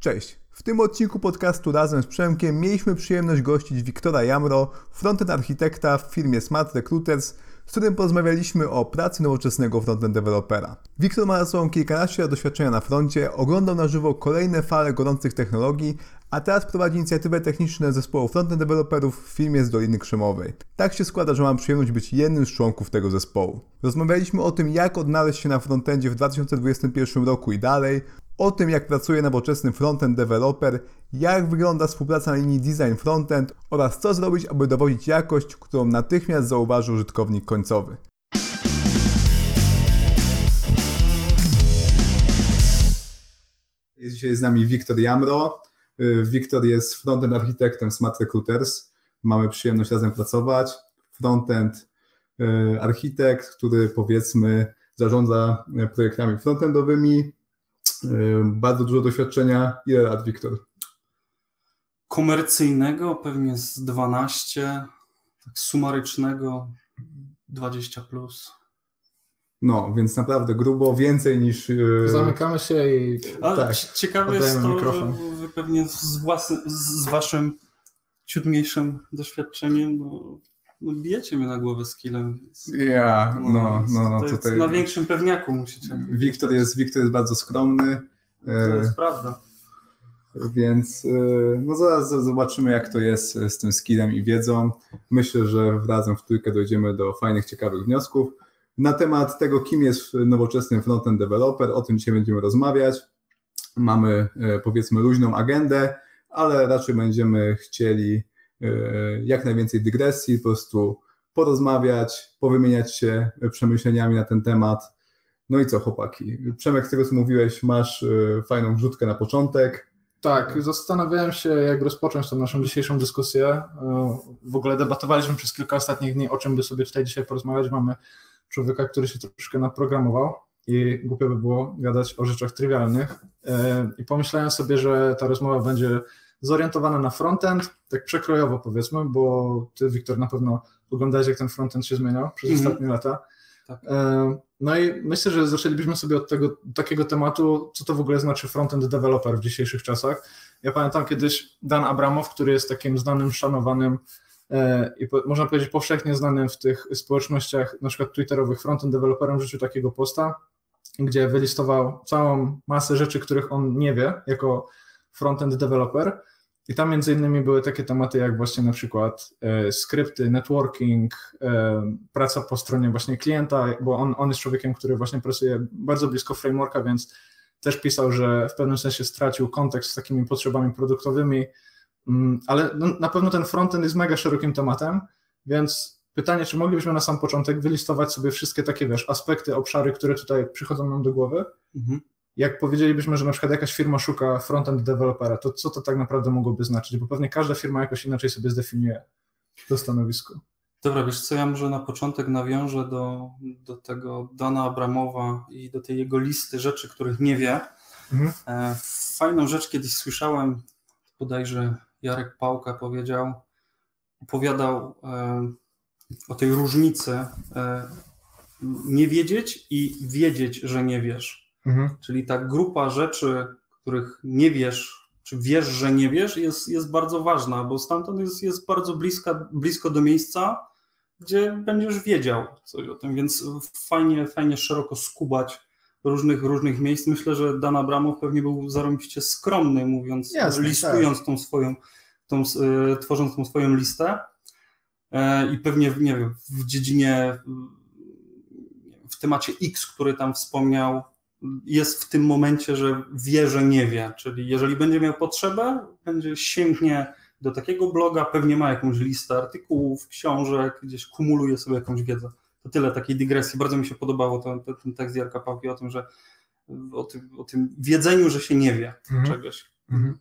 Cześć. W tym odcinku podcastu razem z Przemkiem mieliśmy przyjemność gościć Wiktora Jamro, frontend architekta w firmie Smart Recruiters, z którym porozmawialiśmy o pracy nowoczesnego frontend dewelopera. Wiktor ma za sobą kilkanaście lat doświadczenia na froncie, oglądał na żywo kolejne fale gorących technologii, a teraz prowadzi inicjatywę techniczną zespołu frontend deweloperów w firmie z Doliny Krzemowej. Tak się składa, że mam przyjemność być jednym z członków tego zespołu. Rozmawialiśmy o tym, jak odnaleźć się na frontendzie w 2021 roku i dalej, o tym, jak pracuje nowoczesny frontend developer, jak wygląda współpraca na linii design frontend oraz co zrobić, aby dowodzić jakość, którą natychmiast zauważy użytkownik końcowy. Jest dzisiaj z nami Wiktor Jamro. Wiktor jest frontend architektem Smart Recruiters. Mamy przyjemność razem pracować. Frontend y, architekt, który powiedzmy zarządza projektami frontendowymi, bardzo dużo doświadczenia. Ile lat, Wiktor? Komercyjnego pewnie z 12, tak sumarycznego 20 plus. No, więc naprawdę grubo, więcej niż... E, Zamykamy się i... Ale tak, ciekawe jest to, mikrofon. że pewnie z, własny, z waszym ciut doświadczeniem no, no bijecie mnie na głowę skillem. Ja, no, no, no, no tutaj... Na większym pewniaku musicie. Wiktor jest, Wiktor jest bardzo skromny. To jest e, prawda. Więc e, no zaraz zobaczymy, jak to jest z tym skillem i wiedzą. Myślę, że razem w trójkę dojdziemy do fajnych, ciekawych wniosków. Na temat tego, kim jest nowoczesny frontend developer, o tym dzisiaj będziemy rozmawiać. Mamy e, powiedzmy luźną agendę, ale raczej będziemy chcieli E, jak najwięcej dygresji, po prostu porozmawiać, powymieniać się przemyśleniami na ten temat. No i co, chłopaki? Przemek, z tego co mówiłeś, masz e, fajną wrzutkę na początek. Tak, zastanawiałem się, jak rozpocząć tą naszą dzisiejszą dyskusję. W ogóle debatowaliśmy przez kilka ostatnich dni, o czym by sobie tutaj dzisiaj porozmawiać. Mamy człowieka, który się troszkę naprogramował i głupio by było gadać o rzeczach trywialnych. I pomyślałem sobie, że ta rozmowa będzie zorientowana na frontend, tak przekrojowo powiedzmy, bo ty, Wiktor, na pewno oglądałeś, jak ten frontend się zmieniał przez mm -hmm. ostatnie lata. Tak. E, no i myślę, że zaczęlibyśmy sobie od tego takiego tematu, co to w ogóle znaczy frontend developer w dzisiejszych czasach. Ja pamiętam kiedyś Dan Abramow, który jest takim znanym, szanowanym e, i można powiedzieć powszechnie znanym w tych społecznościach, na przykład twitterowych, frontend developerem w życiu takiego posta, gdzie wylistował całą masę rzeczy, których on nie wie jako frontend developer i tam między innymi były takie tematy jak właśnie na przykład e, skrypty, networking, e, praca po stronie właśnie klienta, bo on, on jest człowiekiem, który właśnie pracuje bardzo blisko frameworka, więc też pisał, że w pewnym sensie stracił kontekst z takimi potrzebami produktowymi, ale no, na pewno ten frontend jest mega szerokim tematem, więc pytanie, czy moglibyśmy na sam początek wylistować sobie wszystkie takie, wiesz, aspekty, obszary, które tutaj przychodzą nam do głowy mhm jak powiedzielibyśmy, że na przykład jakaś firma szuka frontend dewelopera, to co to tak naprawdę mogłoby znaczyć? Bo pewnie każda firma jakoś inaczej sobie zdefiniuje to stanowisko. Dobra, wiesz co, ja może na początek nawiążę do, do tego Dana Abramowa i do tej jego listy rzeczy, których nie wie. Mhm. E, fajną rzecz kiedyś słyszałem, bodajże Jarek Pałka powiedział, opowiadał o tej różnicy nie wiedzieć i wiedzieć, że nie wiesz. Mhm. Czyli ta grupa rzeczy, których nie wiesz, czy wiesz, że nie wiesz, jest, jest bardzo ważna, bo stamtąd jest, jest bardzo bliska, blisko do miejsca, gdzie będziesz wiedział coś o tym, więc fajnie, fajnie szeroko skubać różnych, różnych miejsc. Myślę, że Dan Abramow pewnie był zarąbiście skromny, mówiąc, Jasne, listując tak. tą swoją, tą, y, tworząc tą swoją listę. E, I pewnie, nie wiem, w dziedzinie, w temacie X, który tam wspomniał, jest w tym momencie, że wie, że nie wie. Czyli jeżeli będzie miał potrzebę, będzie sięgnie do takiego bloga, pewnie ma jakąś listę artykułów, książek, gdzieś kumuluje sobie jakąś wiedzę. To tyle takiej dygresji. Bardzo mi się podobało ten, ten tekst Jarka Pałki o tym, że o tym, o tym wiedzeniu, że się nie wie mhm. czegoś. Mhm.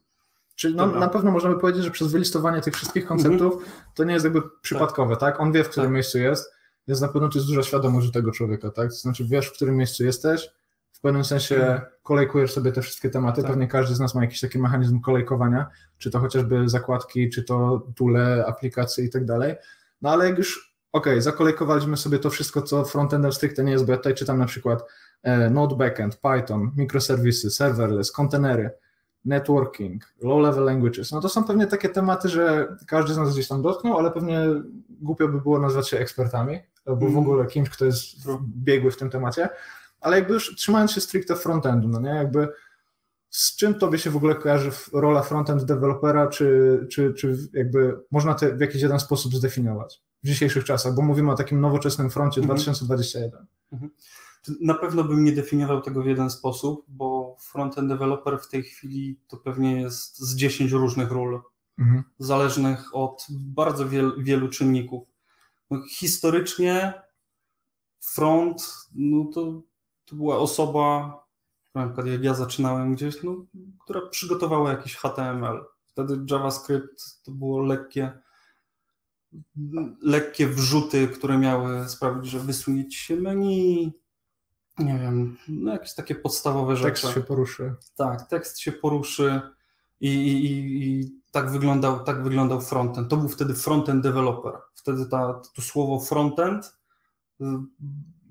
Czyli no, na pewno możemy powiedzieć, że przez wylistowanie tych wszystkich konceptów mhm. to nie jest jakby przypadkowe, tak? tak? On wie, w którym tak. miejscu jest, więc na pewno to jest duża świadomość tego człowieka, tak? To znaczy wiesz, w którym miejscu jesteś, w pewnym sensie mhm. kolejkujesz sobie te wszystkie tematy. Tak. Pewnie każdy z nas ma jakiś taki mechanizm kolejkowania, czy to chociażby zakładki, czy to tule, aplikacje i tak dalej. No ale jak już, ok, zakolejkowaliśmy sobie to wszystko, co frontender stricte nie jest, bo ja tutaj czytam na przykład e, Node Backend, Python, microserwisy, serverless, kontenery. networking, low-level languages, no to są pewnie takie tematy, że każdy z nas gdzieś tam dotknął, ale pewnie głupio by było nazwać się ekspertami, albo w ogóle kimś, kto jest biegły w tym temacie, ale jakby już trzymając się stricte frontendu, no nie, jakby z czym tobie się w ogóle kojarzy rola frontend dewelopera, czy, czy, czy jakby można to w jakiś jeden sposób zdefiniować w dzisiejszych czasach, bo mówimy o takim nowoczesnym froncie mhm. 2021. Mhm. Na pewno bym nie definiował tego w jeden sposób, bo frontend developer w tej chwili to pewnie jest z 10 różnych ról, mhm. zależnych od bardzo wiel, wielu czynników. No, historycznie front, no to, to była osoba, na przykład jak ja zaczynałem gdzieś, no, która przygotowała jakiś HTML. Wtedy JavaScript to było lekkie, lekkie wrzuty, które miały sprawić, że wysunięcie się menu, nie wiem, no jakieś takie podstawowe rzeczy. Tekst się poruszy. Tak, tekst się poruszy i, i, i tak, wyglądał, tak wyglądał frontend. To był wtedy frontend developer. Wtedy ta, to słowo frontend y,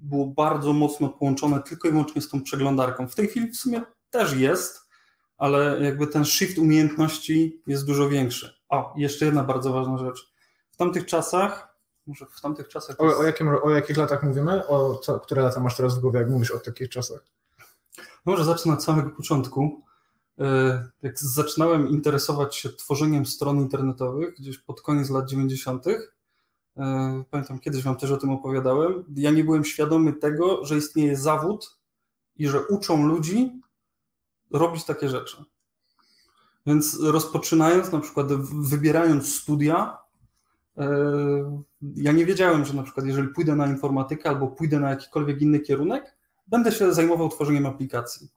było bardzo mocno połączone tylko i wyłącznie z tą przeglądarką. W tej chwili w sumie też jest, ale jakby ten shift umiejętności jest dużo większy. A, jeszcze jedna bardzo ważna rzecz. W tamtych czasach, może w tamtych czasach... O, o, jakim, o jakich latach mówimy? O co, które lata masz teraz w głowie, jak mówisz o takich czasach? Może zacznę od samego początku. E, jak zaczynałem interesować się tworzeniem stron internetowych, gdzieś pod koniec lat 90., E, pamiętam kiedyś Wam też o tym opowiadałem, ja nie byłem świadomy tego, że istnieje zawód i że uczą ludzi robić takie rzeczy. Więc rozpoczynając, na przykład wybierając studia, ja nie wiedziałem, że na przykład jeżeli pójdę na informatykę albo pójdę na jakikolwiek inny kierunek, będę się zajmował tworzeniem aplikacji.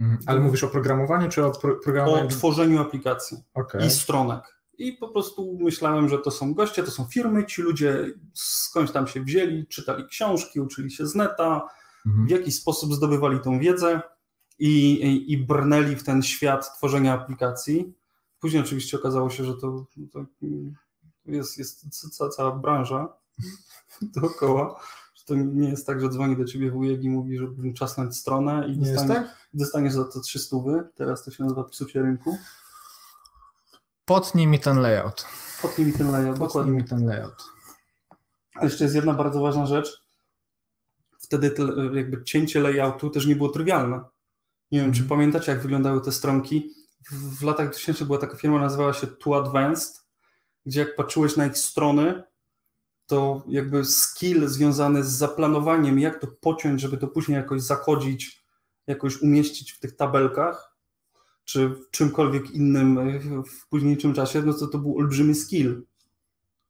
Mhm. Ale mówisz o programowaniu czy o pro programowaniu? O tworzeniu aplikacji okay. i stronek. I po prostu myślałem, że to są goście, to są firmy, ci ludzie skądś tam się wzięli, czytali książki, uczyli się z neta, mhm. w jakiś sposób zdobywali tą wiedzę i, i, i brnęli w ten świat tworzenia aplikacji. Później oczywiście okazało się, że to, to jest, jest cała, branża dookoła. Że to nie jest tak, że dzwoni do ciebie wujek i mówi, że czasnąć stronę i dostaniesz, tak? dostaniesz za to 300. Teraz to się nazywa psucie rynku. Potnij mi ten layout. Potnij mi ten layout, Potnij dokładnie. mi ten layout. A jeszcze jest jedna bardzo ważna rzecz. Wtedy te, jakby cięcie layoutu też nie było trywialne. Nie wiem, mm. czy mhm. pamiętacie, jak wyglądały te stronki. W, w latach 2000 była taka firma, nazywała się Too Advanced, gdzie jak patrzyłeś na ich strony, to jakby skill związany z zaplanowaniem, jak to pociąć, żeby to później jakoś zakodzić, jakoś umieścić w tych tabelkach, czy w czymkolwiek innym w późniejszym czasie, no to to był olbrzymi skill.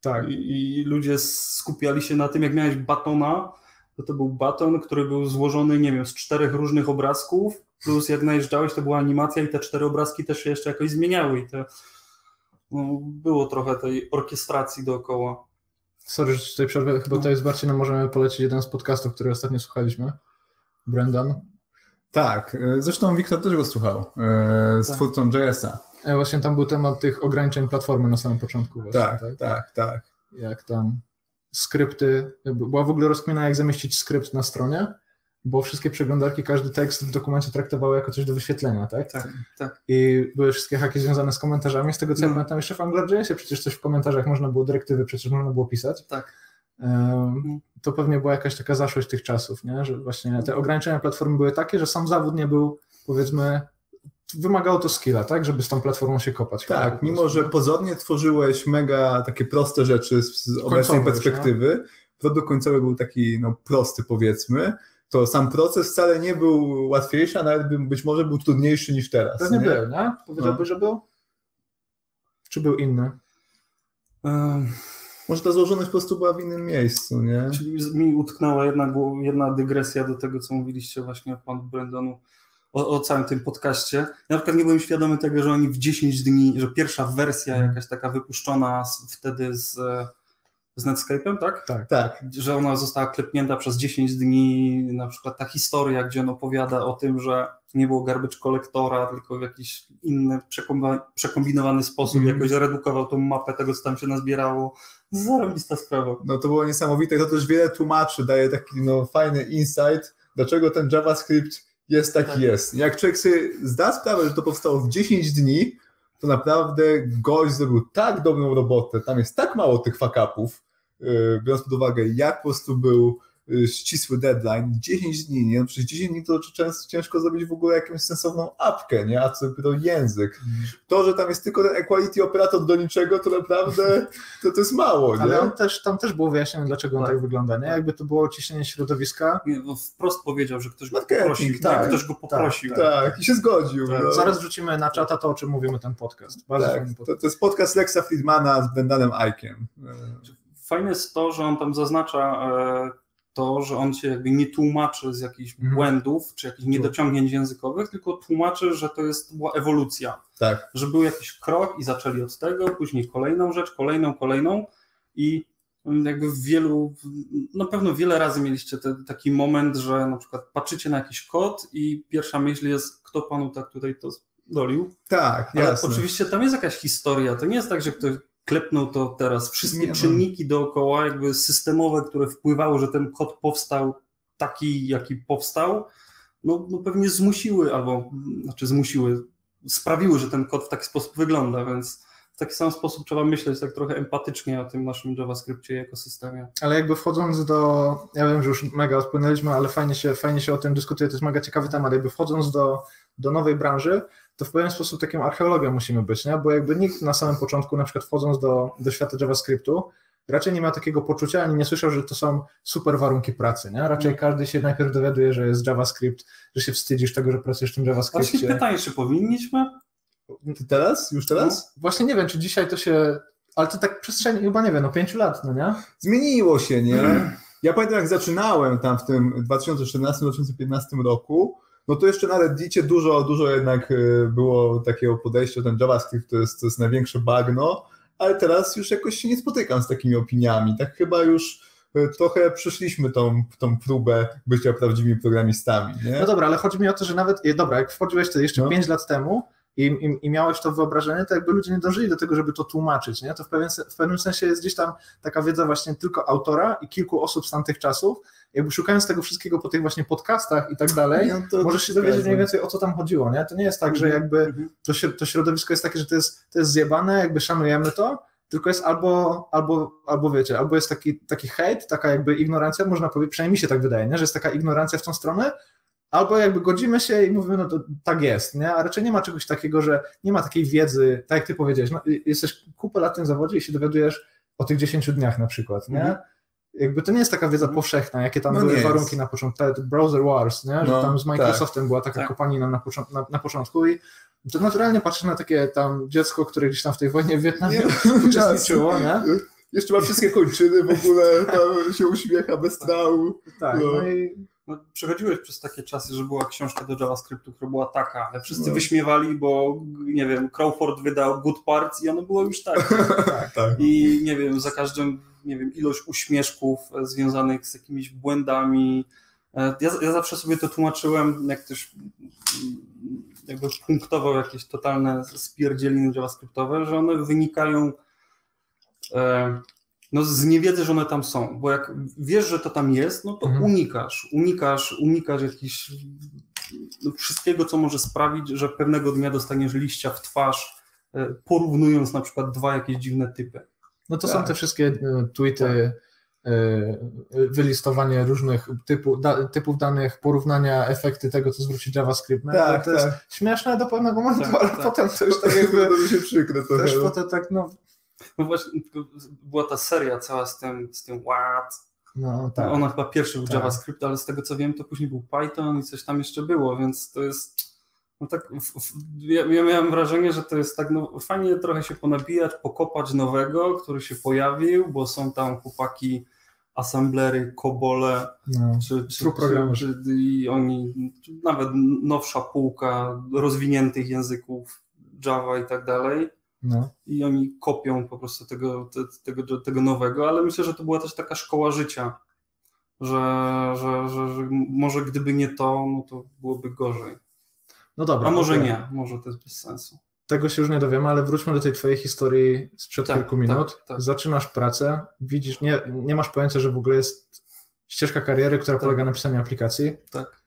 Tak. I, I, ludzie skupiali się na tym, jak miałeś batona, to to był baton, który był złożony, nie wiem, z czterech różnych obrazków, plus jak najeżdżałeś, to była animacja i te cztery obrazki też się jeszcze jakoś zmieniały i no, było trochę tej orkiestracji dookoła. Sorry, że tutaj przerwę, chyba no. to jest bardziej, no możemy polecić jeden z podcastów, który ostatnio słuchaliśmy. Brendan. Tak, e, zresztą Wiktor też go słuchał e, z tak. twórcą JS-a. E, właśnie tam był temat tych ograniczeń platformy na samym początku. Właśnie, tak, tak, tak, tak. Jak tam skrypty, była w ogóle rozkmina jak zamieścić skrypt na stronie, bo wszystkie przeglądarki, każdy tekst w dokumencie traktowały jako coś do wyświetlenia, tak? Tak, tak. I były wszystkie haki związane z komentarzami, z tego co no. ja pamiętam jeszcze w AngularJSie przecież coś w komentarzach można było, dyrektywy przecież można było pisać. Tak to pewnie była jakaś taka zaszłość tych czasów, nie? że właśnie te ograniczenia platformy były takie, że sam zawód nie był, powiedzmy, wymagało to skilla, tak, żeby z tą platformą się kopać. Tak, mimo że pozornie tworzyłeś mega takie proste rzeczy z, z obecnej perspektywy, no? produkt końcowy był taki no, prosty powiedzmy, to sam proces wcale nie był łatwiejszy, a nawet być może był trudniejszy niż teraz. Pewnie nie był, nie? Powiedziałby, no. że był? Czy był inny? Um. Może ta złożoność po prostu była w innym miejscu, nie? Czyli mi utknęła jedna, jedna dygresja do tego, co mówiliście właśnie o panu Brandonu, o, o, całym tym podcaście. Ja na przykład nie byłem świadomy tego, że oni w 10 dni, że pierwsza wersja mhm. jakaś taka wypuszczona z, wtedy z, z Netscape'em, tak? Tak. tak. Że ona została klepnięta przez 10 dni, na przykład ta historia, gdzie on opowiada o tym, że nie było garbage kolektora, tylko w jakiś inny przekombinowany sposób mm. jakoś redukował tą mapę tego, co tam się nazbierało. Zarobista sprawa. No to było niesamowite to też wiele tłumaczy, daje taki no, fajny insight, dlaczego ten JavaScript jest taki Tak. jest. Jak człowiek sobie zda sprawę, że to powstało w 10 dni, to naprawdę gość zrobił tak dobrą robotę, tam jest tak mało tych fakapów, yy, biorąc pod uwagę, jak po prostu był ścisły deadline, 10 dni, nie? No przecież 10 dni to często ciężko zrobić w ogóle jakąś sensowną apkę, nie? A co dopiero język. To, że tam jest tylko ten equality operator do niczego, to naprawdę to, to jest mało, nie? Ale on też, tam też było wyjaśnione, dlaczego on Tak. tak wygląda, nie? Jakby to było ciśnienie środowiska. Nie, no Wprost powiedział, że ktoś go Marketing, poprosił. tak, ktoś go poprosił. Tak, i się zgodził. Tak, no. Zaraz wrzucimy na czata to, o czym mówimy ten podcast. Bardzo Tak, fajny to, podcast. to jest podcast Lexa Friedmana z Brendanem Eikiem. Fajne jest to, że on tam zaznacza e, to, że on się jakby nie tłumaczy z jakichś Mhm. błędów czy jakichś niedociągnięć językowych, tylko tłumaczy, że to jest była ewolucja. Tak. Że był jakiś krok i zaczęli od tego, później kolejną rzecz, kolejną, kolejną i jakby w wielu, na pewno wiele razy mieliście te, taki moment, że na przykład patrzycie na jakiś kod i pierwsza myśl jest, kto panu tak tutaj to dolił. Tak, Ale jasne. oczywiście tam jest jakaś historia. To nie jest tak, że ktoś klepnął to teraz. Wszystkie Nie, no. czynniki dookoła, jakby systemowe, które wpływały, że ten kod powstał taki, jaki powstał, no, no pewnie zmusiły, albo znaczy zmusiły, sprawiły, że ten kod w taki sposób wygląda, więc w taki sam sposób trzeba myśleć tak trochę empatycznie o tym naszym JavaScriptie i ekosystemie. Ale jakby wchodząc do, ja wiem, że już mega odpłynęliśmy, ale fajnie się, fajnie się o tym dyskutuje, to jest mega ciekawy temat, jakby wchodząc do, do nowej branży, to w pewien sposób takim archeologiem musimy być, nie? bo jakby nikt na samym początku, na przykład wchodząc do, do świata JavaScriptu, raczej nie ma takiego poczucia, ani nie słyszał, że to są super warunki pracy, nie? Raczej każdy się najpierw dowiaduje, że jest JavaScript, że się wstydzisz tego, że pracujesz w tym Właśnie JavaScriptie. pytanie, czy powinniśmy? Teraz? Już teraz? Właśnie nie wiem, czy dzisiaj to się, ale to tak przestrzeni chyba, nie wiem, no pięciu lat, no nie? Zmieniło się, nie? Ja pamiętam, jak zaczynałem tam w tym 2014-2015 roku, no to jeszcze na Reddicie dużo, dużo jednak y, było takiego podejścia, ten JavaScript to jest, to jest największe bagno, ale teraz już jakoś się nie spotykam z takimi opiniami. Tak chyba już y, trochę przeszliśmy tą, tą próbę bycia prawdziwymi programistami, nie? No dobra, ale chodzi mi o to, że nawet, e, dobra, jak wchodziłeś wtedy jeszcze No. 5 lat temu i, i, i miałeś to wyobrażenie, to jakby ludzie nie dążyli do tego, żeby to tłumaczyć, nie? To w, pewien, w pewnym sensie jest gdzieś tam taka wiedza właśnie tylko autora i kilku osób z tamtych czasów. Jakby szukając tego wszystkiego po tych właśnie podcastach i tak dalej, No to- możesz się dowiedzieć mniej więcej o co tam chodziło, nie? To nie jest tak, że Mhm, jakby mhm. to, to środowisko jest takie, że to jest, to jest zjebane, jakby szanujemy to, tylko jest albo, albo, albo wiecie, albo jest taki, taki hejt, taka jakby ignorancja, można powiedzieć, przynajmniej mi się tak wydaje, nie? że jest taka ignorancja w tą stronę, albo jakby godzimy się i mówimy, no to tak jest, nie? a raczej nie ma czegoś takiego, że nie ma takiej wiedzy, tak jak ty powiedziałeś, no, y- jesteś kupę lat w tym zawodzie i się dowiadujesz o tych 10 dniach na przykład, nie? Mhm. Jakby to nie jest taka wiedza Mhm. powszechna, jakie tam No były warunki jest. na początku, Browser Wars, nie? że No, tam z Microsoftem była taka Tak. kopanina na, począ- na, na początku i to naturalnie patrzę na takie tam dziecko, które gdzieś tam w tej wojnie w Wietnamie Nie, uczestniczyło, nie? Jeszcze ma wszystkie kończyny w ogóle, tam się uśmiecha bez trału. Tak, No. no i No, przechodziłeś przez takie czasy, że była książka do JavaScriptu, która była taka, ale wszyscy No. wyśmiewali, bo nie wiem, Crawford wydał Good Parts i ono było już tak. Tak. I nie wiem, za każdym, nie wiem, ilość uśmieszków e, związanych z jakimiś błędami. E, Ja, ja zawsze sobie to tłumaczyłem, jak ktoś mm, jakby punktował jakieś totalne spierdzieliny JavaScriptowe, że one wynikają e, no, z niewiedzy, że one tam są, bo jak wiesz, że to tam jest, no to Mhm. unikasz, unikasz, unikasz jakichś no, wszystkiego, co może sprawić, że pewnego dnia dostaniesz liścia w twarz, e, porównując na przykład dwa jakieś dziwne typy. no to Tak. są te wszystkie e, tweety, e, wylistowanie różnych typu, da, typów danych, porównania, efekty tego, co zwróci JavaScript. No, Tak, to jest tak. śmieszne do pewnego momentu, Tak, ale tak. potem to już tak jakby To mi się przykre trochę. też potem tak, No właśnie, była ta seria cała z tym, z tym what. no tak. Ona chyba pierwszy był Tak. JavaScript, ale z tego co wiem, to później był Python i coś tam jeszcze było, więc to jest. No tak, ja, ja miałem wrażenie, że to jest tak, no fajnie trochę się ponabijać, pokopać nowego, który się pojawił, bo są tam chłopaki, assemblery, kobole, no. czy, czy, czy, czy i oni, nawet nowsza półka rozwiniętych języków Java i tak dalej no. i oni kopią po prostu tego, te, tego, tego nowego, ale myślę, że to była też taka szkoła życia, że, że, że, że może gdyby nie to, no to byłoby gorzej. no dobra. A może okej. nie, może to jest bez sensu. Tego się już nie dowiemy, ale wróćmy do tej twojej historii sprzed Tak, kilku minut. tak, tak. Zaczynasz pracę, widzisz, nie, nie masz pojęcia, że w ogóle jest ścieżka kariery, która Tak. polega na pisaniu aplikacji. Tak.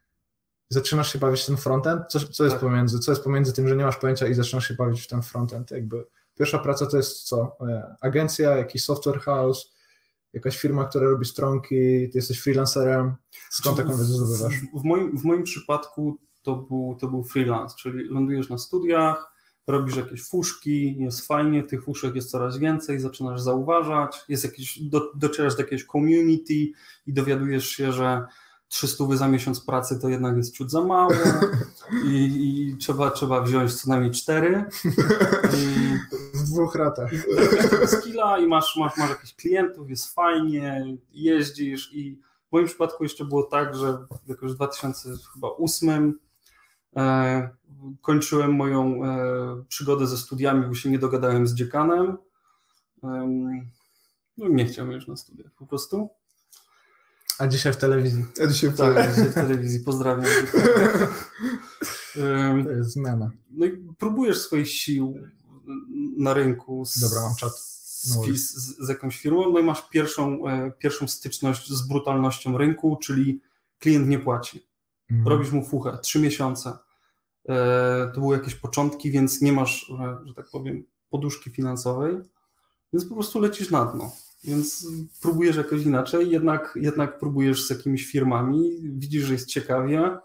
Zaczynasz się bawić w ten frontend? Co, co jest tak. pomiędzy? Co jest pomiędzy tym, że nie masz pojęcia i zaczynasz się bawić w ten frontend? Jakby pierwsza praca to jest co? E, agencja, jakiś software house, jakaś firma, która robi stronki, ty jesteś freelancerem. Skąd taką wiedzę zdobywasz? W, w, moim, w moim przypadku to był, to był freelance, czyli lądujesz na studiach, robisz jakieś fuszki, jest fajnie, tych fuszek jest coraz więcej, zaczynasz zauważać, jest jakieś, do, docierasz do jakiegoś community i dowiadujesz się, że 300 za miesiąc pracy to jednak jest ciut za mało i, i trzeba, trzeba wziąć co najmniej cztery. I, w dwóch ratach. Skilla i masz, masz, masz jakichś klientów, jest fajnie, jeździsz i w moim przypadku jeszcze było tak, że jakoś w 2008 e, kończyłem moją e, przygodę ze studiami, bo się nie dogadałem z dziekanem. E, no nie chciałem już na studiach po prostu. A dzisiaj w telewizji. A dzisiaj w, tak, dzisiaj w telewizji. Pozdrawiam. to jest zmiana. No i próbujesz swoich sił na rynku z, Dobra, mam czat. No. Z, z, z, jakąś firmą, no i masz pierwszą, e, pierwszą styczność z brutalnością rynku, czyli klient nie płaci. Mhm. Robisz mu fuchę, trzy miesiące. E, to były jakieś początki, więc nie masz, e, że tak powiem, poduszki finansowej, więc po prostu lecisz na dno. Więc próbujesz jakoś inaczej, jednak, jednak próbujesz z jakimiś firmami, widzisz, że jest ciekawie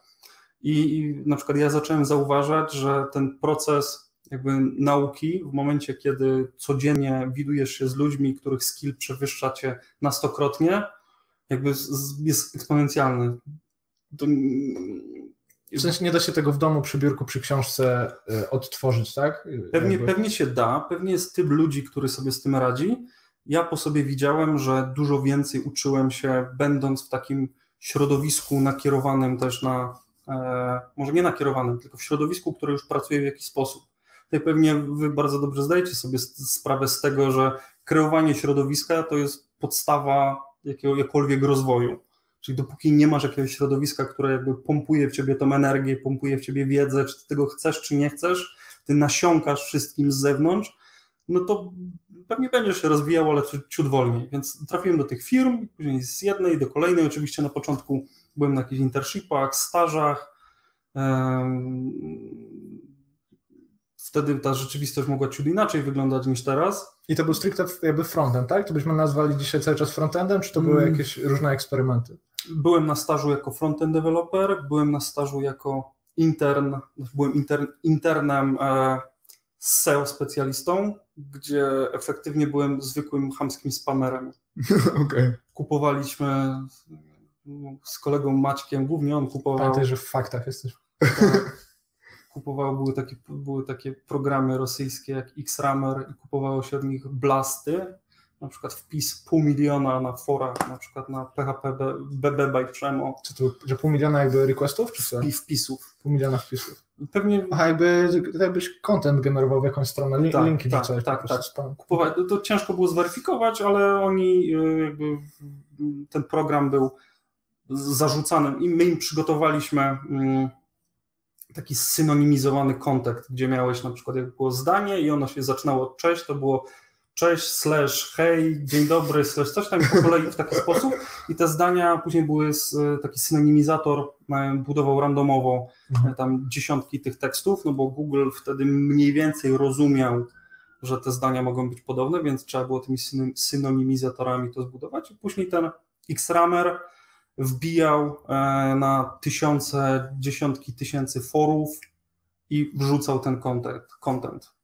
i, i na przykład ja zacząłem zauważać, że ten proces jakby nauki w momencie, kiedy codziennie widujesz się z ludźmi, których skill przewyższa cię na stokrotnie, jakby jest eksponencjalny. To... W sensie nie da się tego w domu przy biurku, przy książce y, odtworzyć, tak? Pewnie, pewnie się da, pewnie jest typ ludzi, który sobie z tym radzi, ja po sobie widziałem, że dużo więcej uczyłem się, będąc w takim środowisku nakierowanym też na, e, może nie nakierowanym, tylko w środowisku, które już pracuje w jakiś sposób. Tutaj pewnie wy bardzo dobrze zdajecie sobie sprawę z tego, że kreowanie środowiska to jest podstawa jakiegokolwiek rozwoju. Czyli dopóki nie masz jakiegoś środowiska, które jakby pompuje w ciebie tą energię, pompuje w ciebie wiedzę, czy ty tego chcesz, czy nie chcesz, ty nasiąkasz wszystkim z zewnącz, no to pewnie będziesz się rozwijał, ale ciut wolniej. Więc trafiłem do tych firm, później z jednej do kolejnej. Oczywiście na początku byłem na jakichś internshipach, stażach. Wtedy ta rzeczywistość mogła ciut inaczej wyglądać niż teraz. I to był stricte jakby frontend, tak? To byśmy nazwali dzisiaj cały czas frontendem, czy to były mm. jakieś różne eksperymenty? Byłem na stażu jako frontend developer, byłem na stażu jako intern, byłem intern, internem e, SEO specjalistą, gdzie efektywnie byłem zwykłym chamskim spamerem. Okay. Kupowaliśmy z kolegą Maćkiem, głównie on kupował. Pamiętaj, że w faktach jesteś. Tak, kupował, były takie, były takie programy rosyjskie jak Xramer i kupowało się od nich blasty, na przykład wpis pół miliona na forach, na przykład na PHP BB by Tremo. Czy to, że pół miliona jakby requestów, czy co? Wpisów. Pół miliona wpisów. Pewnie... Aha, jakby, jakbyś content generował w jakąś stronę, li, tak, linki tak, coś. Tak, tak. Kupować, to ciężko było zweryfikować, ale oni e, jakby ten program był zarzucany i my im przygotowaliśmy mm, taki synonimizowany kontekst, gdzie miałeś na przykład jak było zdanie i ono się zaczynało od cześć, to było cześć, slash, hej, dzień dobry, slash, coś tam po kolei w taki sposób i te zdania później były z, taki synonimizator e, budował randomowo mhm. tam dziesiątki tych tekstów, no bo Google wtedy mniej więcej rozumiał, że te zdania mogą być podobne, więc trzeba było tymi synonimizatorami to zbudować i później ten Xramer wbijał e, na tysiące, dziesiątki tysięcy forów i wrzucał ten content. content.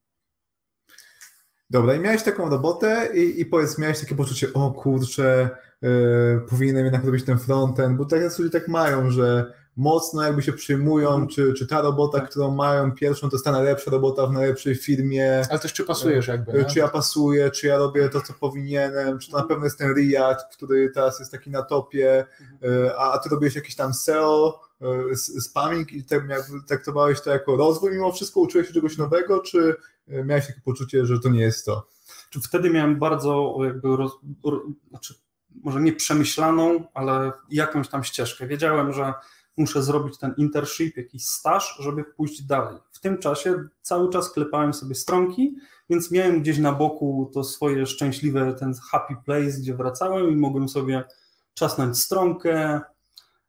Dobra, i miałeś taką robotę i, i powiedz, miałeś takie poczucie, o kurczę, yy, powinienem jednak robić ten frontend, bo teraz ludzie tak mają, że mocno jakby się przyjmują, mhm. czy, czy ta robota, tak. którą mają pierwszą, to jest ta najlepsza robota w najlepszej firmie. Ale też czy pasujesz jakby, nie? Czy ja pasuję, czy ja robię to, co powinienem, czy to na mhm. pewno jest ten React, który teraz jest taki na topie, mhm. a, a ty robisz jakiś tam SEO, E, spamming i tak traktowałeś to jako rozwój mimo wszystko, uczyłeś się czegoś nowego, czy e, miałeś takie poczucie, że to nie jest to? Czy wtedy miałem bardzo jakby, roz, znaczy może nie przemyślaną, ale jakąś tam ścieżkę. Wiedziałem, że muszę zrobić ten internship, jakiś staż, żeby pójść dalej. W tym czasie cały czas klepałem sobie stronki, więc miałem gdzieś na boku to swoje szczęśliwe, ten happy place, gdzie wracałem i mogłem sobie czasnąć stronkę,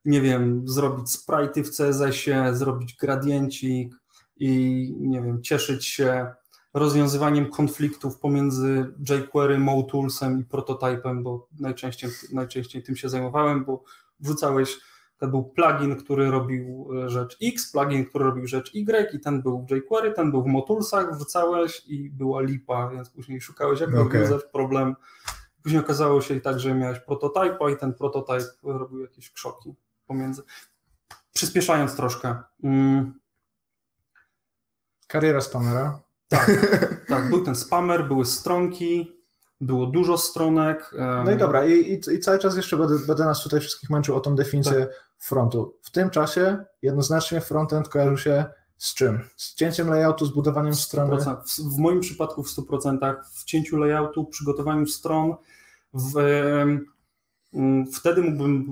nie wiem, zrobić sprite'y w CSS-ie, zrobić gradiencik i nie wiem, cieszyć się rozwiązywaniem konfliktów pomiędzy jQuery, MoToolsem i prototypem, bo najczęściej, najczęściej tym się zajmowałem, bo wrzucałeś, to był plugin, który robił e, rzecz X, plugin, który robił rzecz Y i ten był w jQuery, ten był w MoToolsach, wrzucałeś i była lipa, więc później szukałeś jak okay. rozwiązać problem. Później okazało się i tak, że miałeś prototypa i ten prototyp robił jakieś krzoki pomiędzy. Przyspieszając troszkę. Mm. Kariera spamera. Tak, tak, był ten spamer, były stronki, było dużo stronek. No i dobra, i, i, i cały czas jeszcze będę, będę, nas tutaj wszystkich męczył o tą definicję tak. frontu. W tym czasie jednoznacznie frontend kojarzył się z czym? Z cięciem layoutu, z budowaniem strony? W, w moim przypadku w 100%, w cięciu layoutu, przygotowaniu stron, w, wtedy mógłbym,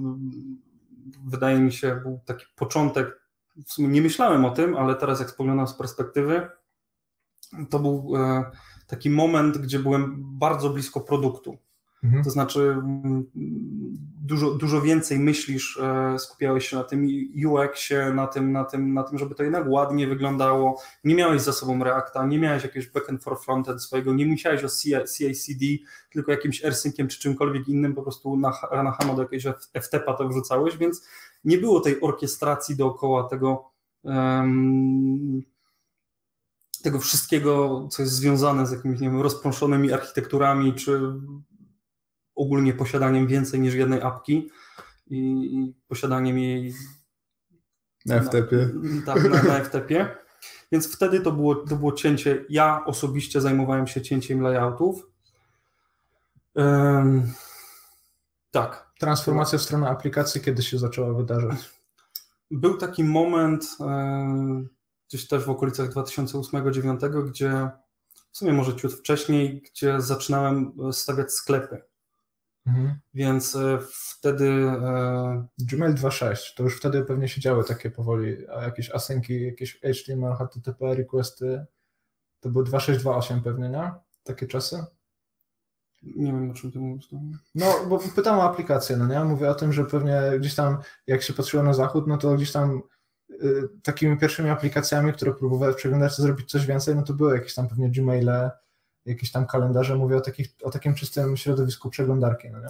wydaje mi się, był taki początek, w sumie nie myślałem o tym, ale teraz jak spoglądam z perspektywy, to był e, taki moment, gdzie byłem bardzo blisko produktu. Mhm. To znaczy, dużo, dużo więcej myślisz, e, skupiałeś się na tym UX-ie, na tym, na, tym, na tym, żeby to jednak ładnie wyglądało. Nie miałeś za sobą Reacta, nie miałeś jakiegoś backend for frontend swojego, nie musiałeś o CI/CD, tylko jakimś AirSynciem czy czymkolwiek innym, po prostu na, na HANA do jakiegoś FTP-a to wrzucałeś, więc nie było tej orkiestracji dookoła tego. Um, tego wszystkiego, co jest związane z jakimiś nie wiem, rozprąszonymi architekturami, czy ogólnie posiadaniem więcej niż jednej apki i, i posiadaniem jej na FTP. Tak, na, na FTP. Więc wtedy to było, to było cięcie. Ja osobiście zajmowałem się cięciem layoutów. Um, tak. Transformacja w stronę aplikacji kiedy się zaczęła wydarzać? Był taki moment, um, gdzieś też w okolicach 2008-2009, gdzie w sumie może ciut wcześniej, gdzie zaczynałem stawiać sklepy. Mhm. Więc e, wtedy. E... Gmail 2.6, to już wtedy pewnie się działy takie powoli, a jakieś asynki, jakieś HTML, HTTP, requesty. To były 2.6, pewnie, nie? Takie czasy? Nie wiem, o czym ty mówisz. No, bo pytam o aplikację, no nie? Mówię o tym, że pewnie gdzieś tam, jak się patrzyło na zachód, no to gdzieś tam takimi pierwszymi aplikacjami, które próbowały w przeglądarce zrobić coś więcej, no to były jakieś tam pewnie Gmaile, jakieś tam kalendarze, mówię o, takich, o takim czystym środowisku przeglądarki, no nie?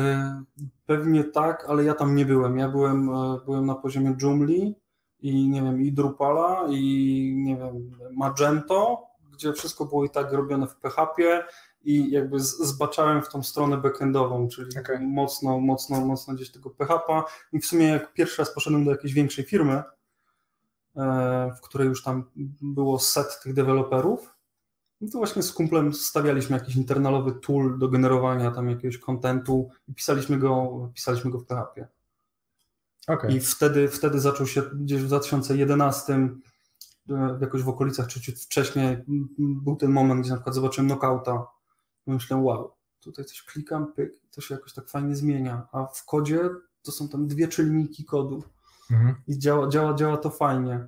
E, pewnie tak, ale ja tam nie byłem. Ja byłem, e, byłem na poziomie Joomla i nie wiem, i Drupala, i nie wiem, Magento, gdzie wszystko było i tak robione w PHP i jakby zbaczałem w tą stronę backendową, czyli okay. mocno, mocno, mocno gdzieś tego PHP i w sumie jak pierwszy raz poszedłem do jakiejś większej firmy, e, w której już tam było set tych deweloperów, no to właśnie z kumplem stawialiśmy jakiś internalowy tool do generowania tam jakiegoś kontentu i pisaliśmy go, pisaliśmy go w PHP. Okay. I wtedy, wtedy zaczął się gdzieś w 2011, e, jakoś w okolicach czy wcześniej, był ten moment, gdzie na przykład zobaczyłem knockouta. Myślę, wow, tutaj coś klikam, pyk, to się jakoś tak fajnie zmienia. A w kodzie to są tam dwie czyniki kodu. Mhm. I działa, działa, działa to fajnie.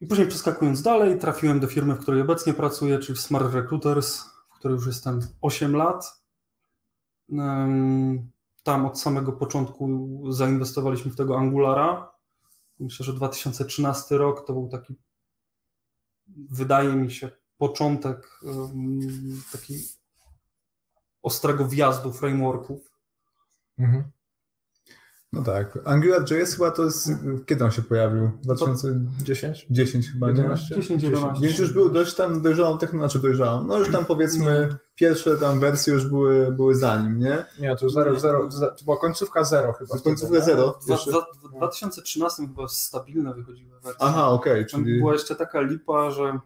I później przeskakując dalej, trafiłem do firmy, w której obecnie pracuję, czyli w Smart Recruiters, w której już jestem 8 lat. Tam od samego początku zainwestowaliśmy w tego Angulara. Myślę, że 2013 rok to był taki, wydaje mi się, początek taki ostrego wjazdu frameworków. Mhm. No tak. AngularJS chyba to jest, kiedy on się pojawił? 2010? 10 chyba, 11? 10, 11. Więc już był dość tam dojrzałą technologią, znaczy dojrzałą, no już tam powiedzmy pierwsze tam wersje już były, były za nim, nie? Nie, to 0, 0, to była końcówka 0 chyba. To końcówka 0? W 2013 chyba stabilne wychodziły wersje. Aha, okej. Okay, czyli... Była jeszcze taka lipa, że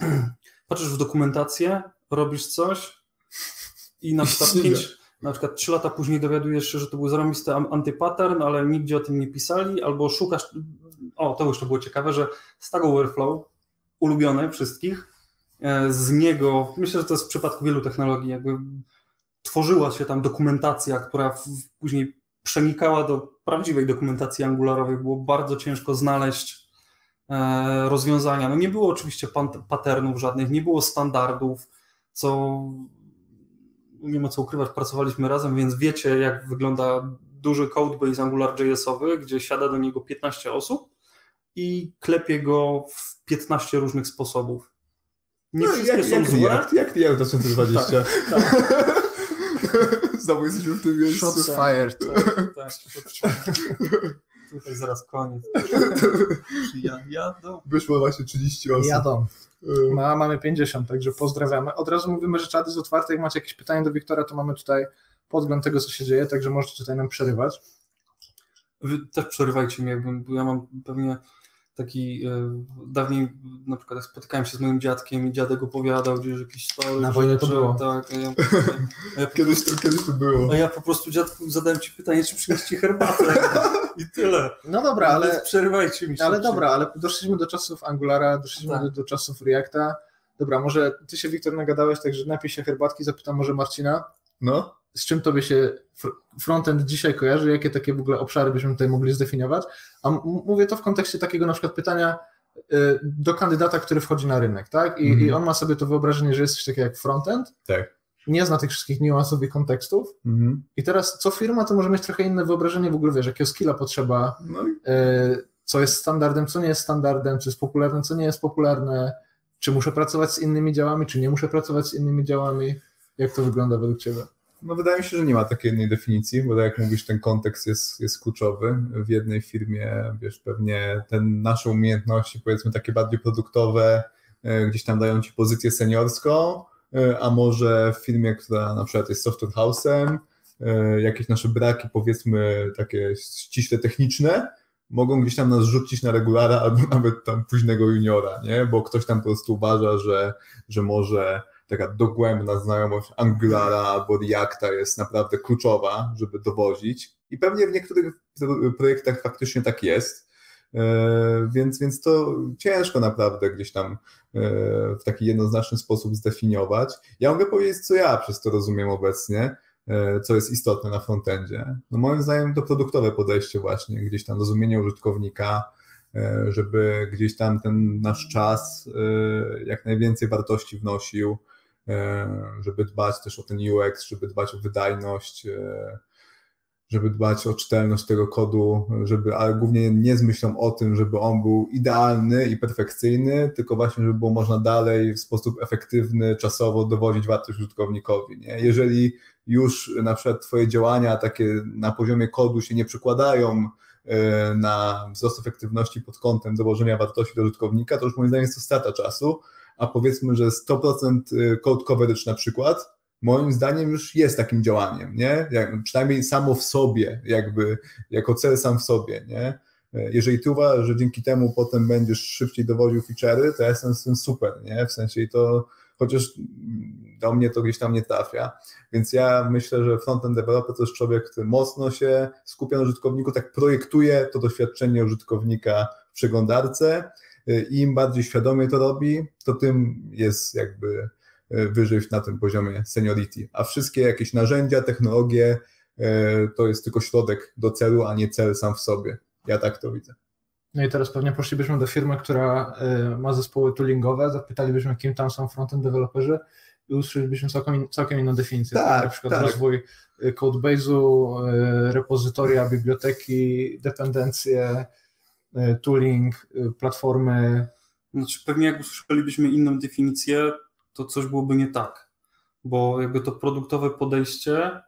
patrzysz w dokumentację, robisz coś i na przykład 5 na przykład trzy lata później dowiadujesz się, że to był zarobisty antypattern, ale nigdzie o tym nie pisali, albo szukasz, o to już to było ciekawe, że Stack Overflow, ulubione wszystkich, e, z niego, myślę, że to jest w przypadku wielu technologii, jakby tworzyła się tam dokumentacja, która w, później przenikała do prawdziwej dokumentacji angularowej, było bardzo ciężko znaleźć rozwiązania. No nie było oczywiście patternów żadnych, nie było standardów, co nie ma co ukrywać, pracowaliśmy razem, więc wiecie, jak wygląda duży codebase AngularJS-owy, gdzie siada do niego 15 osób i klepie go w 15 różnych sposobów. Nie no, wszystkie jak, są jak złe. Jak, jak React 2020. Tak, tak. Znowu jesteśmy w tym miejscu. Shots fired. Tak, tak Tutaj zaraz koniec. Ja, jadą. Wyszło właśnie 30 osób. Jadą. Y. Ma, mamy 50, także pozdrawiamy. Od razu mówimy, że czat jest otwarty. Jak macie jakieś pytania do Wiktora, to mamy tutaj podgląd tego, co się dzieje, także możecie tutaj nam przerywać. Wy też przerywajcie mnie, bo ja mam pewnie taki e, dawniej na przykład jak spotykałem się z moim dziadkiem i dziadek opowiadał gdzieś jakieś story. Na wojnie to było. Tak, a ja, a ja kiedyś, to, kiedyś to było. A ja po prostu dziadku zadałem ci pytanie, czy przynieść ci herbatę i tyle. No dobra, ale... Więc mi się. Ale dobra, ale doszliśmy do czasów Angulara, doszliśmy tak. do, do czasów Reacta. Dobra, może ty się Wiktor nagadałeś, także napij się herbatki, zapytam może Marcina. No z czym tobie się frontend dzisiaj kojarzy, jakie takie w ogóle obszary byśmy tutaj mogli zdefiniować. A mówię to w kontekście takiego na przykład pytania y, do kandydata, który wchodzi na rynek, tak? I, mm -hmm. i on ma sobie to wyobrażenie, że jest coś takiego jak frontend. Tak. Nie zna tych wszystkich niuansów i kontekstów. Mm -hmm. I teraz co firma, to może mieć trochę inne wyobrażenie w ogóle, wiesz, jakiego skilla potrzeba, no. y, co jest standardem, co nie jest standardem, co jest popularne, co nie jest popularne, czy muszę pracować z innymi działami, czy nie muszę pracować z innymi działami. Jak to wygląda według Ciebie? No wydaje mi się, że nie ma takiej jednej definicji, bo tak jak mówisz, ten kontekst jest, jest kluczowy. W jednej firmie, wiesz, pewnie te nasze umiejętności, powiedzmy takie bardziej produktowe, e, gdzieś tam dają ci pozycję seniorską, e, a może w firmie, która na przykład jest software house'em, e, jakieś nasze braki, powiedzmy takie ściśle techniczne, mogą gdzieś tam nas rzucić na regulara albo nawet tam późnego juniora, nie? Bo ktoś tam po prostu uważa, że, że może taka dogłębna znajomość Angulara albo Reacta jest naprawdę kluczowa, żeby dowozić. I pewnie w niektórych projektach faktycznie tak jest. E, więc, więc to ciężko naprawdę gdzieś tam e, w taki jednoznaczny sposób zdefiniować. Ja mogę powiedzieć, co ja przez to rozumiem obecnie, e, co jest istotne na frontendzie. No moim zdaniem to produktowe podejście właśnie, gdzieś tam rozumienie użytkownika, żeby gdzieś tam ten nasz czas jak najwięcej wartości wnosił, żeby dbać też o ten UX, żeby dbać o wydajność, e, żeby dbać o czytelność tego kodu, żeby, ale głównie nie z myślą o tym, żeby on był idealny i perfekcyjny, tylko właśnie, żeby było można dalej w sposób efektywny, czasowo dowodzić wartość użytkownikowi. Nie? Jeżeli już na przykład Twoje działania takie na poziomie kodu się nie przekładają e, na wzrost efektywności pod kątem dowożenia wartości do użytkownika, to już moim zdaniem jest to strata czasu, a powiedzmy, że 100% y, code coverage na przykład, moim zdaniem już jest takim działaniem, nie? Jak, przynajmniej samo w sobie, jakby jako cel sam w sobie, nie? Jeżeli ty uważasz, że dzięki temu potem będziesz szybciej dowodził feature'y, to ja jestem z tym super, nie? W sensie to, chociaż do mnie to gdzieś tam nie trafia, więc ja myślę, że frontend developer to jest człowiek, który mocno się skupia na użytkowniku, tak projektuje to doświadczenie użytkownika w przeglądarce, im bardziej świadomie to robi, to tym jest jakby e, wyżej na tym poziomie seniority. A wszystkie jakieś narzędzia, technologie e, to jest tylko środek do celu, a nie cel sam w sobie. Ja tak to widzę. No i teraz pewnie poszlibyśmy do firmy, która ma zespoły toolingowe, zapytalibyśmy, kim tam są frontend deweloperzy i usłyszelibyśmy całkiem, całkiem inną definicję. Tak, na przykład tak. rozwój codebase'u, repozytoria, biblioteki, dependencje, tooling, e, platformy. Znaczy pewnie jak usłyszelibyśmy inną definicję, to coś byłoby nie tak, bo jakby to produktowe podejście,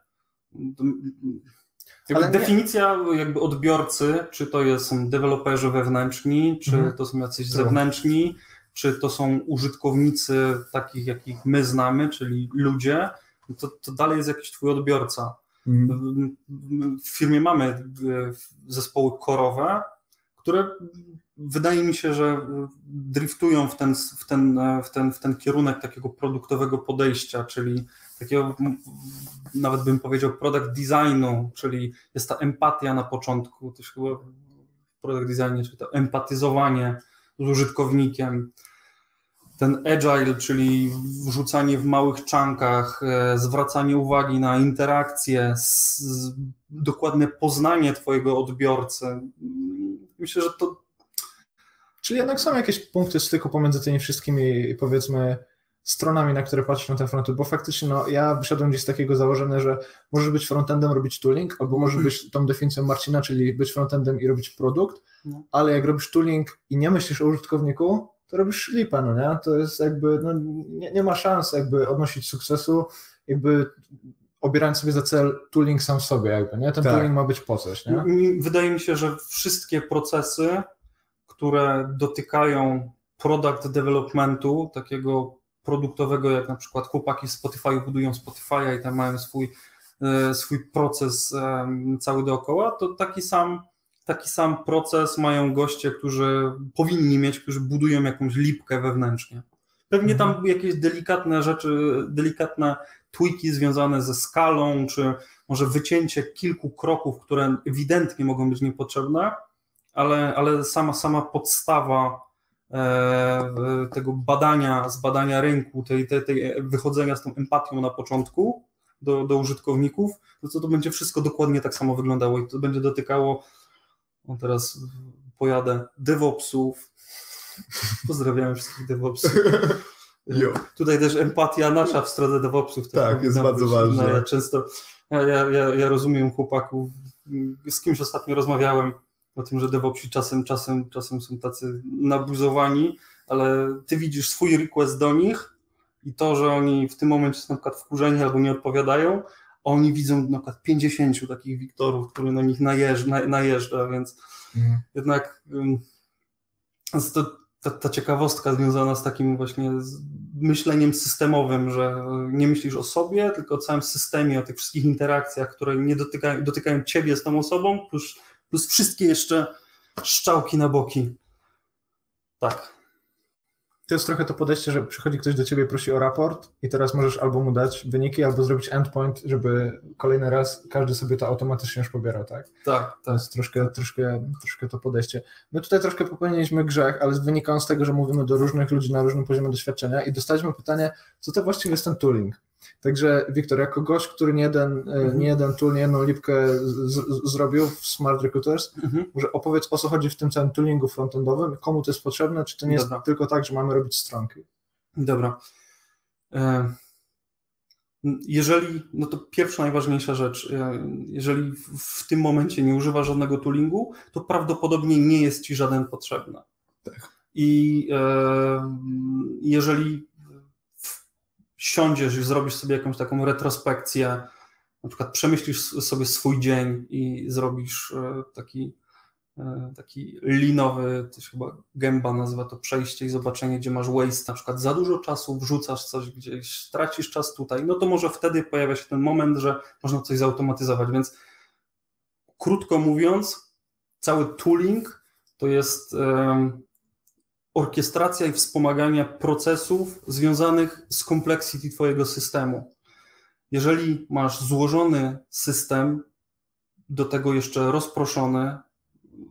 jakby definicja jakby odbiorcy, czy to są deweloperzy wewnętrzni, czy mhm. to są jacyś zewnętrzni, czy to są użytkownicy takich, jakich my znamy, czyli ludzie, to, to dalej jest jakiś twój odbiorca. Mhm. W firmie mamy e, zespoły korowe, które wydaje mi się, że driftują w ten, w ten, w ten, w ten kierunek takiego produktowego podejścia, czyli takiego, nawet bym powiedział, product designu, czyli jest ta empatia na początku, też chyba w product designie, czyli to empatyzowanie z użytkownikiem, ten agile, czyli wrzucanie w małych czankach, e, zwracanie uwagi na interakcje, dokładne poznanie Twojego odbiorcy myślę, że to. Czyli jednak są jakieś punkty styku pomiędzy tymi wszystkimi, powiedzmy, stronami, na które patrzysz na ten frontend, bo faktycznie no, ja wyszedłem gdzieś z takiego założenia, że możesz być frontendem, robić tooling, albo możesz być tą definicją Marcina, czyli być frontendem i robić produkt, no. ale jak robisz tooling i nie myślisz o użytkowniku, to robisz lipę, no nie? To jest jakby, no, nie, nie ma szans jakby odnosić sukcesu, jakby obierając sobie za cel tooling sam w sobie jakby, nie? Ten tak. tooling ma być po coś, nie? Wydaje mi się, że wszystkie procesy, które dotykają product developmentu, takiego produktowego, jak na przykład chłopaki w Spotify budują Spotify'a i tam mają swój, e, swój proces cały dookoła, to taki sam, taki sam proces mają goście, którzy powinni mieć, którzy budują jakąś lipkę wewnętrznie. Pewnie tam mhm. jakieś delikatne rzeczy, delikatne tweaki związane ze skalą, czy może wycięcie kilku kroków, które ewidentnie mogą być niepotrzebne, ale, ale sama, sama podstawa e, tego badania, zbadania rynku, tej, tej, tej wychodzenia z tą empatią na początku do, do użytkowników, to co to będzie wszystko dokładnie tak samo wyglądało i to będzie dotykało, o teraz pojadę, DevOpsów, pozdrawiam wszystkich DevOpsów, Jo. Tutaj też empatia nasza w stronę DevOpsów. Tak, jest bardzo ważna. No, ja często, ja, ja, ja rozumiem chłopaków, z kimś ostatnio rozmawiałem o tym, że DevOpsi czasem, czasem, czasem są tacy nabuzowani, ale ty widzisz swój request do nich i to, że oni w tym momencie są na przykład wkurzeni albo nie odpowiadają, a oni widzą na przykład 50 takich Wiktorów, który na nich najeżdża, najeżdża więc mhm. jednak to ta, ta, ciekawostka związana z takim właśnie z myśleniem systemowym, że nie myślisz o sobie, tylko o całym systemie, o tych wszystkich interakcjach, które nie dotykają, dotykają ciebie z tą osobą, plus, plus wszystkie jeszcze szczałki na boki. Tak to jest trochę to podejście, że przychodzi ktoś do ciebie, prosi o raport i teraz możesz albo mu dać wyniki, albo zrobić endpoint, żeby kolejny raz każdy sobie to automatycznie już pobierał, tak? Tak, tak. To jest troszkę, troszkę, troszkę to podejście. My tutaj troszkę popełniliśmy grzech, ale wynika on z tego, że mówimy do różnych ludzi na różnym poziomie doświadczenia i dostaliśmy pytanie, co to właściwie jest ten tooling? Także Wiktor, jako gość, który nie jeden, mhm. nie jeden tool, nie jedną lipkę z, z, zrobił w Smart Recruiters, mhm. może opowiedz o co chodzi w tym całym toolingu frontendowym, komu to jest potrzebne, czy to nie Dobra. jest tylko tak, że mamy robić stronki? Dobra. E, jeżeli, no to pierwsza najważniejsza rzecz, e, jeżeli w tym momencie nie używasz żadnego toolingu, to prawdopodobnie nie jest ci żaden potrzebny. Tak. I e, jeżeli siądziesz i zrobisz sobie jakąś taką retrospekcję, na przykład przemyślisz sobie swój dzień i zrobisz e, taki, e, taki linowy, to się chyba gęba nazywa to przejście i zobaczenie, gdzie masz waste, na przykład za dużo czasu, wrzucasz coś gdzieś, tracisz czas tutaj, no to może wtedy pojawia się ten moment, że można coś zautomatyzować, więc krótko mówiąc, cały tooling to jest orkiestracja i wspomagania procesów związanych z complexity Twojego systemu. Jeżeli masz złożony system, do tego jeszcze rozproszony,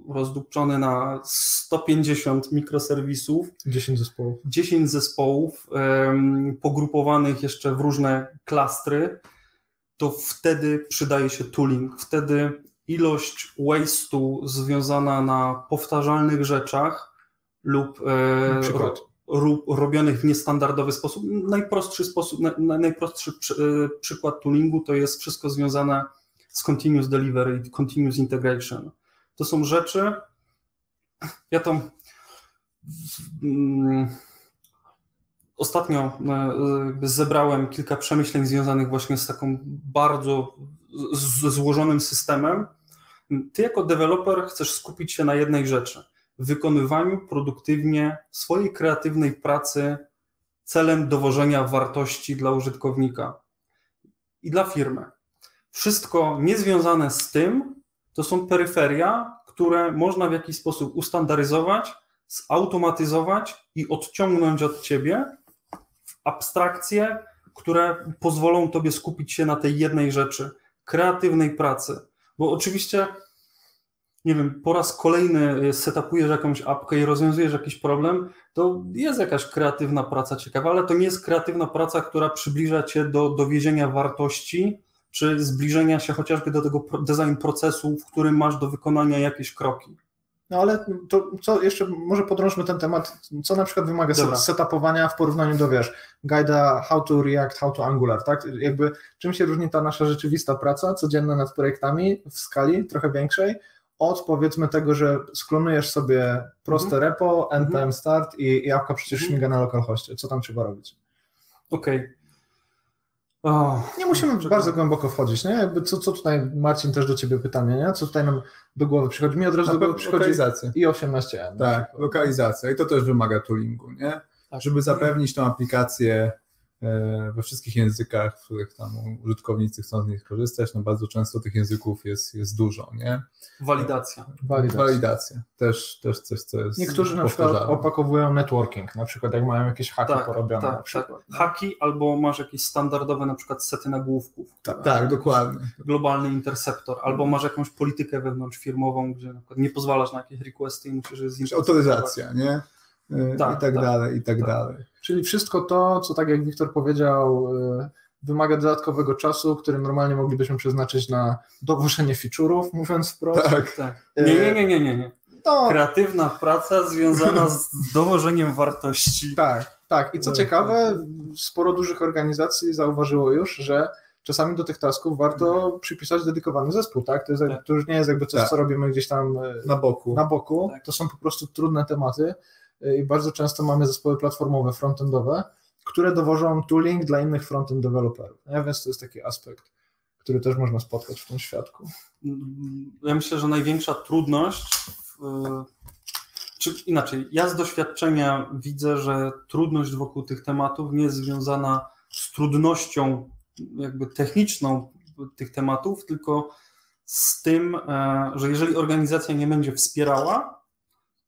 rozdupczony na 150 mikroserwisów, 10 zespołów, 10 zespołów um, pogrupowanych jeszcze w różne klastry, to wtedy przydaje się tooling. Wtedy ilość waste'u związana na powtarzalnych rzeczach lub e, ro, robionych w niestandardowy sposób. Najprostszy sposób, na, najprostszy przy, e, przykład toolingu to jest wszystko związane z continuous delivery i continuous integration. To są rzeczy, ja to mm, ostatnio e, zebrałem kilka przemyśleń związanych właśnie z taką bardzo z, złożonym systemem. Ty jako deweloper chcesz skupić się na jednej rzeczy – wykonywaniu produktywnie swojej kreatywnej pracy celem dowożenia wartości dla użytkownika i dla firmy. Wszystko niezwiązane z tym to są peryferia, które można w jakiś sposób ustandaryzować, zautomatyzować i odciągnąć od ciebie w abstrakcje, które pozwolą tobie skupić się na tej jednej rzeczy kreatywnej pracy. Bo oczywiście nie wiem, po raz kolejny setupujesz jakąś apkę i rozwiązujesz jakiś problem, to jest jakaś kreatywna praca ciekawa, ale to nie jest kreatywna praca, która przybliża cię do dowiezienia wartości, czy zbliżenia się chociażby do tego design procesu, w którym masz do wykonania jakieś kroki. No ale to co jeszcze, może podrążmy ten temat, co na przykład wymaga Dobra. setupowania w porównaniu do, wiesz, guida how to React, how to Angular, tak? Jakby czym się różni ta nasza rzeczywista praca codzienna nad projektami w skali trochę większej od powiedzmy tego, że sklonujesz sobie proste mhm. repo, npm mhm. start i, i apka przecież mhm. śmiga na localhoście. Co tam trzeba robić? Okej. Okay. Oh, nie musimy bardzo głęboko wchodzić, nie? Jakby co, co tutaj, Marcin, też do Ciebie pytanie, nie? Co tutaj nam do głowy przychodzi? Mi od razu do głowy przychodzi i 18M. Tak, lokalizacja i to też wymaga toolingu, nie? Tak. Żeby zapewnić tą aplikację we wszystkich językach, w których tam użytkownicy chcą z nich korzystać, no bardzo często tych języków jest, jest dużo, nie? Walidacja. Walidacja. Walidacja. Też, też coś, co jest Niektórzy na przykład opakowują networking, na przykład jak mają jakieś haki tak, porobione tak, na przykład. Tak. Haki albo masz jakieś standardowe na przykład sety nagłówków. Tak, tak dokładnie. Globalny interceptor, albo masz jakąś politykę wewnątrzfirmową, gdzie na przykład nie pozwalasz na jakieś requesty i musisz je zintegrować. Autoryzacja, nie? E, tak, i tak, tak, dalej, i tak, tak, dalej. Czyli wszystko to, co tak jak Wiktor powiedział, e, wymaga dodatkowego czasu, który normalnie moglibyśmy przeznaczyć na dowożenie feature'ów, mówiąc wprost. Tak, tak. Nie, nie, nie, nie, nie. nie. To... Kreatywna praca związana z dowożeniem wartości. Tak, tak. I co ciekawe, sporo dużych organizacji zauważyło już, że czasami do tych tasków warto przypisać dedykowany zespół, tak? To, jest, tak. to już nie jest jakby coś, tak. co robimy gdzieś tam na boku. Na boku. Tak. To są po prostu trudne tematy i bardzo często mamy zespoły platformowe, frontendowe, które dowożą tooling dla innych frontend deweloperów. Ja więc to jest taki aspekt, który też można spotkać w tym świadku. Ja myślę, że największa trudność, czy inaczej, ja z doświadczenia widzę, że trudność wokół tych tematów nie jest związana z trudnością jakby techniczną tych tematów, tylko z tym, e, że jeżeli organizacja nie będzie wspierała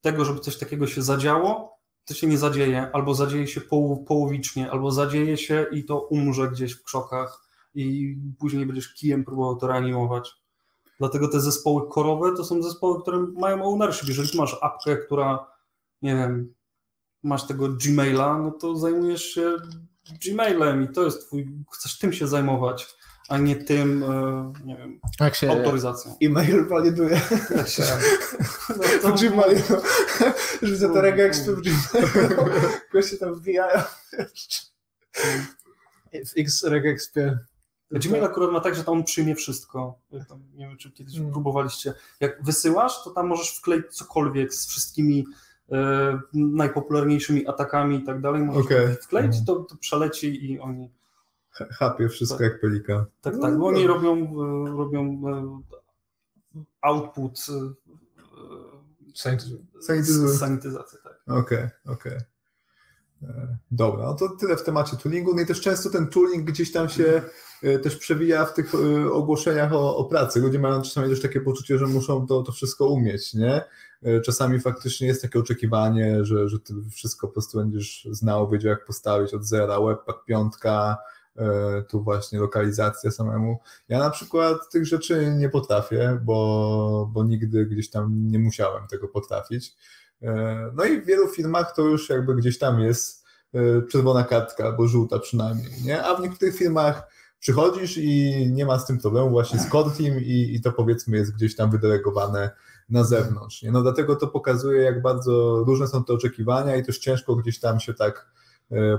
tego, żeby coś takiego się zadziało, to się nie zadzieje, albo zadzieje się poł połowicznie, albo zadzieje się i to umrze gdzieś w krzokach i później będziesz kijem próbował to reanimować. Dlatego te zespoły korowe to są zespoły, które mają ownership. Jeżeli masz apkę, która, nie wiem, masz tego Gmaila, no to zajmujesz się Gmailem i to jest twój, chcesz tym się zajmować a nie tym, e, nie wiem, Jak się autoryzacją. E-mail validuje. No, to... Gmail, że za to regexpy w Gmailu, goście tam wbijają w X regexpie. Gmail akurat ma tak, że tam on przyjmie wszystko. Tam, nie wiem, czy kiedyś hmm. próbowaliście. Jak wysyłasz, to tam możesz wkleić cokolwiek z wszystkimi e, najpopularniejszymi atakami i tak dalej. Możesz okay. wkleić, hmm. to, to przeleci i oni Chapie wszystko tak. jak pelika. Tak, tak, bo oni robią, e, robią e, output sanityzację. Sanityzację, tak. Okej, okay, okej. Okay. Dobra, no to tyle w temacie toolingu. No i też często ten tooling gdzieś tam się e, też przewija w tych ogłoszeniach o, o pracy. Ludzie mają czasami też takie poczucie, że muszą to, to wszystko umieć, nie? Czasami faktycznie jest takie oczekiwanie, że, że ty wszystko po prostu będziesz znał, wiedział jak postawić od zera, webpack piątka, E, tu właśnie lokalizację samemu. Ja na przykład tych rzeczy nie potrafię, bo, bo nigdy gdzieś tam nie musiałem tego potrafić. E, no i w wielu firmach to już jakby gdzieś tam jest e, czerwona kartka, albo żółta przynajmniej, nie? A w niektórych firmach przychodzisz i nie ma z tym problemu właśnie z core team i, i to powiedzmy jest gdzieś tam wydelegowane na zewnątrz. Nie? No dlatego to pokazuje, jak bardzo różne są te oczekiwania i też ciężko gdzieś tam się tak E,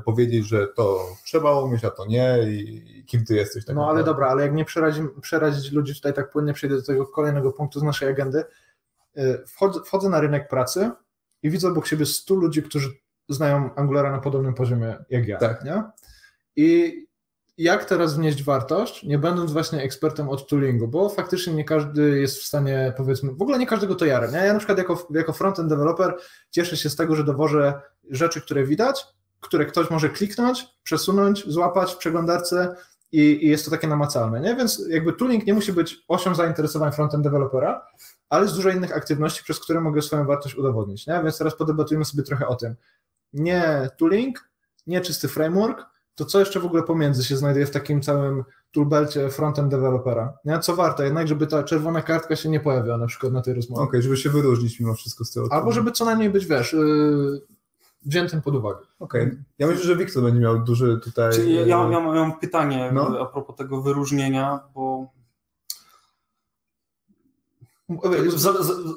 powiedzieć, że to trzeba umieć, a to nie i kim ty jesteś. Tak no ale dobra, ale jak nie przerazić, przerazić ludzi, tutaj tak płynnie przejdę do tego kolejnego punktu z naszej agendy, e, wchodzę, wchodzę na rynek pracy i widzę obok siebie 100 ludzi, którzy znają Angulara na podobnym poziomie jak ja. Tak. Nie? I jak teraz wnieść wartość, nie będąc właśnie ekspertem od toolingu, bo faktycznie nie każdy jest w stanie, powiedzmy, w ogóle nie każdego to. Nie? Ja na przykład jako, jako frontend developer cieszę się z tego, że dowożę rzeczy, które widać, które ktoś może kliknąć, przesunąć, złapać w przeglądarce i, i, jest to takie namacalne, nie? Więc jakby tooling nie musi być osią zainteresowań frontend dewelopera, ale jest dużo innych aktywności, przez które mogę swoją wartość udowodnić, nie? Więc teraz podebatujemy sobie trochę o tym. Nie tooling, nie czysty framework, to co jeszcze w ogóle pomiędzy się znajduje w takim całym toolbelcie frontend dewelopera? Nie? Co warto jednak, żeby ta czerwona kartka się nie pojawiała na przykład na tej rozmowie. Okej, okay, żeby się wyróżnić mimo wszystko z tego. Albo żeby co najmniej być, wiesz, yy, wziętym pod uwagę. Okej. Okay. Ja myślę, że Wiktor będzie miał duży tutaj... Czyli ja, ja, mam, ja mam pytanie no. a propos tego wyróżnienia, bo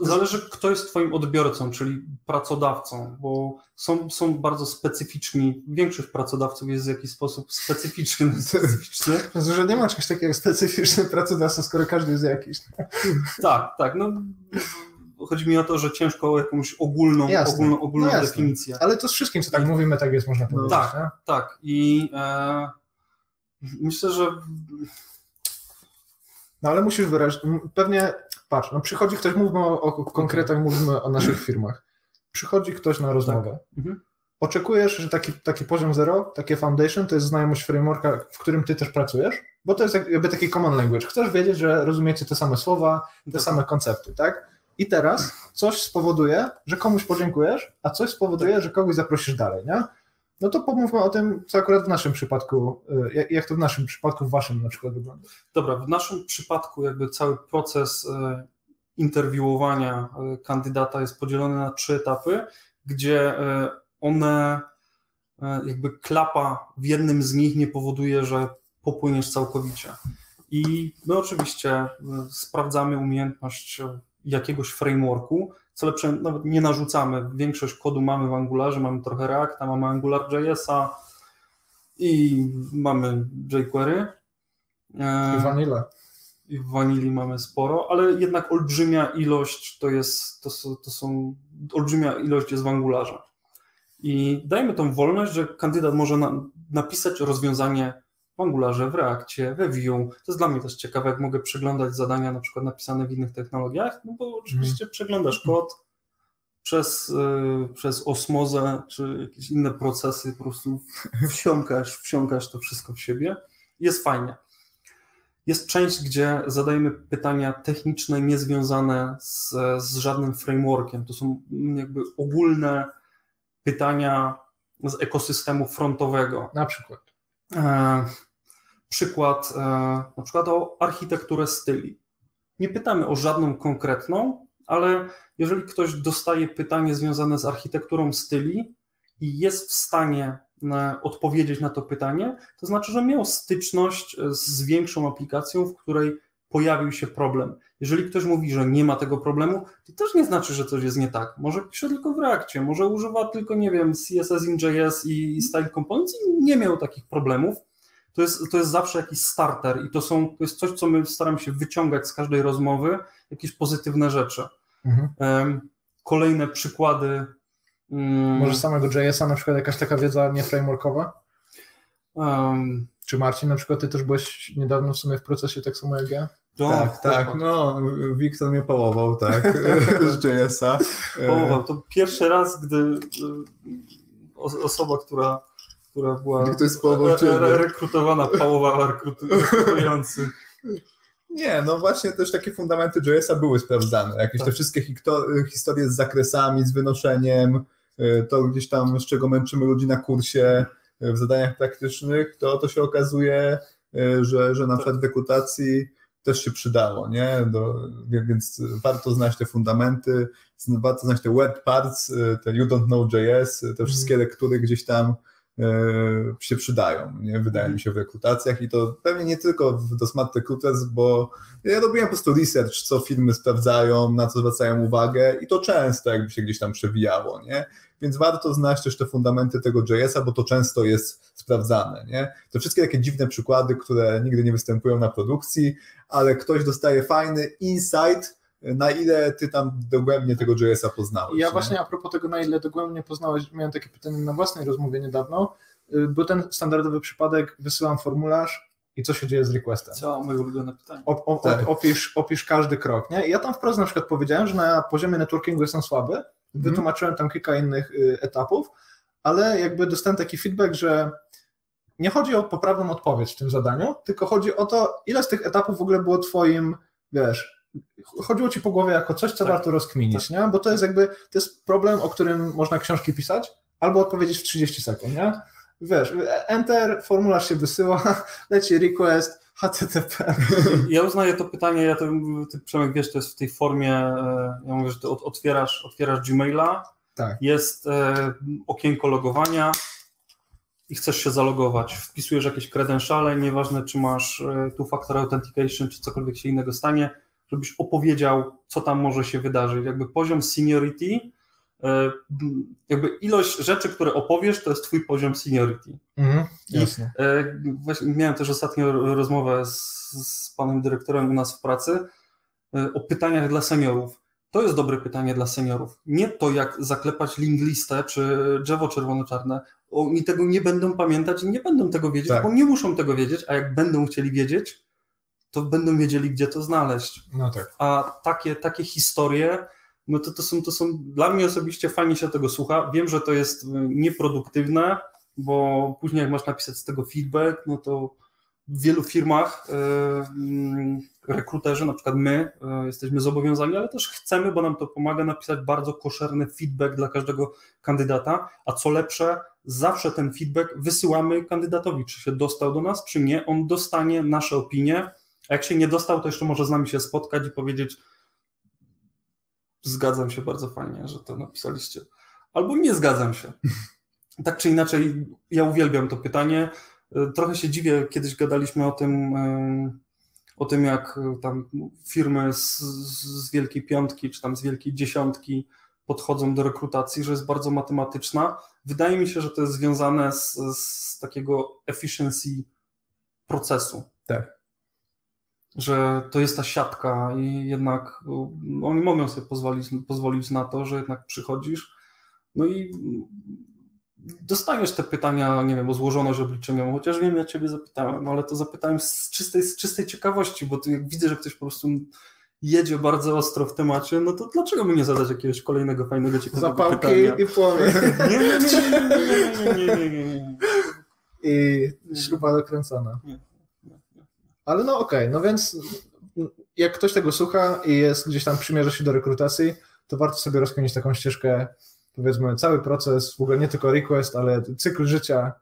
Zależy, kto jest Twoim odbiorcą, czyli pracodawcą, bo są, są bardzo specyficzni. Większość pracodawców jest w jakiś sposób specyficzny. specyficzny. że nie ma czegoś takiego jak specyficzny pracodawca, skoro każdy jest jakiś. Tak, tak. No, chodzi mi o to, że ciężko o jakąś ogólną, ogólną, ogólną no definicję. Ale to z wszystkim, co tak mówimy, tak jest, można powiedzieć. Tak, nie? tak. I e, myślę, że. No ale musisz wyrazić. Pewnie, patrz, no przychodzi ktoś, mówmy o, o konkretach, mówimy o naszych firmach. Przychodzi ktoś na rozmowę. Tak. Mhm. Oczekujesz, że taki, taki poziom zero, takie foundation, to jest znajomość frameworka, w którym ty też pracujesz, bo to jest jakby taki common language. Chcesz wiedzieć, że rozumiecie te same słowa, te tak. same koncepty, tak? I teraz coś spowoduje, że komuś podziękujesz, a coś spowoduje, że kogoś zaprosisz dalej, nie? No to pomówmy o tym, co akurat w naszym przypadku, y, jak to w naszym przypadku, w waszym na przykład wygląda. Dobra, w naszym przypadku jakby cały proces y, interwiuowania y, kandydata jest podzielony na trzy etapy, gdzie one jakby klapa w jednym z nich nie powoduje, że popłyniesz całkowicie. I my oczywiście sprawdzamy umiejętność jakiegoś frameworku. Co lepsze, nawet nie narzucamy. Większość kodu mamy w Angularze, mamy trochę Reacta, mamy AngularJS-a i mamy jQuery. I Vanilla. I w Vanilli mamy sporo, ale jednak olbrzymia ilość to jest, to są, to są olbrzymia ilość jest w Angularze. I dajmy tą wolność, że kandydat może na, napisać rozwiązanie w Angularze, w Reakcie, we Vue. To jest dla mnie też ciekawe, jak mogę przeglądać zadania na przykład napisane w innych technologiach, no bo oczywiście mm. przeglądasz kod przez, y, przez osmozę czy jakieś inne procesy, po prostu wsiąkasz, wsiąkasz to wszystko w siebie. Jest fajnie. Jest część, gdzie zadajemy pytania techniczne, niezwiązane z, z żadnym frameworkiem. To są jakby ogólne pytania z ekosystemu frontowego. Na przykład. E, przykład, e, na przykład o architekturę styli. Nie pytamy o żadną konkretną, ale jeżeli ktoś dostaje pytanie związane z architekturą styli i jest w stanie e, odpowiedzieć na to pytanie, to znaczy, że miał styczność z większą aplikacją, w której pojawił się problem. Jeżeli ktoś mówi, że nie ma tego problemu, to też nie znaczy, że coś jest nie tak. Może pisze tylko w Reakcie, może używa tylko, nie wiem, CSS in JS i Style Components i nie miał takich problemów. To jest, to jest zawsze jakiś starter i to, są, to jest coś, co my staramy się wyciągać z każdej rozmowy, jakieś pozytywne rzeczy. Mhm. Kolejne przykłady. Mm, może samego JS-a na przykład jakaś taka wiedza nieframeworkowa? Um, Czy Marcin, na przykład ty też byłeś niedawno w sumie w procesie tak samo jak ja? No, tak, tak, no, Wiktor mnie połował, tak, z JS-a. Połował, to pierwszy raz, gdy y, osoba, która, która była re, re, rekrutowana, pałowała rekrutujący. Nie, no właśnie też takie fundamenty JS-a były sprawdzane, jakieś tak. te wszystkie historie z zakresami, z wynoszeniem, y, to gdzieś tam, z czego męczymy ludzi na kursie, w zadaniach praktycznych, to, to się okazuje, że, że na przykład w rekrutacji też się przydało, nie? Do, więc warto znać te fundamenty, warto znać te web parts, te you don't know JS, te mhm. wszystkie lektury gdzieś tam e, się przydają, nie? wydaje mi się w rekrutacjach i to pewnie nie tylko do Smart Recruiters, bo ja robiłem po prostu research, co firmy sprawdzają, na co zwracają uwagę i to często jakby się gdzieś tam przewijało, nie? Więc warto znać też te fundamenty tego JS-a, bo to często jest sprawdzane. Nie? To wszystkie takie dziwne przykłady, które nigdy nie występują na produkcji, ale ktoś dostaje fajny insight, na ile ty tam dogłębnie tego JS-a poznałeś. Ja nie? właśnie a propos tego, na ile dogłębnie poznałeś, miałem takie pytanie na własnej rozmowie niedawno. Y, był ten standardowy przypadek, wysyłam formularz, i co się dzieje z requestem. Co, moje ulubione pytanie. O, o, tak. opisz, opisz każdy krok. Nie? I ja tam wprost na przykład powiedziałem, że na poziomie networkingu jestem słaby. Wytłumaczyłem tam kilka innych y, etapów, ale jakby dostałem taki feedback, że nie chodzi o poprawną odpowiedź w tym zadaniu, tylko chodzi o to, ile z tych etapów w ogóle było twoim, wiesz, chodziło ci po głowie jako coś, co tak. warto rozkminić, tak. nie? Bo to jest jakby, to jest problem, o którym można książki pisać, albo odpowiedzieć w 30 sekund, nie? Wiesz, enter, formularz się wysyła, leci request, HTTP. Ja uznaję to pytanie, ja to, ty Przemek wiesz, to jest w tej formie, e, ja mówię, że ty otwierasz, otwierasz Gmaila, tak. jest e, okienko logowania i chcesz się zalogować. Wpisujesz jakieś credentiale, nieważne czy masz e, two-factor authentication, czy cokolwiek się innego stanie, żebyś opowiedział, co tam może się wydarzyć. Jakby poziom seniority, jakby ilość rzeczy, które opowiesz, to jest twój poziom seniority. Mhm, jasne. I, właśnie miałem też ostatnio rozmowę z, z panem dyrektorem u nas w pracy o pytaniach dla seniorów. To jest dobre pytanie dla seniorów. Nie to, jak zaklepać link listę czy drzewo czerwono-czarne. Oni tego nie będą pamiętać i nie będą tego wiedzieć, tak. bo nie muszą tego wiedzieć, a jak będą chcieli wiedzieć, to będą wiedzieli, gdzie to znaleźć. No tak. A takie, takie historie, no to, to, są, to są, dla mnie osobiście fajnie się tego słucha. Wiem, że to jest y, nieproduktywne, bo później jak masz napisać z tego feedback, no to w wielu firmach yy, rekruterzy, na przykład my, yy, jesteśmy zobowiązani, ale też chcemy, bo nam to pomaga napisać bardzo koszerny feedback dla każdego kandydata, a co lepsze, zawsze ten feedback wysyłamy kandydatowi, czy się dostał do nas, czy nie, on dostanie nasze opinie, a jak się nie dostał, to jeszcze może z nami się spotkać i powiedzieć zgadzam się bardzo fajnie, że to napisaliście, albo nie zgadzam się. Tak czy inaczej, ja uwielbiam to pytanie, Trochę się dziwię, kiedyś gadaliśmy o tym, o tym jak tam firmy z, z Wielkiej Piątki czy tam z Wielkiej Dziesiątki podchodzą do rekrutacji, że jest bardzo matematyczna. Wydaje mi się, że to jest związane z, z takiego efficiency procesu. Tak. Że to jest ta siatka i jednak oni mogą sobie pozwolić, pozwolić na to, że jednak przychodzisz. No i dostaniesz te pytania, nie wiem, o złożoność obliczeniową, chociaż wiem, ja ciebie zapytałem, ale to zapytałem z czystej, z czystej ciekawości, bo jak widzę, że ktoś po prostu jedzie bardzo ostro w temacie, no to dlaczego by nie zadać jakiegoś kolejnego fajnego, ciekawego Zapałki pytania? i płomień. Nie, nie, nie, nie, nie, nie, nie, I śruba dokręcona. Ale no okej, okay, no więc jak ktoś tego słucha i jest gdzieś tam przymierza się do rekrutacji, to warto sobie rozkminić taką ścieżkę powiedzmy cały proces, w ogóle nie tylko request, ale cykl życia,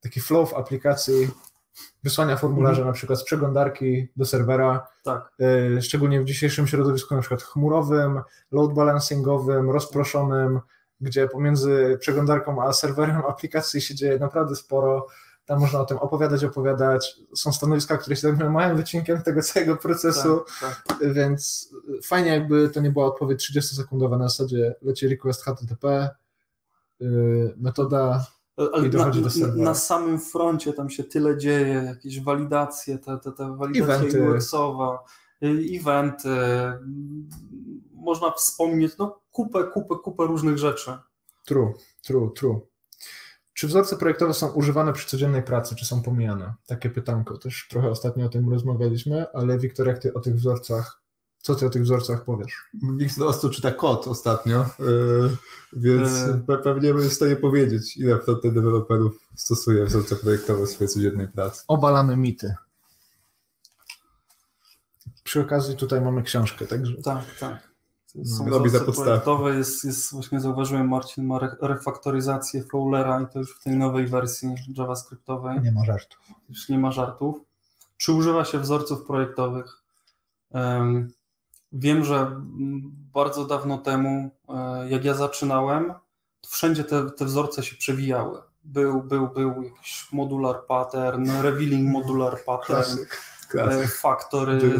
taki flow w aplikacji, wysłania formularza mm. na przykład z przeglądarki do serwera, tak. y, szczególnie w dzisiejszym środowisku na przykład chmurowym, load balancingowym, rozproszonym, gdzie pomiędzy przeglądarką a serwerem aplikacji się dzieje naprawdę sporo, tam można o tym opowiadać, opowiadać. Są stanowiska, które się zajmują małym wycinkiem tego całego procesu, tak, tak. więc fajnie jakby to nie była odpowiedź 30-sekundowa na zasadzie leci request HTTP, yy, metoda ale na, na, samym froncie tam się tyle dzieje, jakieś walidacje, te, te, te walidacja UX-owa, y, eventy, można wspomnieć no, kupę, kupę, kupę różnych rzeczy. True, true, true. Czy wzorce projektowe są używane przy codziennej pracy, czy są pomijane? Takie pytanko. Też trochę ostatnio o tym rozmawialiśmy, ale Wiktor, jak ty o tych wzorcach, co ty o tych wzorcach powiesz? Wiktor ostro czyta kod ostatnio, yy, więc yy. pewnie bym w stanie powiedzieć, ile frontend deweloperów stosuje wzorce projektowe w swojej codziennej pracy. Obalamy mity. Przy okazji tutaj mamy książkę, także... Tak, tak. Są za podstawę. Jest, jest, właśnie zauważyłem, Marcin ma refaktoryzację Fowlera i to już w tej nowej wersji JavaScriptowej. Nie ma żartów. Już nie ma żartów. Czy używa się wzorców projektowych? Um, wiem, że bardzo dawno temu, e, jak ja zaczynałem, to wszędzie te, te wzorce się przewijały. Był, był, był jakiś modular pattern, revealing modular pattern, Klasyk. Klasyk. factory.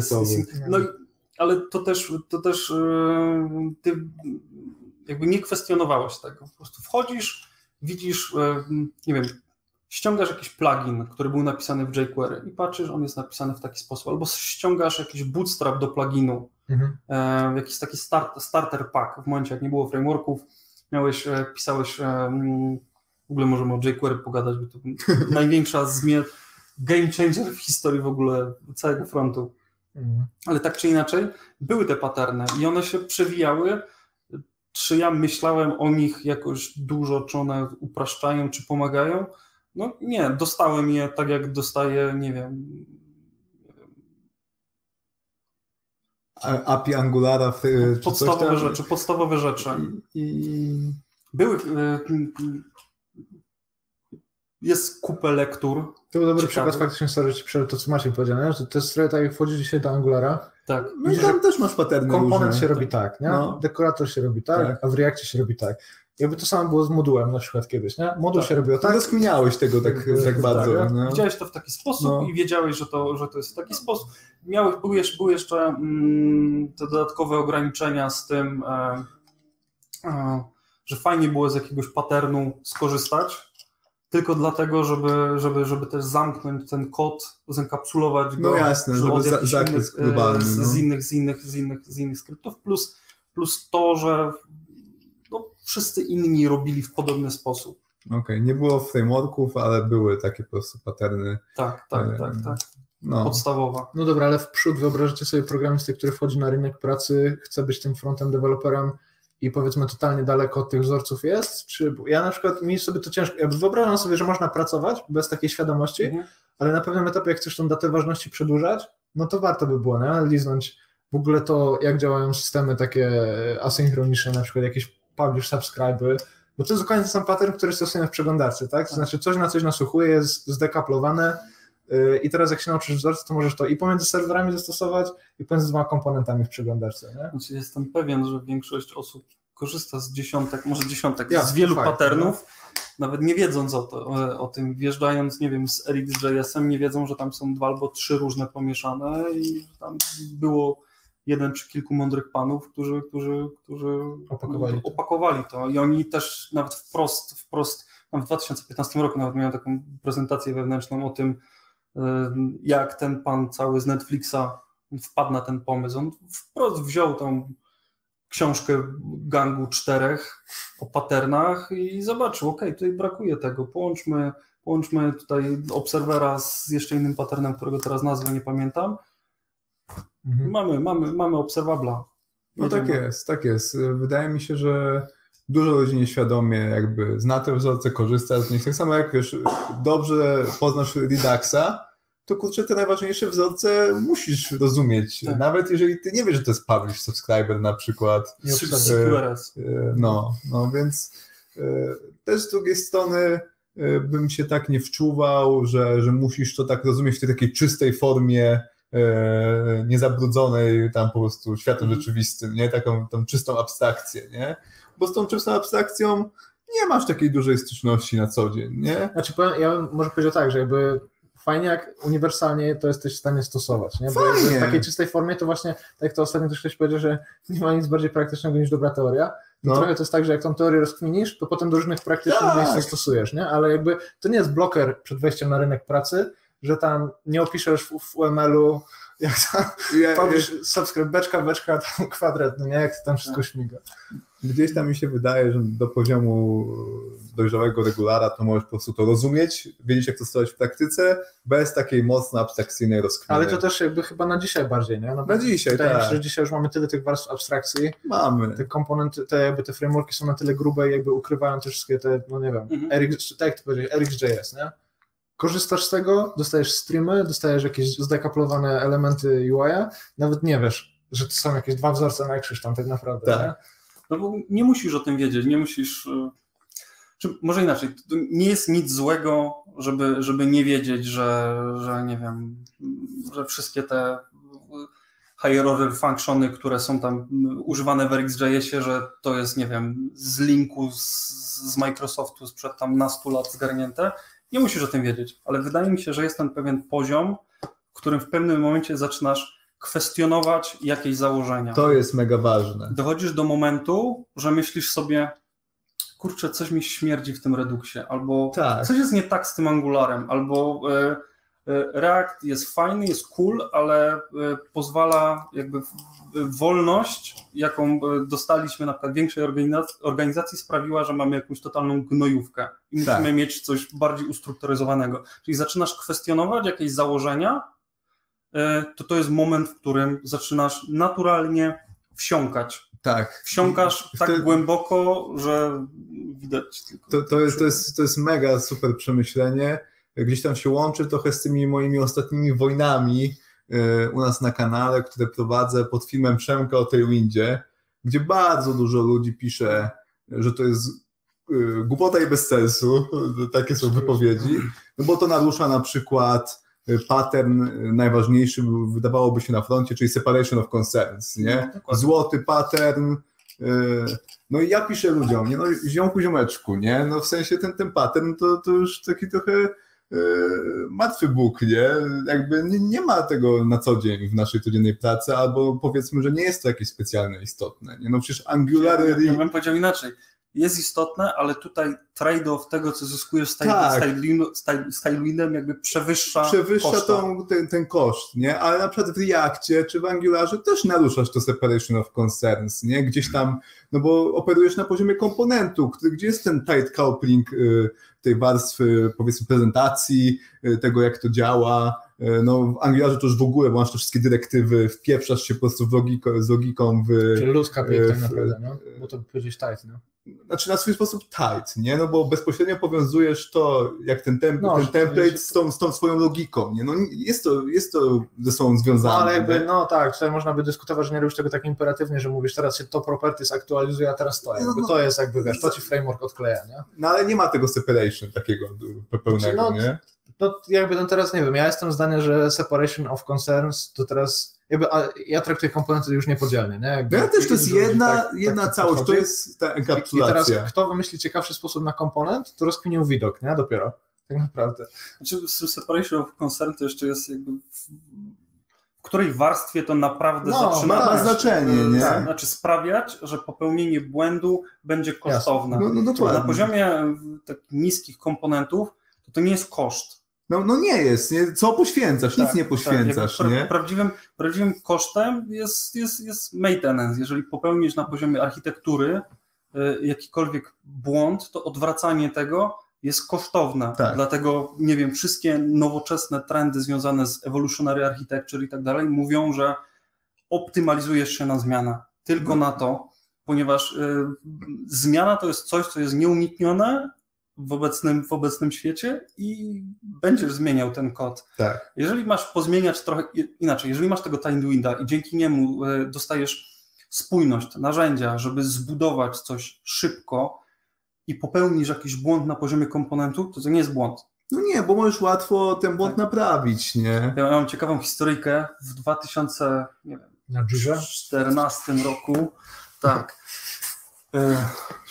No i ale to też, to też e, ty jakby nie kwestionowałeś tego. Po prostu wchodzisz, widzisz, e, nie wiem, ściągasz jakiś plugin, który był napisany w jQuery i patrzysz, on jest napisany w taki sposób, albo ściągasz jakiś bootstrap do pluginu, mhm. E, jakiś taki start, starter pack w momencie, jak nie było frameworków, miałeś, pisałeś, w ogóle możemy o jQuery pogadać, bo to największa zmiana, game changer w historii w ogóle całego frontu. Mhm. Ale tak czy inaczej, były te paterny i one się przewijały. Czy ja myślałem o nich jakoś dużo, czy one upraszczają, czy pomagają? No nie, dostałem je tak, jak dostaję, nie wiem. API Angulara. W, podstawowe rzeczy, podstawowe rzeczy. I... Były. Jest kupę lektur. To był dobry przykład faktycznie, sorry, że to co Maciek powiedział, nie? że to jest trochę tak jak wchodzi dzisiaj do Angulara. Tak. No i tam też masz paterny Komponent różne. się robi tak, nie? No. Dekorator się robi tak, Tak. a w Reactie się robi tak. Jakby to samo było z modułem na przykład kiedyś, nie? Moduł Tak. się robiło Tak, tak, rozkminiałeś tego tak, Tak, tak bardzo. tak. no. Widziałeś to w taki sposób No. i wiedziałeś, że to, że to jest w taki sposób. Miałeś, były, jeszcze, były jeszcze mm, te dodatkowe ograniczenia z tym, e, e, że fajnie było z jakiegoś paternu skorzystać, tylko dlatego, żeby, żeby, żeby też zamknąć ten kod, zenkapsulować go No jasne, żeby za- zakres innych, e, globalny, z, no. z, innych, z, innych, z, innych, z innych skryptów, plus, plus to, że no, wszyscy inni robili w podobny sposób. Okej, nie było frameworków, ale były takie po prostu paterny. Tak, tak, E, tak, tak. No, Podstawowa. No dobra, ale w przód wyobraźcie sobie programisty, który wchodzi na rynek pracy, chce być tym frontem deweloperem i powiedzmy totalnie daleko od tych wzorców jest? Czy ja na przykład mi sobie to ciężko, ja wyobrażam sobie, że można pracować bez takiej świadomości, Mhm. ale na pewnym etapie jak chcesz tą datę ważności przedłużać, no to warto by było, nie? Liznąć w ogóle to, jak działają systemy takie asynchroniczne, na przykład jakieś publish, subscribe, bo to jest dokładnie ten sam pattern, który stosujemy w przeglądarce, tak? To znaczy coś na coś nasłuchuje, jest zdekaplowane i teraz jak się nauczysz wzorce, to możesz to i pomiędzy serwerami zastosować, i pomiędzy dwoma komponentami w przeglądarce, nie? Znaczy jestem pewien, że większość osób korzysta z dziesiątek, może dziesiątek, Ja, z wielu fakt, patternów, nawet nie wiedząc o, to, o, o tym, wjeżdżając, nie wiem, z RxJS-em, nie wiedzą, że tam są dwa albo trzy różne pomieszane i tam było jeden czy kilku mądrych panów, którzy, którzy, którzy Opakowali to. opakowali to i oni też nawet wprost, wprost, tam w 2015 roku nawet miałem taką prezentację wewnętrzną o tym, y, jak ten pan cały z Netflixa wpadł na ten pomysł. On wprost wziął tą książkę gangu czterech o patternach i zobaczył, ok, tutaj brakuje tego, połączmy, połączmy tutaj obserwera z jeszcze innym patternem, którego teraz nazwy nie pamiętam. Mhm. Mamy, mamy, mamy obserwabla. no tak jest, tak jest. Wydaje mi się, że dużo ludzi nieświadomie jakby zna te wzorce, korzysta z nich. Tak samo jak wiesz, dobrze poznasz Reduxa, to kurczę, te najważniejsze wzorce musisz rozumieć. Tak. Nawet jeżeli ty nie wiesz, że to jest publish subscriber na przykład. Nie. QRS. E, No, no więc e, też z drugiej strony bym się tak nie wczuwał, że, że musisz to tak rozumieć w tej takiej czystej formie, niezabrudzonej tam po prostu światem Mhm. rzeczywistym, nie? Taką tą czystą abstrakcję, nie? Bo z tą czystą abstrakcją nie masz takiej dużej styczności na co dzień, nie? Znaczy, powiem, ja bym może powiedział tak, że jakby fajnie jak uniwersalnie to jesteś w stanie stosować, nie? Bo w takiej czystej formie to właśnie, tak jak to ostatnio też ktoś powiedział, że nie ma nic bardziej praktycznego niż dobra teoria. No. Trochę to jest tak, że jak tą teorię rozkminisz, to potem do różnych praktycznych Tak. miejsc to stosujesz, nie? Ale jakby to nie jest bloker przed wejściem na rynek pracy, że tam nie opiszesz w, w UML-u, jak tam Ja, powiesz subskrypt, beczka, beczka, tam kwadrat, no nie? Jak tam wszystko śmiga. Gdzieś tam mi się wydaje, że do poziomu dojrzałego regulara to możesz po prostu to rozumieć, wiedzieć jak to stosować w praktyce, bez takiej mocno abstrakcyjnej rozkminy. Ale to też jakby chyba na dzisiaj bardziej, nie? No, Na dzisiaj, Wydaje mi tak. się, że dzisiaj już mamy tyle tych warstw abstrakcji, mamy. te komponenty, te jakby te frameworki są na tyle grube i jakby ukrywają te wszystkie te, no nie wiem, Mhm. RX, tak jak ty powiedziałeś, RxJS, nie? Korzystasz z tego, dostajesz streamy, dostajesz jakieś zdekaplowane elementy UI, nawet nie wiesz, że to są jakieś dwa wzorce na krzyż tam tak naprawdę, Tak. nie? No bo nie musisz o tym wiedzieć, nie musisz. e, Czy może inaczej, to nie jest nic złego, żeby, żeby nie wiedzieć, że, że nie wiem, że wszystkie te higher order functiony, które są tam używane w RxJS-ie, że to jest, nie wiem, z linku z, z Microsoftu sprzed tam nastu lat zgarnięte. Nie musisz o tym wiedzieć, ale wydaje mi się, że jest ten pewien poziom, w którym w pewnym momencie zaczynasz kwestionować jakieś założenia To jest mega ważne. dochodzisz do momentu, że myślisz sobie, kurczę, coś mi śmierdzi w tym Reduxie, albo Tak. coś jest nie tak z tym Angularem, albo e, React jest fajny, jest cool, ale e, pozwala jakby wolność, jaką e, dostaliśmy na przykład większej organizacji, sprawiła, że mamy jakąś totalną gnojówkę i Tak. musimy mieć coś bardziej ustrukturyzowanego. Czyli zaczynasz kwestionować jakieś założenia, e, to to jest moment, w którym zaczynasz naturalnie wsiąkać Tak. wsiąkasz tak Wtedy- głęboko, że widać tylko. To, to, jest, to, jest, to jest mega super przemyślenie. Gdzieś tam się łączy trochę z tymi moimi ostatnimi wojnami yy, u nas na kanale, które prowadzę pod filmem Przemka o tej windzie, gdzie bardzo dużo ludzi pisze, że to jest y, głupota i bez sensu, takie są wypowiedzi, no bo to narusza na przykład y, pattern najważniejszy, wydawałoby się na froncie, czyli separation of concerns, nie? No, Złoty pattern, no i ja piszę ludziom, nie? No ziomku, ziomeczku, nie? No w sensie ten, ten pattern to, to już taki trochę martwy Bóg, nie? Jakby nie, nie, ma tego na co dzień w naszej codziennej pracy, albo powiedzmy, że nie jest to jakieś specjalne istotne. Nie? No przecież Angular... Ja, ja bym powiedział inaczej. Jest istotne, ale tutaj trade-off tego, co zyskujesz z Tak. Stylewinem, jakby przewyższa Przewyższa koszta. tą, ten, ten koszt, nie? Ale na przykład w Reakcie czy w Angularze też naruszasz to separation of concerns, nie? Gdzieś tam, no bo operujesz na poziomie komponentu, który, gdzie jest ten tight coupling y, tej warstwy, powiedzmy, prezentacji, y, tego jak to działa. Y, No w Angularze to już w ogóle, bo masz te wszystkie dyrektywy, wpieprzasz się po prostu w logiko, z logiką w... Czyli ludzka tak w- naprawdę, no? Bo to powiedzieć tight, no. Znaczy na swój sposób tight, nie? No bo bezpośrednio powiązujesz to, jak ten, tem- No, ten template z tą, z tą swoją logiką, nie? No jest to, jest to ze sobą związane. No ale jakby, nie? no tak, tutaj można by dyskutować, że nie robisz tego tak imperatywnie, że mówisz teraz się to properties aktualizuje, a teraz to. Jakby No, to jest jakby, wiesz, to ci framework odkleja, nie? No ale nie ma tego separation takiego pełnego, No, nie? No jakby no teraz nie wiem, ja jestem zdania, że separation of concerns to teraz, jakby, a ja traktuję komponenty już niepodzielnie, nie? Jakby, ja też to jest jedna, tak- jedna tak całość, to jest ta I teraz enkapsulacja. kto wymyśli ciekawszy sposób na komponent, to rozkminił widok, nie? Dopiero. Tak naprawdę. Znaczy, separation of concern to jeszcze jest jakby w, której warstwie to naprawdę No, zaczyna ma znaczenie, nie? Tak, znaczy sprawiać, że popełnienie błędu będzie kosztowne. No, no Na poziomie takich niskich komponentów to to nie jest koszt. No, no nie jest, nie? co poświęcasz? Nic Tak, nie tak, poświęcasz, pra- nie? Prawdziwym, prawdziwym kosztem jest, jest, jest maintenance. Jeżeli popełnisz na poziomie architektury y, jakikolwiek błąd, to odwracanie tego jest kosztowne. Tak. Dlatego, nie wiem, wszystkie nowoczesne trendy związane z evolutionary architecture i tak dalej mówią, że optymalizujesz się na zmianę. Tylko No. na to, ponieważ y, zmiana to jest coś, co jest nieuniknione w obecnym, w obecnym świecie i będziesz zmieniał ten kod. Tak. Jeżeli masz pozmieniać trochę inaczej, jeżeli masz tego Tidewinda i dzięki niemu e, dostajesz spójność, narzędzia, żeby zbudować coś szybko i popełnisz jakiś błąd na poziomie komponentu, to to nie jest błąd. No nie, bo możesz łatwo ten błąd Tak. naprawić, nie? Ja mam ciekawą historyjkę w 2014 Na Jirze? roku. Tak. E,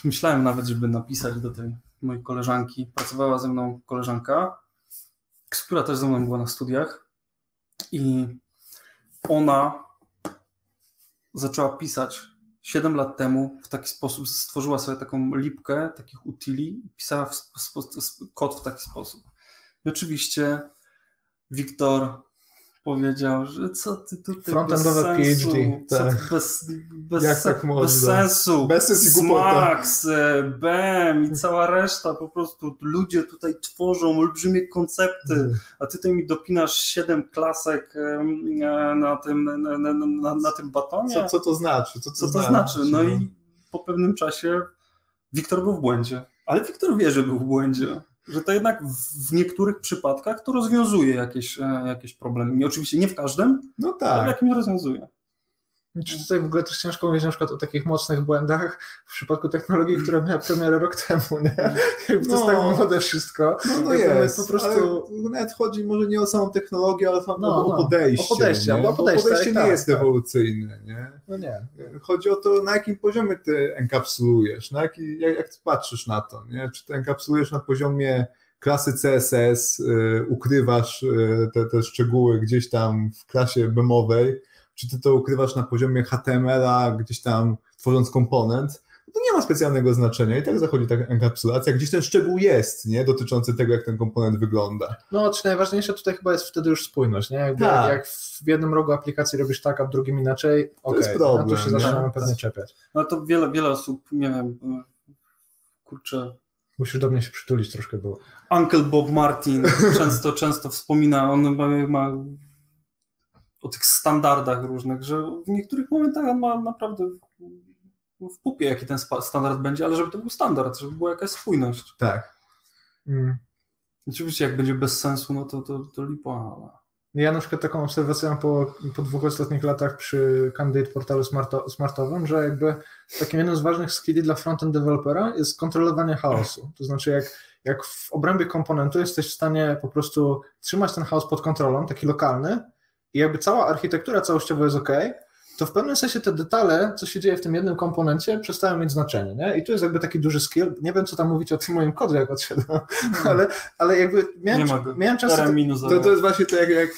Myślałem nawet, żeby napisać do tej mojej koleżanki. Pracowała ze mną koleżanka, która też ze mną była na studiach i ona zaczęła pisać 7 lat temu w taki sposób, stworzyła sobie taką lipkę takich utili, pisała w sp- sp- kod w taki sposób. I oczywiście Wiktor powiedział, że co ty tutaj Frontendowe bez sensu, PhD, co tak. bez, bez, Jak tak można? bez sensu, Bez sensu. Smax, e, BEM i cała reszta, po prostu ludzie tutaj tworzą olbrzymie koncepty, a ty tutaj mi dopinasz 7 klasek e, na tym, na, na, na, tym batonie. Co, co to znaczy? Co to, Co to znaczy? No i po pewnym czasie Wiktor był w błędzie. Ale Wiktor wie, że był w błędzie. Że to jednak w niektórych przypadkach to rozwiązuje jakieś, e, jakieś problemy. Oczywiście nie w każdym, No ale w tak. jakimś rozwiązuje. Czy tutaj w ogóle też ciężko mówić na przykład o takich mocnych błędach w przypadku technologii, która miała premierę rok temu, nie? Jakby to jest No. tak młode wszystko. No, no jest, Po prostu... nawet chodzi może nie o samą technologię, ale o, No, o no. podejście. O podejście, nie? bo Bo podejście, podejście nie tak, jest tak. ewolucyjne, nie? No nie. Chodzi o to, na jakim poziomie ty enkapsulujesz, na jaki, jak, jak ty patrzysz na to, nie? Czy ty enkapsulujesz na poziomie klasy CSS, y, ukrywasz y, te, te szczegóły gdzieś tam w klasie bemowej, czy ty to ukrywasz na poziomie HTML-a, gdzieś tam tworząc komponent, to nie ma specjalnego znaczenia i tak zachodzi ta enkapsulacja, gdzieś ten szczegół jest, nie? Dotyczący tego, jak ten komponent wygląda. No, czy najważniejsze tutaj chyba jest wtedy już spójność, nie? Jakby Tak. Jak w jednym rogu aplikacji robisz tak, a w drugim inaczej, okej, jest problem, no to się zaczynamy pewnie czepiać. No to wiele, wiele osób, nie wiem, kurczę, Musisz do mnie się przytulić troszkę, bo Uncle Bob Martin często, często wspomina, on ma o tych standardach różnych, że w niektórych momentach on ma naprawdę w, w pupie, jaki ten standard będzie, ale żeby to był standard, żeby była jakaś spójność. Tak. mm, Oczywiście jak będzie bez sensu, no to, to, to lipa, ale... Ja na przykład taką obserwację mam po, po dwóch ostatnich latach przy candidate portalu smarto, smartowym, że jakby takim jednym z ważnych skilli dla frontend dewelopera jest kontrolowanie chaosu. To znaczy jak, jak w obrębie komponentu jesteś w stanie po prostu trzymać ten chaos pod kontrolą, taki lokalny i jakby cała architektura całościowa jest ok, to w pewnym sensie te detale, co się dzieje w tym jednym komponencie, przestają mieć znaczenie. Nie? I tu jest jakby taki duży skill. Nie wiem, co tam mówić o tym moim kodzie, jak odszedłem, hmm. ale, ale jakby miałem, miałem czas. To, to jest właśnie to, jak, jak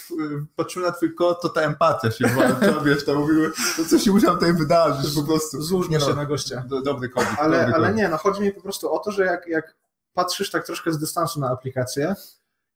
patrzymy na twój kod, to ta empatia się włącza, wiesz, to mówimy, to co się musiał tutaj wydarzyć po prostu. Złóżmy się no, na gościa. Do, dobry kod. Ale, ale nie, no chodzi mi po prostu o to, że jak, jak patrzysz tak troszkę z dystansu na aplikację,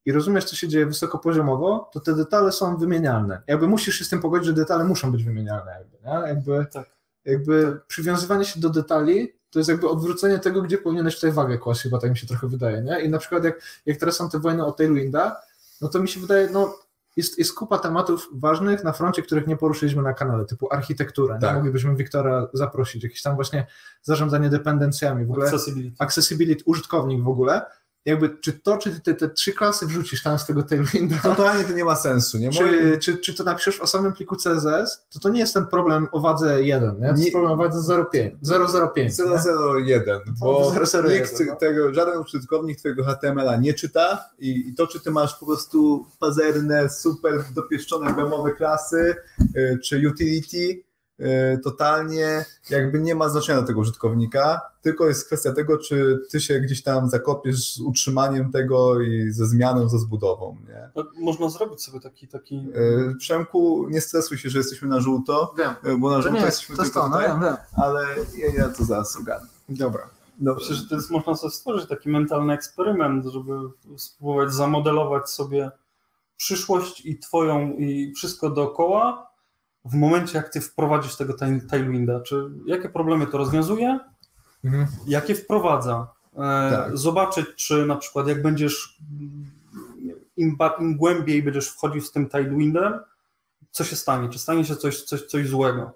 i rozumiesz, co się dzieje wysokopoziomowo, to te detale są wymienialne. Jakby musisz się z tym pogodzić, że detale muszą być wymienialne. Jakby, nie? jakby, tak. jakby przywiązywanie się do detali to jest jakby odwrócenie tego, gdzie powinieneś tutaj wagę kłaść, chyba tak mi się trochę wydaje. Nie? I na przykład jak, jak teraz są te wojny o Tailwinda, no to mi się wydaje, no jest, jest kupa tematów ważnych na froncie, których nie poruszyliśmy na kanale, typu architektura. Tak. Nie? Moglibyśmy Wiktora zaprosić, jakieś tam właśnie zarządzanie dependencjami, w ogóle accessibility, accessibility użytkownik w ogóle jakby, czy to, czy te, te trzy klasy wrzucisz tam z tego tailwinda. Totalnie to nie ma sensu. Nie? Czy, czy, czy to napiszesz w osobnym pliku CSS, to to nie jest ten problem o wadze 1, nie? to jest problem o wadze 0,5. 0,05. 0,01, bo 0, nikt no. tego, żaden użytkownik twojego HTML-a nie czyta i, i, to, czy ty masz po prostu pazerne, super dopieszczone bemowe klasy, y, czy utility, totalnie jakby nie ma znaczenia dla tego użytkownika, tylko jest kwestia tego, czy ty się gdzieś tam zakopiesz z utrzymaniem tego i ze zmianą, ze zbudową. Nie? No, można zrobić sobie taki... taki... E, Przemku, nie stresuj się, że jesteśmy na żółto, wiem. E, bo na żółto nie, jesteśmy to tylko to, tutaj, no, wiem, wiem. ale ja, ja to zaraz ogarnę. Dobra. Dobrze. Myślę, że to jest, można sobie stworzyć taki mentalny eksperyment, żeby spróbować zamodelować sobie przyszłość i twoją i wszystko dookoła w momencie, jak ty wprowadzisz tego tailwinda, czy jakie problemy to rozwiązuje, mhm. jakie wprowadza. E, tak. Zobaczyć, czy na przykład jak będziesz im, im, głębiej będziesz wchodził z tym tailwindem, co się stanie, czy stanie się coś, coś, coś złego.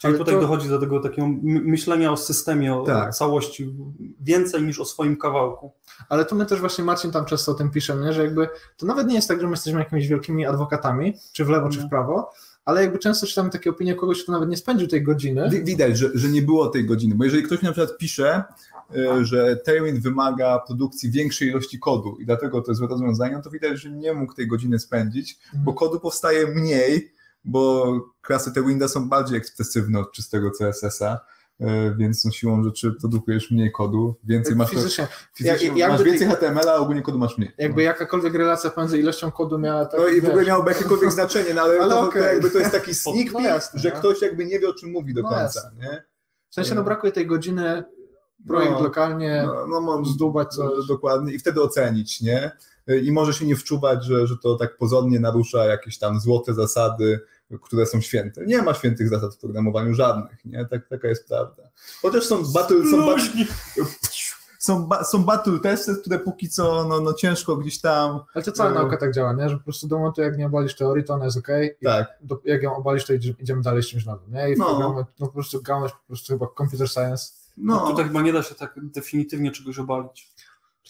Czyli Ale tutaj to... dochodzi do tego takiego myślenia o systemie, o tak. całości, więcej niż o swoim kawałku. Ale to my też właśnie Marcin tam często o tym piszemy, że jakby to nawet nie jest tak, że my jesteśmy jakimiś wielkimi adwokatami, czy w lewo, czy w prawo, ale jakby często czytamy takie opinie kogoś, kto nawet nie spędził tej godziny. Widać, że, że nie było tej godziny, bo jeżeli ktoś na przykład pisze, e, że Tailwind wymaga produkcji większej ilości kodu i dlatego to jest złe rozwiązanie, to widać, że nie mógł tej godziny spędzić, bo mhm. kodu powstaje mniej, bo klasy Tailwinda są bardziej ekspresywne od czystego CSS-a więc no, siłą rzeczy produkujesz mniej kodu, więcej masz, fizycznie. fizycznie jak, masz więcej HTML-a, a ogólnie kodu masz mniej. Jakby no. jakakolwiek relacja pomiędzy ilością kodu miała... Tak, no i w ogóle miałoby jakiekolwiek znaczenie, no, ale, ale to, okay. to, jakby to jest taki sneak no, że no. ktoś jakby nie wie o czym mówi do no końca. Nie? W sensie no brakuje tej godziny, projekt no, lokalnie, no, no, no, zdubać coś. Dokładnie i wtedy ocenić, nie? I może się nie wczuwać, że, że to tak pozornie narusza jakieś tam złote zasady, które są święte. Nie ma świętych zasad w programowaniu żadnych, nie? Tak, taka jest prawda. Chociaż są battle, są, battle, są, są battle testy, które póki co no, no ciężko gdzieś tam... Ale to cała no... nauka tak działa, nie? Że po prostu do momentu jak nie obalisz teorii, to ona jest ok. Tak. Do, jak ją obalisz, to idziemy dalej z czymś nowym, nie? I no. programie, no po prostu gałąź, po prostu chyba computer science. No. no tutaj chyba nie da się tak definitywnie czegoś obalić.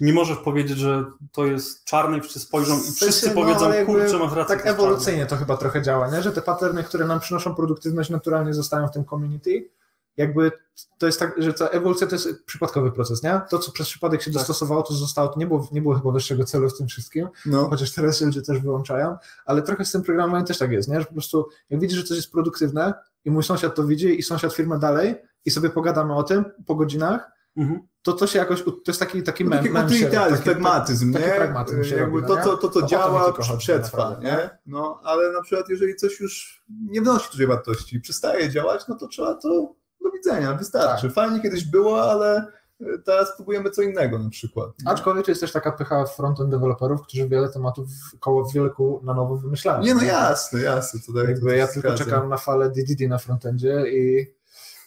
Nie możesz powiedzieć, że to jest czarny, wszyscy spojrzą i wszyscy no, powiedzą, kurczę, masz rację. Tak ewolucyjnie to chyba trochę działa, nie? że te paterny, które nam przynoszą produktywność, naturalnie zostają w tym community. Jakby to jest tak, że ta ewolucja to jest przypadkowy proces, nie? To, co przez przypadek się tak. dostosowało, to zostało, to nie było, nie było chyba wyższego celu w tym wszystkim, no. chociaż teraz ludzie też wyłączają, ale trochę z tym programowaniem też tak jest, nie? Że po prostu jak widzisz, że coś jest produktywne i mój sąsiad to widzi i sąsiad firmę dalej i sobie pogadamy o tym po godzinach, Mhm. To to się jakoś, to jest taki, taki mem, mem taki pragmatyzm, taki, nie? Taki pragmatyzm się jakby robi, to, to, to, to, to działa, przetrwa, nie? No, ale na przykład jeżeli coś już nie wnosi dużej wartości, przestaje działać, no to trzeba to do widzenia, wystarczy. Tak. Fajnie kiedyś było, ale e, teraz próbujemy co innego na przykład. Nie? Aczkolwiek jest też taka pycha frontend deweloperów, którzy wiele tematów koło wielku na nowo wymyślają. Nie, no jasne, jasne. To tak, jakby ja tylko czekam na falę DDD na frontendzie i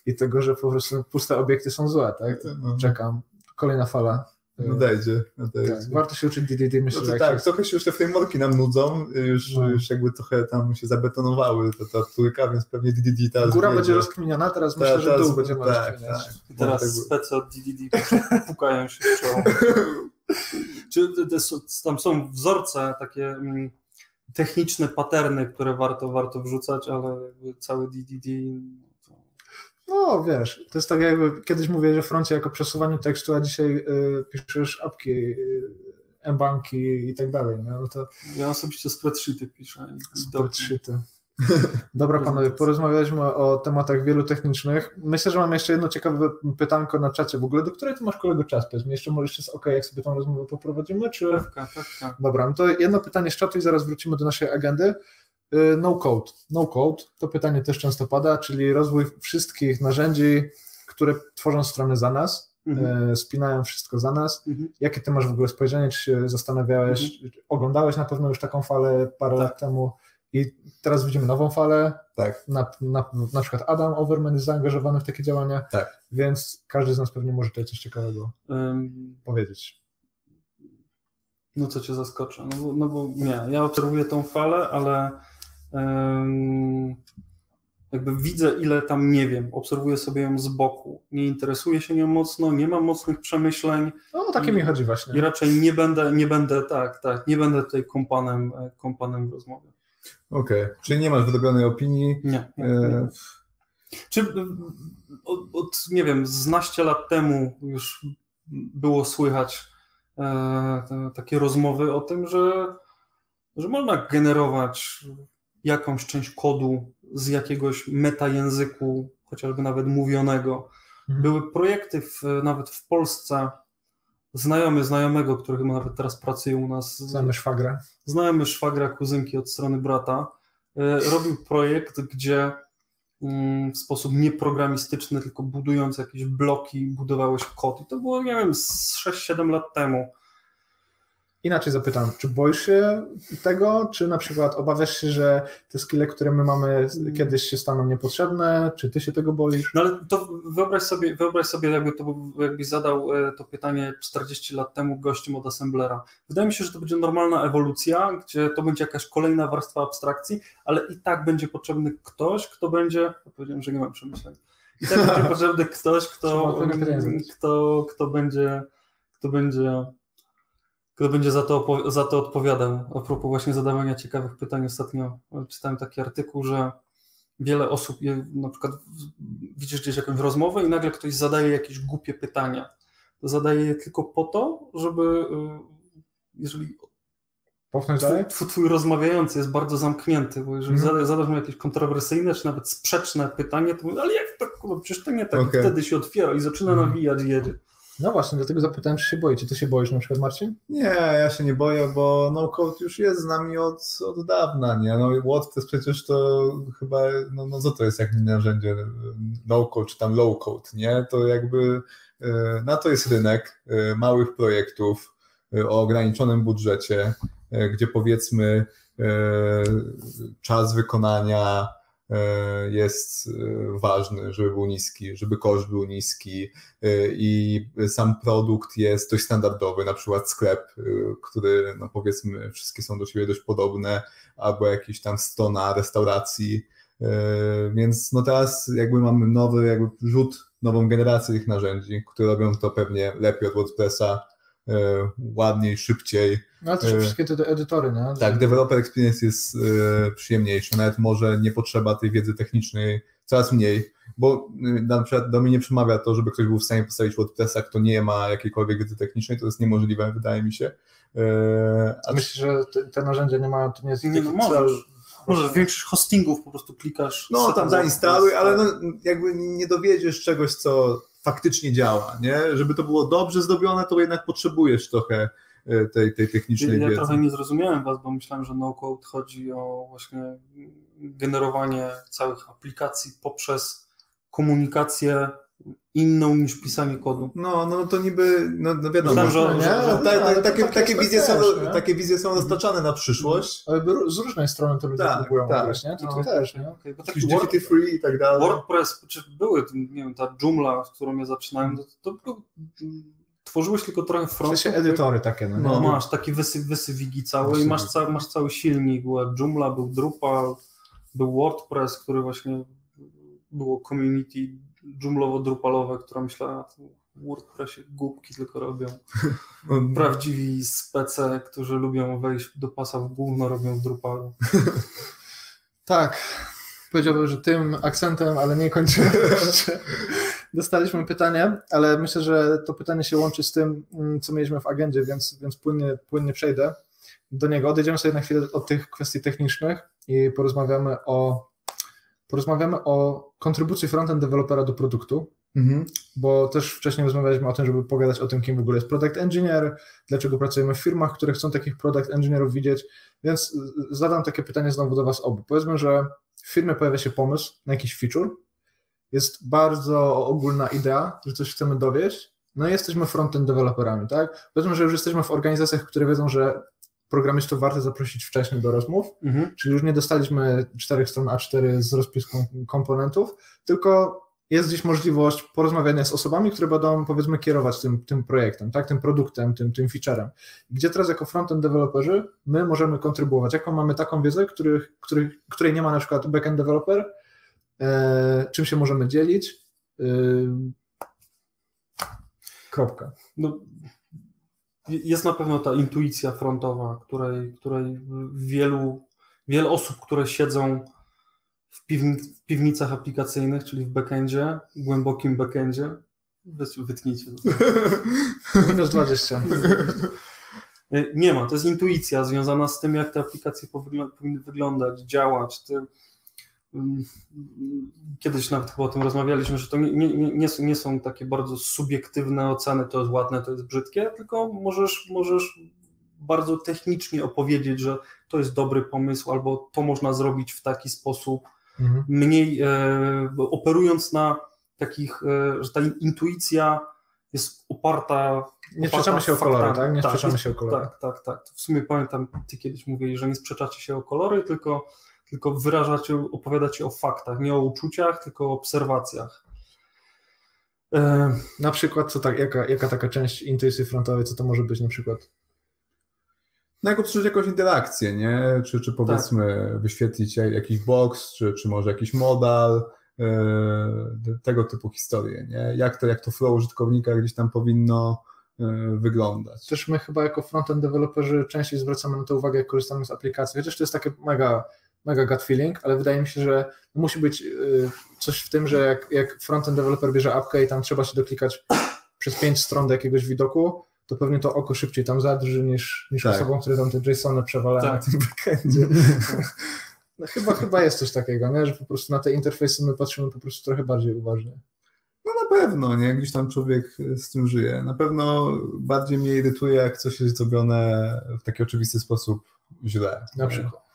i tego, że po prostu puste obiekty są złe, tak? No. Czekam. Kolejna fala. Nadejdzie, nadejdzie. Tak, warto się uczyć DDD, myślę, no tak, się... trochę się już te frameworki nam nudzą, już, no. już jakby trochę tam się zabetonowały ta, ta trójka, więc pewnie DDD teraz Góra będzie rozkminiona, teraz ta, myślę, że dół będzie tak, tak, Teraz tak. specy od DDD pukają się w czoło. Czy tam są wzorce takie mm, techniczne paterny, które warto, warto wrzucać, ale cały DDD no wiesz, to jest tak jakby kiedyś mówiłeś o froncie jako przesuwaniu tekstu, a dzisiaj y, piszesz apki, y, M-banki i tak dalej. No to... Ja osobiście spreadsheety piszę. Spreadsheety. Dobra panowie, porozmawialiśmy o tematach wielu technicznych. Myślę, że mam jeszcze jedno ciekawe pytanko na czacie w ogóle. Do której ty masz kolego czas? Powiedz mi, jeszcze możesz jest ok, jak sobie tą rozmowę poprowadzimy? Czy... Pewka, pewka. Dobra, no to jedno pytanie z czatu i zaraz wrócimy do naszej agendy. Y, no code. No code to pytanie też często pada, czyli rozwój wszystkich narzędzi, które tworzą strony za nas, mhm. Y, spinają wszystko za nas. Mhm. Jakie ty masz w ogóle spojrzenie? Czy się zastanawiałeś, mhm. oglądałeś na pewno już taką falę parę tak. lat temu i teraz widzimy nową falę. Tak. Na, na, na przykład Adam Overman jest zaangażowany w takie działania. Tak. Więc każdy z nas pewnie może tutaj coś ciekawego um, powiedzieć. No co cię zaskoczy? No bo, no bo nie, ja obserwuję tą falę, ale jakby widzę, ile tam nie wiem, obserwuję sobie ją z boku, nie interesuję się nią mocno, nie mam mocnych przemyśleń. No, takie mi chodzi właśnie. I raczej nie będę, nie będę, tak, tak, nie będę tutaj kompanem, e, kompanem w rozmowie. Okej, okay. czyli nie masz wydobionej opinii? Nie. nie, nie. E... Czy od, od, nie wiem, z naście lat temu już było słychać e, takie rozmowy o tym, że, że można generować jakąś część kodu z jakiegoś metajęzyku, chociażby nawet mówionego. Mhm. Były projekty w, nawet w Polsce, znajomy znajomego, który chyba nawet teraz pracuje u nas. Znajomy szwagra. Znajomy szwagra, kuzynki od strony brata. E, robił projekt, gdzie mm, w sposób nieprogramistyczny, tylko budując jakieś bloki, budowałeś kod. I to było, nie wiem, 6-7 lat temu. Inaczej zapytam, czy boisz się tego, czy na przykład obawiasz się, że te skille, które my mamy kiedyś się staną niepotrzebne, czy ty się tego boisz? No ale to wyobraź sobie, wyobraź sobie jakby to, jakbyś zadał e, to pytanie 40 lat temu gościom od Assemblera. Wydaje mi się, że to będzie normalna ewolucja, gdzie to będzie jakaś kolejna warstwa abstrakcji, ale i tak będzie potrzebny ktoś, kto będzie, powiedziałem, że nie mam przemyśleń, i tak będzie potrzebny ktoś, kto, kto, kto będzie, kto będzie kto będzie za to, za to odpowiadał. A propos właśnie zadawania ciekawych pytań, ostatnio czytałem taki artykuł, że wiele osób, na przykład widzisz gdzieś jakąś rozmowę i nagle ktoś zadaje jakieś głupie pytania. To zadaje je tylko po to, żeby y, jeżeli twój, twój, rozmawiający jest bardzo zamknięty, bo jeżeli mm. zadasz mu jakieś kontrowersyjne, czy nawet sprzeczne pytanie, to mówi, ale jak tak, no przecież to nie tak, okay. wtedy się otwiera i zaczyna mm. nawijać i jedzie. No właśnie, dlatego zapytałem, czy się boicie. Ty się boisz na przykład, Marcin? Nie, ja się nie boję, bo no-code już jest z nami od, od dawna, nie? No WordPress przecież to chyba, no, no co to jest jak narzędzie no-code czy tam low-code, nie? To jakby e, na to jest rynek e, małych projektów e, o ograniczonym budżecie, gdzie powiedzmy czas wykonania jest e, ważny, żeby był niski, żeby koszt był niski e, i sam produkt jest dość standardowy, na przykład sklep, który no powiedzmy wszystkie są do siebie dość podobne, albo jakiś tam strona restauracji, więc no teraz jakby mamy nowy jakby rzut, nową generację tych narzędzi, które robią to pewnie lepiej od WordPressa, E, ładniej, szybciej. No ale też e, wszystkie te edytory, nie? Tak, developer experience jest e, przyjemniejszy, nawet może nie potrzeba tej wiedzy technicznej coraz mniej, bo na przykład do mnie nie przemawia to, żeby ktoś był w stanie postawić WordPressa, kto nie ma jakiejkolwiek wiedzy technicznej, to jest niemożliwe, wydaje mi się. A myślisz, że te, te, narzędzia nie mają, to nie jest nie, no możesz. Możesz większość hostingów po prostu klikasz. No tam zainstaluj, ale no, jakby nie dowiedziesz czegoś, co faktycznie działa, nie? Żeby to było dobrze zdobione, to jednak potrzebujesz trochę e, tej, tej technicznej ja, ja wiedzy. Ja trochę nie zrozumiałem Was, bo myślałem, że no-code chodzi o właśnie generowanie całych aplikacji poprzez komunikację inną niż pisanie kodu. No, no to niby, no, no wiadomo, Myślałem, że, że, że, ta, ta, takie, takie, wizje są, takie wizje są roztaczane na przyszłość. Ale z różnej strony to ludzie tak, próbują tak. Nie? To, no, też, nie? Okay, bo taki Word, free i tak dalej. WordPress, czy były, nie wiem, ta Joomla, z którą ja zaczynałem, to, to tworzyłeś tylko trochę frontu. W sensie edytory takie, no, no Masz taki wysy, wysywigi cały i masz, ca, masz cały silnik, była Joomla, był Drupal, był WordPress, który właśnie było community dżumlowo-drupalowe, które myślę, w WordPressie głupki tylko robią. Prawdziwi spece, którzy lubią wejść do pasa w gówno, robią w Drupalu. tak, powiedziałbym, że tym akcentem, ale nie kończymy Dostaliśmy pytanie, ale myślę, że to pytanie się łączy z tym, mm, co mieliśmy w agendzie, więc, więc płynnie, płynnie przejdę do niego. Odejdziemy sobie na chwilę od tych kwestii technicznych i porozmawiamy o, porozmawiamy o kontrybucji frontend dewelopera do produktu, mhm. bo też wcześniej rozmawialiśmy o tym, żeby pogadać o tym, kim w ogóle jest product engineer, dlaczego pracujemy w firmach, które chcą takich product engineerów widzieć, więc zadam takie pytanie znowu do Was obu. Powiedzmy, że w firmie pojawia się pomysł na jakiś feature, jest bardzo ogólna idea, że coś chcemy dowieść, no i jesteśmy frontend deweloperami, tak? Powiedzmy, że już jesteśmy w organizacjach, które wiedzą, że programistów warto zaprosić wcześniej do rozmów, mhm. czyli już nie dostaliśmy czterech stron A4 z rozpiską komponentów, tylko jest gdzieś możliwość porozmawiania z osobami, które będą powiedzmy kierować tym, tym projektem, tak, tym produktem, tym, tym featurem. Gdzie teraz jako frontend deweloperzy my możemy kontrybuować, jaką mamy taką wiedzę, których, których, której nie ma na przykład backend developer, e, czym się możemy dzielić. E, kropka. No, jest na pewno ta intuicja frontowa, której, której wielu, wiele osób, które siedzą w, w piwnicach aplikacyjnych, czyli w backendzie, głębokim backendzie, wytnijcie. Minus 20. Nie ma, to jest intuicja związana z tym, jak te aplikacje powinny wyglądać, działać. Kiedyś nawet chyba o tym rozmawialiśmy, że to nie, nie, nie, są, nie są takie bardzo subiektywne oceny, to jest ładne, to jest brzydkie, tylko możesz, możesz bardzo technicznie opowiedzieć, że to jest dobry pomysł, albo to można zrobić w taki sposób, mhm. mniej e, operując na takich, e, że ta intuicja jest oparta. Nie sprzeczamy się o kolory, tak? Nie tak, sprzeczamy się o kolory. Tak, tak, tak. W sumie pamiętam, ty kiedyś mówili, że nie sprzeczacie się o kolory, tylko, tylko wyrażacie, opowiadacie o faktach, nie o uczuciach, tylko o obserwacjach. E... Na przykład, co tak, jaka, jaka taka część intuicji frontowej, co to może być na przykład? no jak obsłużyć jakąś interakcję, nie? Czy, czy powiedzmy tak. wyświetlić jakiś box, czy, czy może jakiś modal, yy, tego typu historie, nie? Jak to, jak to flow użytkownika gdzieś tam powinno yy, wyglądać. Też my chyba jako frontend deweloperzy częściej zwracamy na to uwagę, jak korzystamy z aplikacji, chociaż to jest takie mega, mega gut feeling, ale wydaje mi się, że musi być yy, coś w tym, że jak, jak frontend developer bierze apkę i tam trzeba się doklikać przez pięć stron do jakiegoś widoku, to pewnie to oko szybciej tam zadrży niż, niż tak. osobom, które tam te JSONy przewalają tak. na tym backendzie. No, chyba, chyba jest coś takiego, nie? że po prostu na te interfejsy my patrzymy po prostu trochę bardziej uważnie. No na pewno, nie? Gdzieś tam człowiek z tym żyje. Na pewno bardziej mnie irytuje, jak coś jest zrobione w taki oczywisty sposób źle. Na przykład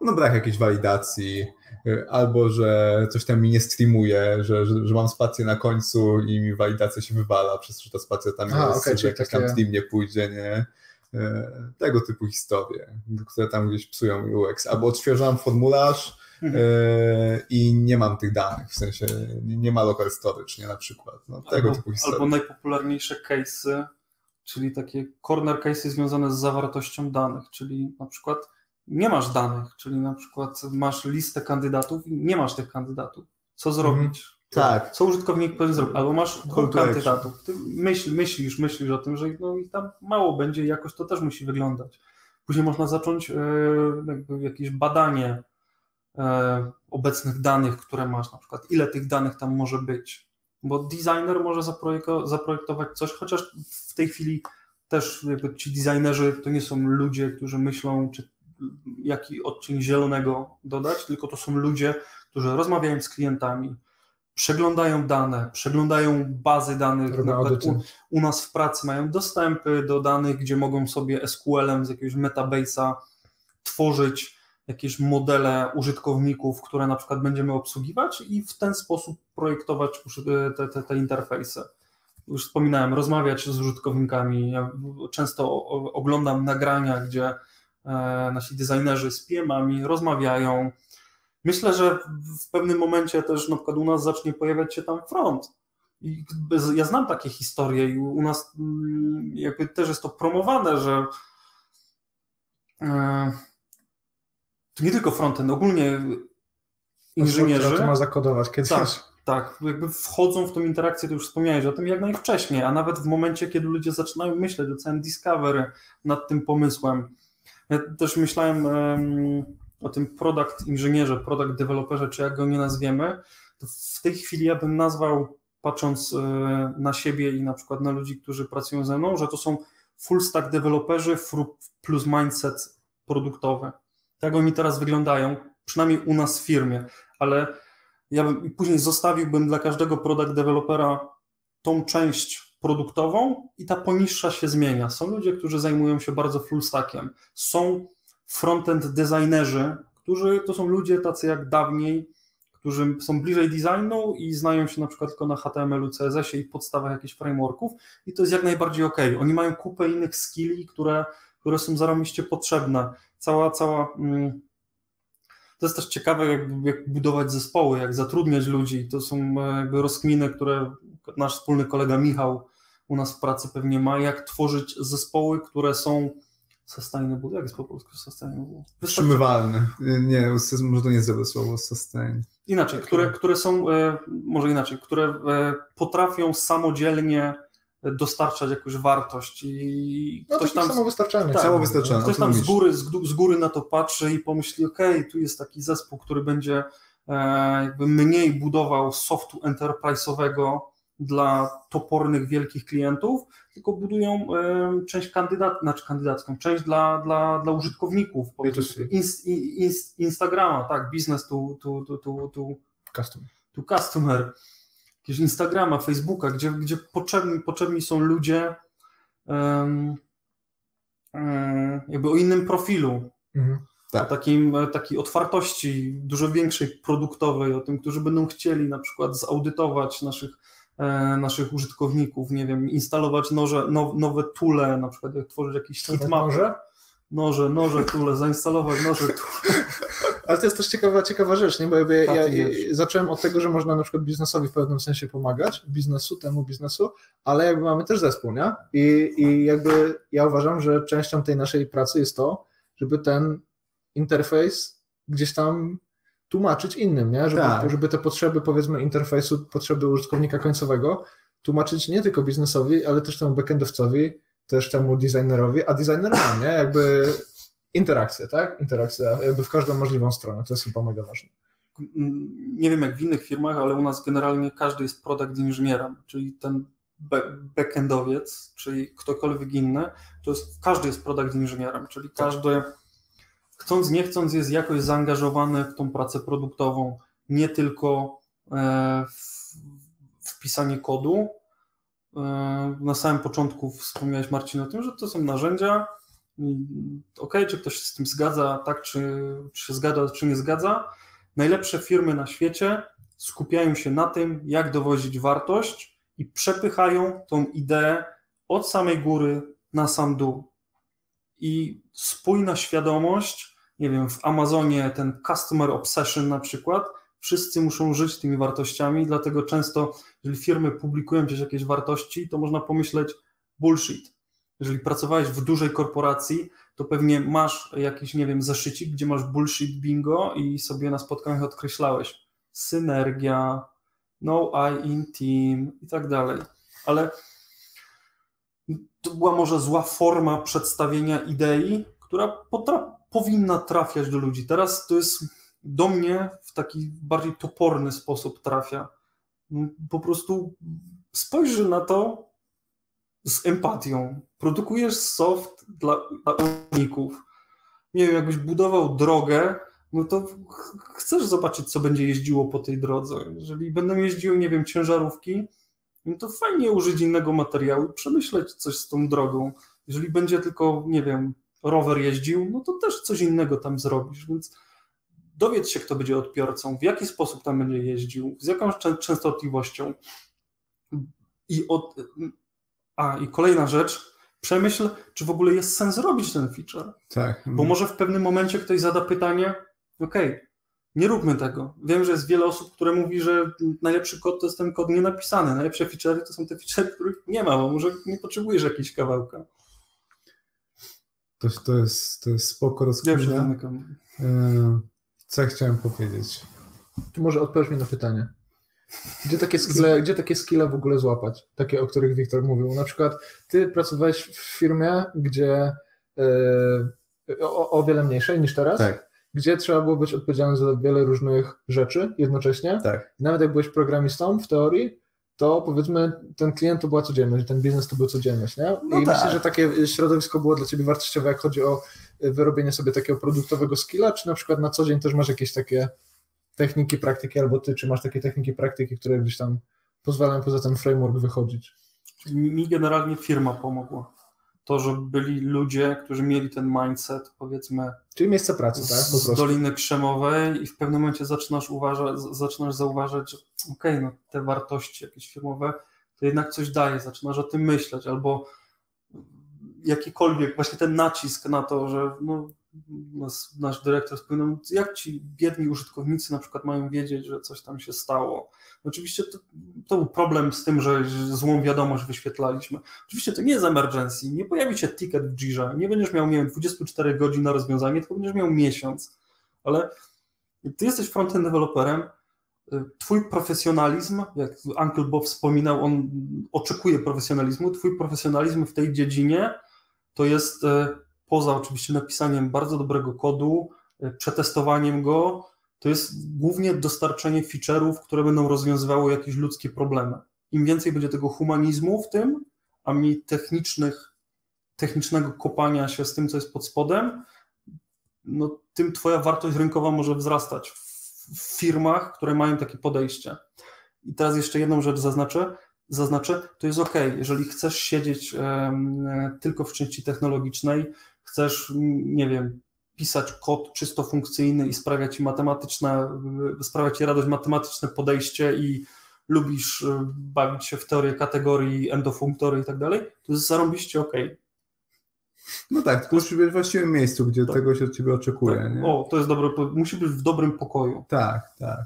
no brak jakiejś walidacji, y, albo że coś tam mi nie streamuje, że, że, że mam spację na końcu i mi walidacja się wywala, przez to, ta spacja tam A, jest, okay, że jakiś takie... tam stream nie pójdzie, nie? Y, tego typu historie, które tam gdzieś psują UX. Albo odświeżam formularz mhm. y, i nie mam tych danych, w sensie nie ma local storage, nie na przykład. No, tego albo, typu historie. Albo najpopularniejsze case'y, czyli takie corner case'y związane z zawartością danych, czyli na przykład nie masz danych, czyli na przykład masz listę kandydatów i nie masz tych kandydatów. Co zrobić? Mhm. Tak. Co użytkownik powinien zrobić? Albo masz dwóch kandydatów. Ty myśl, myślisz, myślisz o tym, że no i tam mało będzie i jakoś to też musi wyglądać. Później można zacząć e, jakby jakieś badanie e, obecnych danych, które masz, na przykład ile tych danych tam może być. Bo designer może zaprojektować coś, chociaż w tej chwili też ci designerzy to nie są ludzie, którzy myślą, czy jaki odcień zielonego dodać, tylko to są ludzie, którzy rozmawiają z klientami, przeglądają dane, przeglądają bazy danych. U, u, nas w pracy mają dostępy do danych, gdzie mogą sobie SQL-em z jakiegoś metabase'a tworzyć jakieś modele użytkowników, które na przykład będziemy obsługiwać i w ten sposób projektować te, te, te interfejsy. Już wspominałem, rozmawiać z użytkownikami. Ja często oglądam nagrania, gdzie nasi designerzy z PM-ami rozmawiają. Myślę, że w pewnym momencie też na przykład u nas zacznie pojawiać się tam front. I ja znam takie historie i u nas mm, jakby też jest to promowane, że e, to nie tylko frontend, ogólnie inżynierzy. To ma zakodować kiedyś. Tak, tak, jakby wchodzą w tą interakcję, to już wspomniałeś o tym jak najwcześniej, a nawet w momencie, kiedy ludzie zaczynają myśleć o całym Discovery nad tym pomysłem. Ja też myślałem o tym product inżynierze, product developerze, czy jak go nie nazwiemy, w tej chwili ja bym nazwał, patrząc y, na siebie i na przykład na ludzi, którzy pracują ze mną, że to są full stack developerzy plus mindset produktowy. Tak oni teraz wyglądają, przynajmniej u nas w firmie, ale ja bym później zostawiłbym dla każdego product developera tą część produktową i ta poniższa się zmienia. Są ludzie, którzy zajmują się bardzo full stackiem. Są frontend designerzy, którzy to są ludzie tacy jak dawniej, którzy są bliżej designu i znają się na przykład tylko na HTML-u, CSS-ie i podstawach jakichś frameworków i to jest jak najbardziej ok. Oni mają kupę innych skilli, które, które są zarobiście potrzebne. Cała, cała mm, to jest też ciekawe, jak, jak, budować zespoły, jak zatrudniać ludzi. To są e, jakby rozkminy, które nasz wspólny kolega Michał u nas w pracy pewnie ma, jak tworzyć zespoły, które są sustainable. Jak jest po polsku sustainable? Utrzymywalne. Nie, może to nie jest dobre słowo, sustain. Inaczej, które, które są, e, może inaczej, które e, potrafią samodzielnie dostarczać jakąś wartość i no, ktoś tam samowystarczalny. Tak, samowystarczalny. Ktoś tam z góry, z, z góry na to patrzy i pomyśli, ok, tu jest taki zespół, który będzie e, jakby mniej budował softu enterprise'owego dla topornych wielkich klientów, tylko budują e, część kandydat, znaczy kandydacką, część dla, dla, dla użytkowników. Inst, inst, Instagrama, tak, business to, to, to, to, to, customer. To customer jakiegoś Instagrama, Facebooka, gdzie, gdzie potrzebni, potrzebni są ludzie um, um, jakby o innym profilu. Mhm. Tak. O takim, takiej otwartości dużo większej produktowej, o tym, którzy będą chcieli na przykład zaudytować naszych, e, naszych użytkowników, nie wiem, instalować noże, now, nowe tule, na przykład jak tworzyć jakiś heatmap. Noże, noże, tule, zainstalować noże, tule. Ale to jest też ciekawa, ciekawa rzecz, nie? bo ja, ja, ja zacząłem od tego, że można na przykład biznesowi w pewnym sensie pomagać, biznesu, temu biznesu, ale jakby mamy też zespół, nie? I, I jakby ja uważam, że częścią tej naszej pracy jest to, żeby ten interfejs gdzieś tam tłumaczyć innym, nie? Żeby, tak. żeby te potrzeby, powiedzmy, interfejsu, potrzeby użytkownika końcowego tłumaczyć nie tylko biznesowi, ale też temu backendowcowi, też temu designerowi, a designer ma, nie? Jakby interakcja, tak? Interakcja jakby w każdą możliwą stronę, to jest chyba mega ważne. Nie wiem jak w innych firmach, ale u nas generalnie każdy jest product inżynierem, czyli ten backendowiec, czyli ktokolwiek inny, to jest, każdy jest product inżynierem, czyli każdy chcąc nie chcąc jest jakoś zaangażowany w tą pracę produktową, nie tylko e, w, w pisanie kodu. E, na samym początku wspomniałeś Marcin o tym, że to są narzędzia, ok, czy ktoś się z tym zgadza, tak, czy, czy się zgadza, czy nie zgadza. Najlepsze firmy na świecie skupiają się na tym, jak dowozić wartość i przepychają tą ideę od samej góry na sam dół. I spójna świadomość, nie wiem, w Amazonie ten customer obsession na przykład, wszyscy muszą żyć tymi wartościami, dlatego często, jeżeli firmy publikują gdzieś jakieś wartości, to można pomyśleć bullshit jeżeli pracowałeś w dużej korporacji, to pewnie masz jakiś, nie wiem, zeszycik, gdzie masz bullshit bingo i sobie na spotkaniach odkreślałeś synergia, no I in team i tak dalej. Ale to była może zła forma przedstawienia idei, która powinna trafiać do ludzi. Teraz to jest do mnie w taki bardziej toporny sposób trafia. Po prostu spojrzy na to z empatią. Produkujesz soft dla, dla użytkowników. Nie wiem, jakbyś budował drogę, no to chcesz zobaczyć, co będzie jeździło po tej drodze. Jeżeli będą jeździły, nie wiem, ciężarówki, no to fajnie użyć innego materiału przemyśleć coś z tą drogą. Jeżeli będzie tylko, nie wiem, rower jeździł, no to też coś innego tam zrobisz, więc dowiedz się, kto będzie odbiorcą, w jaki sposób tam będzie jeździł, z jaką częstotliwością. I od, a i kolejna rzecz, przemyśl, czy w ogóle jest sens robić ten feature. Tak. Bo może w pewnym momencie ktoś zada pytanie, ok, nie róbmy tego. Wiem, że jest wiele osób, które mówi, że najlepszy kod to jest ten kod nienapisany, najlepsze featurey to są te featurey, których nie ma, bo może nie potrzebujesz jakiejś kawałka. To, to, jest, to jest spoko rozkmina. Ja e, Co ja chciałem powiedzieć? Czy może odpowiesz mi na pytanie? Gdzie takie, skille, gdzie takie skille w ogóle złapać? Takie, o których Wiktor mówił. Na przykład ty pracowałeś w firmie, gdzie yy, o, o wiele mniejszej niż teraz, Tak, gdzie trzeba było być odpowiedzialnym za wiele różnych rzeczy jednocześnie. tak. Nawet jak byłeś programistą w teorii, to powiedzmy ten klient to była codzienność, ten biznes to był codzienność, nie? I No tak. myślę, że takie środowisko było dla Ciebie wartościowe, jak chodzi o wyrobienie sobie takiego produktowego skilla, czy na przykład na co dzień też masz jakieś takie techniki, praktyki, albo Ty, czy masz takie techniki, praktyki, które gdzieś tam pozwalają poza ten framework wychodzić? Mi generalnie firma pomogła. To, że byli ludzie, którzy mieli ten mindset, powiedzmy, Czyli miejsce pracy, tak? Po z prostu. Doliny Krzemowej i w pewnym momencie zaczynasz, uważać, z- zaczynasz zauważać, że okej, no te wartości jakieś firmowe to jednak coś daje, zaczynasz o tym myśleć albo jakikolwiek właśnie ten nacisk na to, że no, nas, nasz dyrektor wspomniał, jak ci biedni użytkownicy na przykład mają wiedzieć, że coś tam się stało. Oczywiście to, to był problem z tym, że złą wiadomość wyświetlaliśmy. Oczywiście to nie jest emergency, nie pojawi się ticket w Jirze, nie będziesz miał, nie wiem, 24 godzin na rozwiązanie, tylko będziesz miał miesiąc. Ale ty jesteś frontend deweloperem, y, twój profesjonalizm, jak Uncle Bob wspominał, on oczekuje profesjonalizmu, twój profesjonalizm w tej dziedzinie to jest y, poza oczywiście napisaniem bardzo dobrego kodu, y, przetestowaniem go, to jest głównie dostarczenie feature'ów, które będą rozwiązywały jakieś ludzkie problemy. Im więcej będzie tego humanizmu w tym, a mniej technicznych, technicznego kopania się z tym, co jest pod spodem, no, tym twoja wartość rynkowa może wzrastać w, firmach, które mają takie podejście. I teraz jeszcze jedną rzecz zaznaczę. Zaznaczę, to jest ok, jeżeli chcesz siedzieć em, tylko w części technologicznej, chcesz, nie wiem, pisać kod czysto funkcyjny i sprawia ci matematyczne, y, sprawia ci radość matematyczne podejście i lubisz y, bawić się w teorię kategorii, endofunktory i tak dalej, to jest zarąbiście ok. No tak, tylko musisz być w właściwym miejscu, gdzie Tak. tego się od ciebie oczekuje. Tak. Nie? O, to jest dobre, musi być w dobrym pokoju. Tak, tak.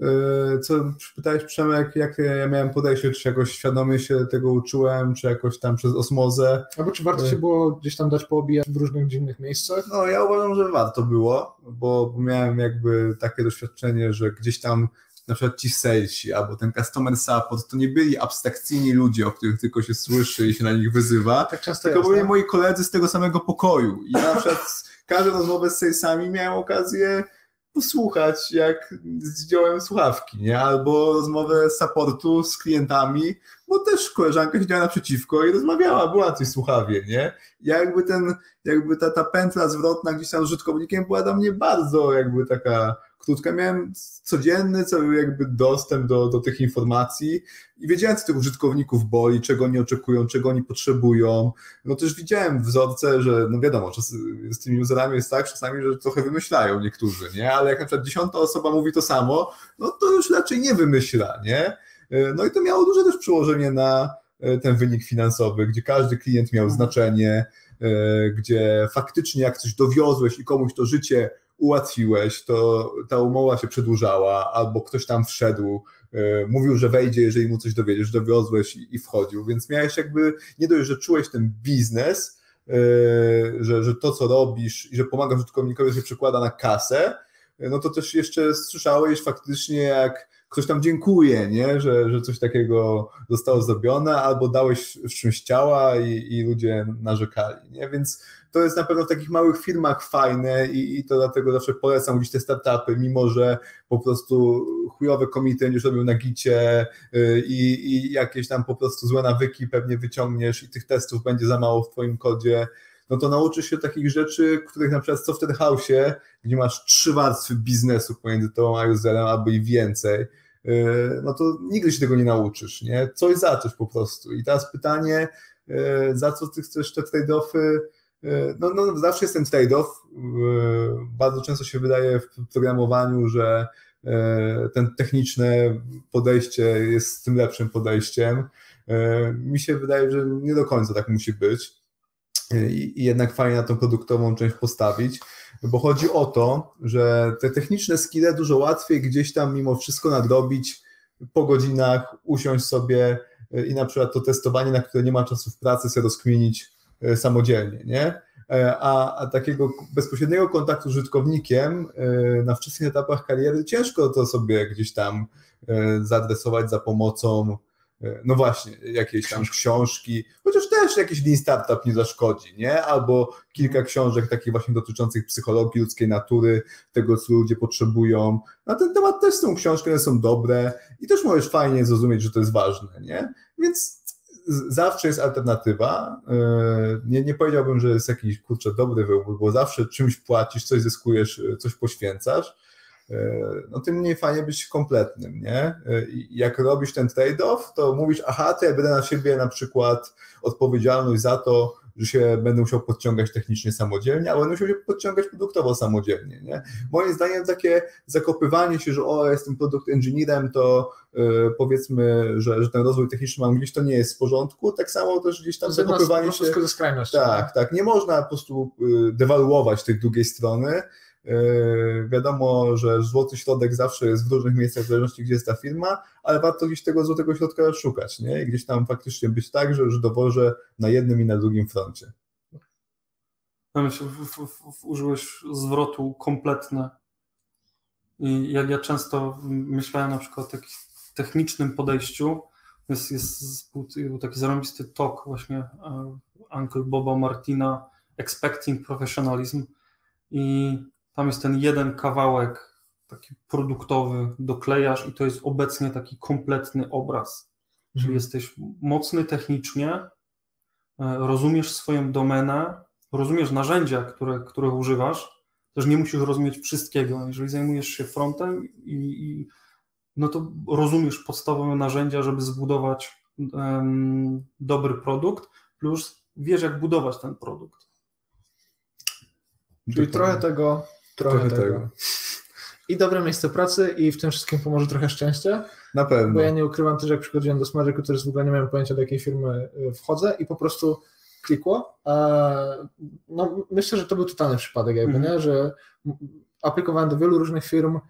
Yy, Co pytałeś Przemek, jak ja miałem podejście, czy jakoś świadomie się tego uczyłem, czy jakoś tam przez osmozę. Albo czy warto Y. się było gdzieś tam dać poobijać w różnych dziwnych miejscach? No ja uważam, że warto było, bo miałem jakby takie doświadczenie, że gdzieś tam na przykład ci salesi albo ten customer support to nie byli abstrakcyjni ludzie, o których tylko się słyszy i się na nich wyzywa, Tak często tylko jest, byli tak? moi koledzy z tego samego pokoju. I na przykład każdą rozmowę z salesami miałem okazję posłuchać, jak zdjąłem słuchawki, nie? Albo rozmowę z supportu z klientami, bo też koleżanka siedziała naprzeciwko i rozmawiała, była na tej słuchawie, nie? Jakby ten, jakby ta, ta pętla zwrotna gdzieś tam z użytkownikiem była dla mnie bardzo jakby taka krótka. Miałem codzienny cały jakby dostęp do, do tych informacji i wiedziałem, co tych użytkowników boli, czego oni oczekują, czego oni potrzebują. No też widziałem wzorce, że no wiadomo, czas, z tymi userami jest tak czasami, że trochę wymyślają niektórzy, nie? Ale jak na przykład dziesiąta osoba mówi to samo, no to już raczej nie wymyśla, nie? No i to miało duże też przełożenie na e, ten wynik finansowy, gdzie każdy klient miał znaczenie, e, gdzie faktycznie jak coś dowiozłeś i komuś to życie ułatwiłeś, to ta umowa się przedłużała, albo ktoś tam wszedł, e, mówił, że wejdzie, jeżeli mu coś dowiedziesz, dowiozłeś i, i wchodził, więc miałeś jakby nie dość, że czułeś ten biznes, e, że, że to, co robisz i że pomagasz użytkownikowi, się przekłada na kasę, no to też jeszcze słyszałeś faktycznie, jak ktoś tam dziękuje, nie? Że, że coś takiego zostało zrobione, albo dałeś w czymś ciała i, i ludzie narzekali, nie? Więc to jest na pewno w takich małych firmach fajne i, i to dlatego zawsze polecam gdzieś te startupy, mimo że po prostu chujowe komity będziesz robił na gicie y, i, i jakieś tam po prostu złe nawyki pewnie wyciągniesz i tych testów będzie za mało w twoim kodzie, no to nauczysz się takich rzeczy, których na przykład w Software House'ie, gdzie masz trzy warstwy biznesu pomiędzy tobą a userem, albo i więcej, y, no to nigdy się tego nie nauczysz, nie? Coś zacząć po prostu. I teraz pytanie, y, za co ty chcesz te trade-offy no, no, zawsze jest ten trade-off. Bardzo często się wydaje w programowaniu, że ten techniczne podejście jest tym lepszym podejściem. Mi się wydaje, że nie do końca tak musi być. I jednak fajnie na tą produktową część postawić, bo chodzi o to, że te techniczne skille dużo łatwiej gdzieś tam mimo wszystko nadrobić po godzinach, usiąść sobie i na przykład to testowanie, na które nie ma czasu w pracy, sobie rozkminić samodzielnie, nie? E, a, a takiego bezpośredniego kontaktu z użytkownikiem e, na wczesnych etapach kariery ciężko to sobie gdzieś tam e, zaadresować za pomocą no właśnie, jakiejś tam książki, chociaż też jakiś Lean Startup nie zaszkodzi, nie? Albo kilka książek takich właśnie dotyczących psychologii ludzkiej natury, tego, co ludzie potrzebują. Na ten temat też są książki, one są dobre i też możesz fajnie zrozumieć, że to jest ważne, nie? Więc zawsze jest alternatywa. E, nie, nie powiedziałbym, że jest jakiś kurczę dobry wybór, bo zawsze czymś płacisz, coś zyskujesz, coś poświęcasz. E, no tym mniej fajnie być kompletnym, nie? E, jak robisz ten trade-off, to mówisz, aha, to ja będę na siebie na przykład odpowiedzialność za to, że się będę musiał podciągać technicznie samodzielnie, ale będę musiał się podciągać produktowo samodzielnie. Nie? Moim zdaniem takie zakopywanie się, że o, jestem produkt engineerem, to yy, powiedzmy, że, że ten rozwój techniczny mam gdzieś, to nie jest w porządku. Tak samo też gdzieś tam zakopywanie się... ze skrajności. Tak, tak. Nie można po prostu yy, dewaluować tej drugiej strony, wiadomo, że złoty środek zawsze jest w różnych miejscach, w zależności gdzie jest ta firma, ale warto gdzieś tego złotego środka szukać, nie? I gdzieś tam faktycznie być tak, że już dowożę na jednym i na drugim froncie. Ja myślę, użyłeś zwrotu kompletne. I jak ja często myślałem na przykład o takim technicznym podejściu, jest, jest taki zarobisty tok właśnie uh, Uncle Boba Martina Expecting Professionalism i tam jest ten jeden kawałek taki produktowy, doklejasz i to jest obecnie taki kompletny obraz. Czyli mhm. jesteś mocny technicznie, e, rozumiesz swoją domenę, rozumiesz narzędzia, które, których używasz, też nie musisz rozumieć wszystkiego. Jeżeli zajmujesz się frontem i, i no to rozumiesz podstawowe narzędzia, żeby zbudować um, dobry produkt, plus wiesz, jak budować ten produkt. Czyli trochę tego Trochę, trochę tego. tego. I dobre miejsce pracy i w tym wszystkim pomoże trochę szczęście. Na pewno. Bo ja nie ukrywam też, jak przychodziłem do Smart Recruiters, w ogóle nie miałem pojęcia, do jakiej firmy y, wchodzę i po prostu klikło. No, myślę, że to był totalny przypadek, jakby, mm. nie? że aplikowałem do wielu różnych firm,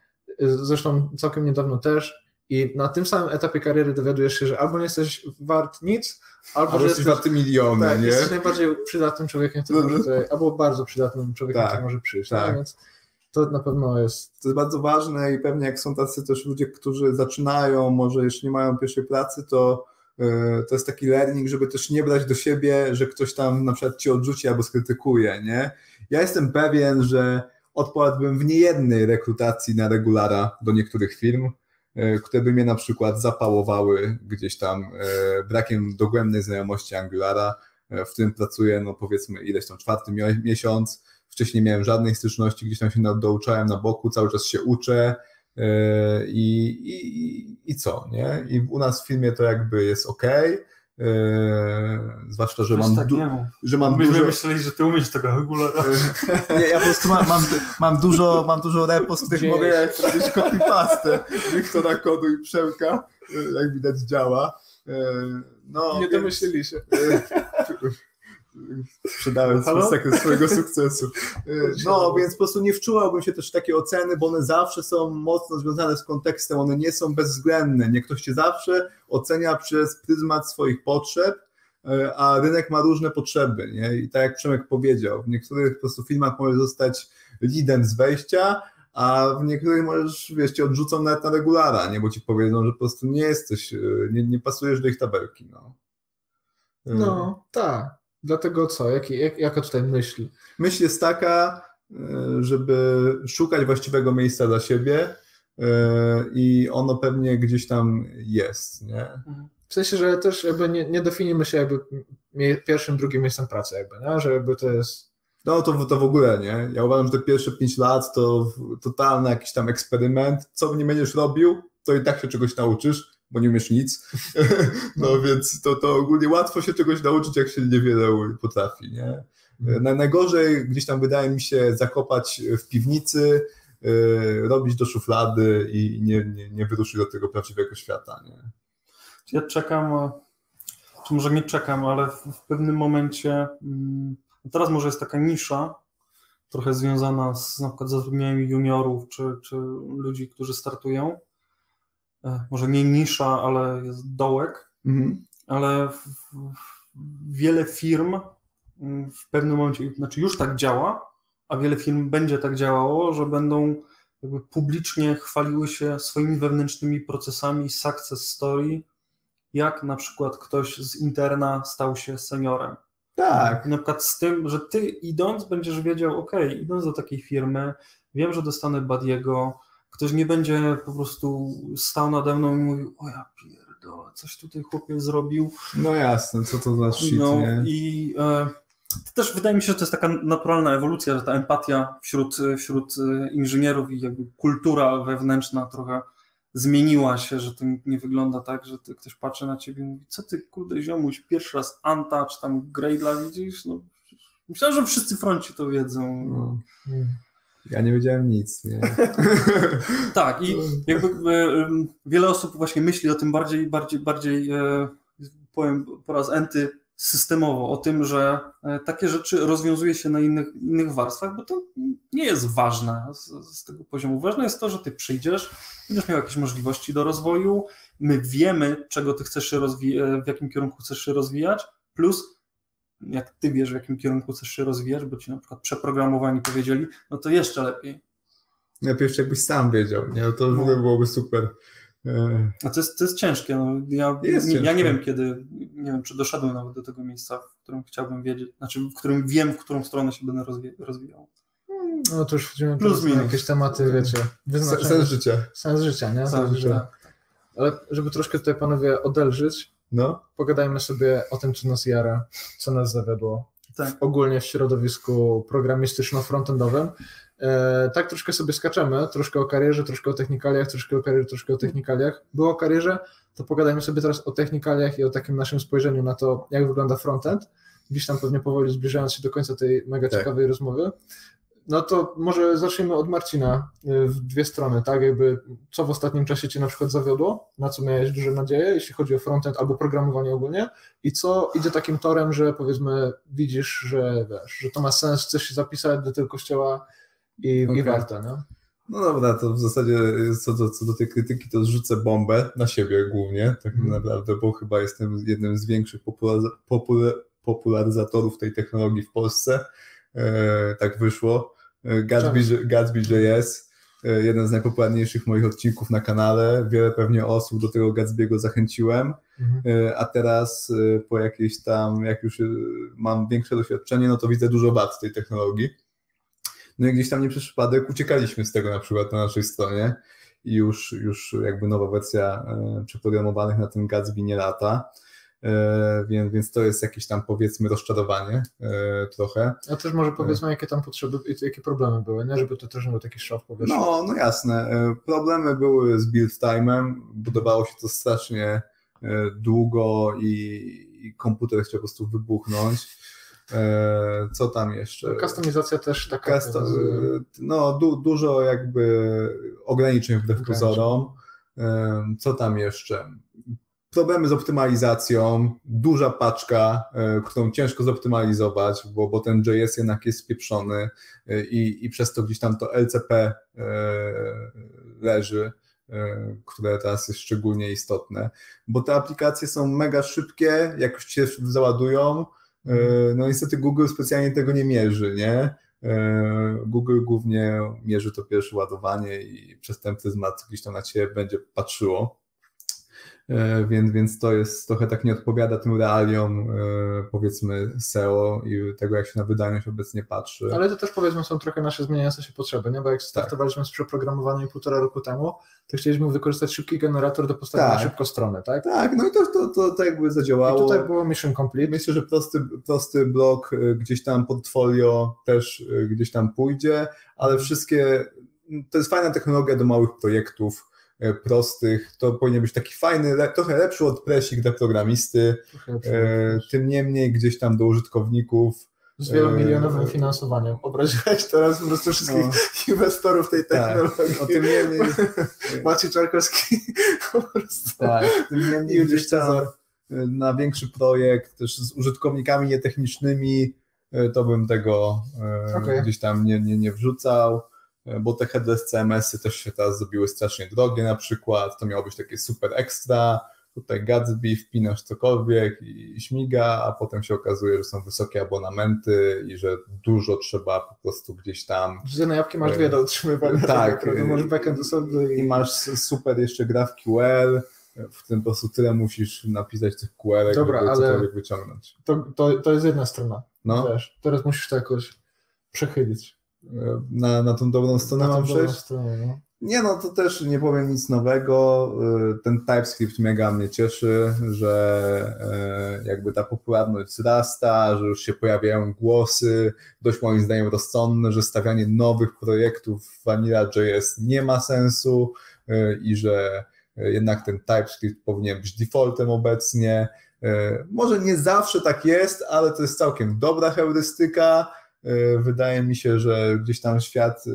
y, zresztą całkiem niedawno też, i na tym samym etapie kariery dowiadujesz się, że albo nie jesteś wart nic, albo, albo że jesteś wart miliony, tak, nie? jesteś najbardziej przydatnym człowiekiem, który może tutaj, albo bardzo przydatnym człowiekiem, tak, który może przyjść. Tak. Więc to na pewno jest. To jest bardzo ważne i pewnie jak są tacy też ludzie, którzy zaczynają, może jeszcze nie mają pierwszej pracy, to e, to jest taki learning, żeby też nie brać do siebie, że ktoś tam na przykład ci odrzuci albo skrytykuje, nie? Ja jestem pewien, że odpadłbym w niejednej rekrutacji na regulara do niektórych firm, które by mnie na przykład zapałowały gdzieś tam e, brakiem dogłębnej znajomości Angulara, w którym pracuję, no powiedzmy ileś tam czwarty miesiąc, Wcześniej miałem żadnej styczności, gdzieś tam się douczałem na boku, cały czas się uczę e, i, i, i co, nie? I u nas w filmie to jakby jest ok. Yy, zwłaszcza, że mam, tak du- że mam Myśmy dużo... myśleli, że ty umiesz tego regularnie. nie, ja po prostu mam, mam, mam dużo, mam dużo repos, których mogę zrobić copy-pastę Wiktora Kodu i Przemka, jak widać działa. No, nie domyślili się sprzedałem sekret swojego sukcesu. No, więc po prostu nie wczułabym się też w takie oceny, bo one zawsze są mocno związane z kontekstem, one nie są bezwzględne. Nie ktoś cię zawsze ocenia przez pryzmat swoich potrzeb, e, a rynek ma różne potrzeby. Nie? I tak jak Przemek powiedział, w niektórych po prostu filmach możesz zostać lidem z wejścia, a w niektórych możesz, wiesz, cię odrzucą nawet na regulara, nie? bo ci powiedzą, że po prostu nie jesteś, e, nie, nie pasujesz do ich tabelki. No, no tak. Dlatego co? Jak, jak, jaka tutaj myśl? Myśl jest taka, e, żeby szukać właściwego miejsca dla siebie e, i ono pewnie gdzieś tam jest, nie? W sensie, że też jakby nie, nie definiujemy się jakby pierwszym, drugim miejscem pracy jakby, nie? że jakby to jest... No to, to w ogóle, nie? Ja uważam, że te pierwsze 5 lat to totalny jakiś tam eksperyment. Co nie będziesz robił, to i tak się czegoś nauczysz bo nie umiesz nic. No więc to, to ogólnie łatwo się czegoś nauczyć, jak się niewiele potrafi. Nie? Mhm. Najgorzej gdzieś tam wydaje mi się zakopać w piwnicy, yy, robić do szuflady i nie, nie, nie wyruszyć do tego prawdziwego świata. Nie? Ja czekam, czy może nie czekam, ale w, w pewnym momencie, mm, teraz może jest taka nisza, trochę związana z na przykład zatrudnieniem juniorów czy, czy ludzi, którzy startują może nie nisza, ale jest dołek, mhm. ale w, w, wiele firm mm, w pewnym momencie, znaczy już tak działa, a wiele firm będzie tak działało, że będą jakby publicznie chwaliły się swoimi wewnętrznymi procesami success story, jak na przykład ktoś z interna stał się seniorem. Tak. Na przykład z tym, że ty idąc będziesz wiedział, ok, idąc do takiej firmy, wiem, że dostanę badiego, ktoś nie będzie po prostu stał nade mną i mówił, o ja pierdolę, coś tutaj chłopiec zrobił. No jasne, co to za shit, no, nie? I e, to też wydaje mi się, że to jest taka naturalna ewolucja, że ta empatia wśród, wśród e, inżynierów i jakby kultura wewnętrzna trochę zmieniła się, że to nie wygląda tak, że ty, ktoś patrzy na ciebie i mówi, co ty kurde ziomuś, pierwszy raz Anta czy tam Gradla widzisz? No, myślałem, że wszyscy fronci to wiedzą. No. Ja nie wiedziałem nic, nie? tak i jakby e, wiele osób właśnie myśli o tym bardziej, bardziej, bardziej e, powiem po raz enty systemowo, o tym, że e, takie rzeczy rozwiązuje się na innych, innych warstwach, bo to nie jest ważne z, z, tego poziomu. Ważne jest to, że ty przyjdziesz, będziesz miał jakieś możliwości do rozwoju, my wiemy, czego ty chcesz się rozwijać, w jakim kierunku chcesz się rozwijać, plus jak ty wiesz, w jakim kierunku chcesz się rozwijać, bo ci na przykład przeprogramowani powiedzieli, no to jeszcze lepiej. Najpierw jakbyś sam wiedział, nie? No to w ogóle byłoby super. A to jest, to jest ciężkie. No, ja, Jest nie, ja nie wiem, kiedy, nie wiem, czy doszedłem nawet do tego miejsca, w którym chciałbym wiedzieć, znaczy w którym wiem, w którą stronę się będę rozwi- rozwijał. No to już wchodzimy Plus teraz na minus. jakieś tematy, wiecie, wyznaczenia. Sens życia. Sens życia, nie? Sens Także- życia. Ale żeby troszkę tutaj panowie odelżyć, No. pogadajmy sobie o tym, co nas jara, co nas zawiodło. Tak. Ogólnie w środowisku programistyczno-frontendowym. E, tak troszkę sobie skaczemy, troszkę o karierze, troszkę o technikaliach, troszkę o karierze, troszkę o technikaliach. Było o karierze, to pogadajmy sobie teraz o technikaliach i o takim naszym spojrzeniu na to, jak wygląda frontend. Gdzieś tam pewnie powoli zbliżając się do końca tej mega Tak. ciekawej rozmowy. No to może zacznijmy od Marcina y, w dwie strony, tak? Jakby co w ostatnim czasie Cię na przykład zawiodło, na co miałeś duże nadzieje, jeśli chodzi o frontend albo programowanie ogólnie i co idzie takim torem, że powiedzmy widzisz, że wiesz, że to ma sens, chcesz się zapisać do tego kościoła i, i Okej. warto, nie? No dobra, to w zasadzie co do, co do tej krytyki, to zrzucę bombę na siebie głównie, tak Mhm. naprawdę, bo chyba jestem jednym z większych popularyz- popula- popularyzatorów tej technologii w Polsce. E, tak wyszło. E, Gatsby, Gatsby.js, e, jeden z najpopularniejszych moich odcinków na kanale. Wiele pewnie osób do tego Gatsby'ego zachęciłem. Mhm. A teraz po jakiejś tam, jak już mam większe doświadczenie, no to widzę dużo wad tej technologii. No i gdzieś tam nie przez przypadek uciekaliśmy z tego na przykład na naszej stronie i już, już jakby nowa wersja przeprogramowanych na tym Gatsby nie lata, więc, więc to jest jakieś tam powiedzmy rozczarowanie e, trochę. A też może powiedzmy, jakie tam potrzeby i jakie problemy były, nie? Żeby to też był taki szok, powiesz. No, no jasne. E, Problemy były z build time'em, budowało się to strasznie e, długo i, i komputer chciał po prostu wybuchnąć. E, Co tam jeszcze? Kustomizacja też taka. Custom, no, du, dużo jakby ograniczeń wbrew pozorom. Co tam jeszcze? Problemy z optymalizacją, duża paczka, e, którą ciężko zoptymalizować, bo, bo ten JS jednak jest spieprzony e, i, i przez to gdzieś tam to LCP e, leży, które teraz jest szczególnie istotne, bo te aplikacje są mega szybkie, jak już się załadują, no niestety Google specjalnie tego nie mierzy, nie? Google głównie mierzy to pierwsze ładowanie i przez ten pryzmat gdzieś tam na Ciebie będzie patrzyło. E, Więc, więc to jest trochę tak nie odpowiada tym realiom, e, powiedzmy, SEO i tego, jak się na wydajność obecnie patrzy. Ale to też powiedzmy są trochę nasze zmieniające się potrzeby, nie? Bo Tak. jak startowaliśmy z przeprogramowaniem półtora roku temu, to chcieliśmy wykorzystać szybki generator do postawienia Tak. szybko strony, tak? Tak, no i to, to, to, to jakby I zadziałało. tutaj było mission complete. Myślę, że prosty, prosty blok y, gdzieś tam portfolio też gdzieś tam pójdzie, ale wszystkie, to jest fajna technologia do małych projektów prostych, to powinien być taki fajny, le, trochę lepszy od presik dla programisty, e, tym niemniej gdzieś tam do użytkowników. z wielomilionowym e, finansowaniem. Obraziłeś teraz po prostu wszystkich No. inwestorów tej Tak, technologii. o tym niemniej, Maciej Czarkowski po prostu. tak, tym niemniej gdzieś tam na większy projekt, też z użytkownikami nietechnicznymi, to bym tego y, Okej. gdzieś tam nie, nie, nie wrzucał, bo te headless CMS-y też się teraz zrobiły strasznie drogie na przykład, to miało być takie super ekstra, tutaj Gatsby, wpinasz cokolwiek i śmiga, a potem się okazuje, że są wysokie abonamenty i że dużo trzeba po prostu gdzieś tam. Z jednej jawki masz dwie do utrzymywania. Tak. tak masz backend osobny. I masz super jeszcze gra w QL, w tym po prostu tyle musisz napisać tych QR, Dobra, żeby cokolwiek wyciągnąć. To, to, to jest jedna strona. No, Wiesz, teraz musisz to jakoś przechylić. Na, na tą dobrą stronę Na mam przejść? stronę, no. Nie no, to też nie powiem nic nowego. Y, Ten TypeScript mega mnie cieszy, że y, jakby ta popularność wzrasta, że już się pojawiają głosy, dość moim zdaniem rozsądne, że stawianie nowych projektów w Vanilla.js nie ma sensu y, i że jednak ten TypeScript powinien być defaultem obecnie. Może nie zawsze tak jest, ale to jest całkiem dobra heurystyka. Y, Wydaje mi się, że gdzieś tam świat y,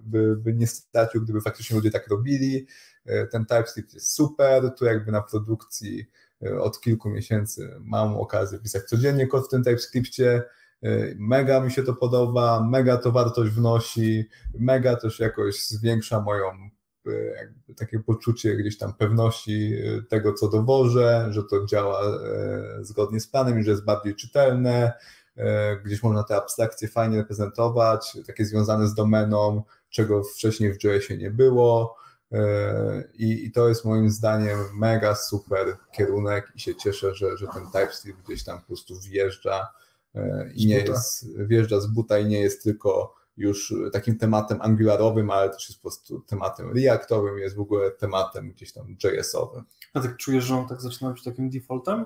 by, by nie stracił, gdyby faktycznie ludzie tak robili. Y, Ten TypeScript jest super, tu jakby na produkcji od kilku miesięcy mam okazję pisać codziennie kod w tym TypeScriptie. Mega mi się to podoba, mega to wartość wnosi, mega też jakoś zwiększa moją takie poczucie gdzieś tam pewności tego, co dowożę, że to działa zgodnie z planem i że jest bardziej czytelne, e, gdzieś można te abstrakcje fajnie reprezentować, takie związane z domeną, czego wcześniej w JS-ie nie było. e, I, I to jest moim zdaniem mega super kierunek i się cieszę, że, że ten TypeScript gdzieś tam po prostu wjeżdża e, i nie jest, wjeżdża z buta i nie jest tylko już takim tematem angularowym, ale też jest po prostu tematem reactowym, jest w ogóle tematem gdzieś tam JS-owym. A tak czujesz, że on tak zaczyna być takim defaultem?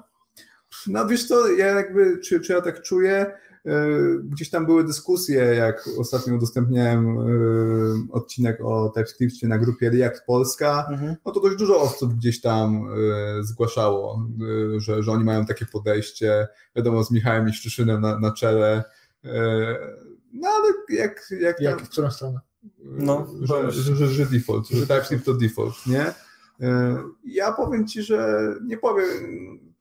No wiesz to, ja jakby, czy, czy ja tak czuję, Yy, gdzieś tam były dyskusje, jak ostatnio udostępniałem yy, odcinek o TypeScriptie na grupie React Polska, Mhm. no to dość dużo osób gdzieś tam yy, zgłaszało, że, że oni mają takie podejście, wiadomo, z Michałem Miszczyszynem na, na czele, no ale jak, jak, tam- Jak, w którą stronę? No, że, że, że, że default, że TypeScript to default, nie? E, Ja powiem Ci, że nie powiem,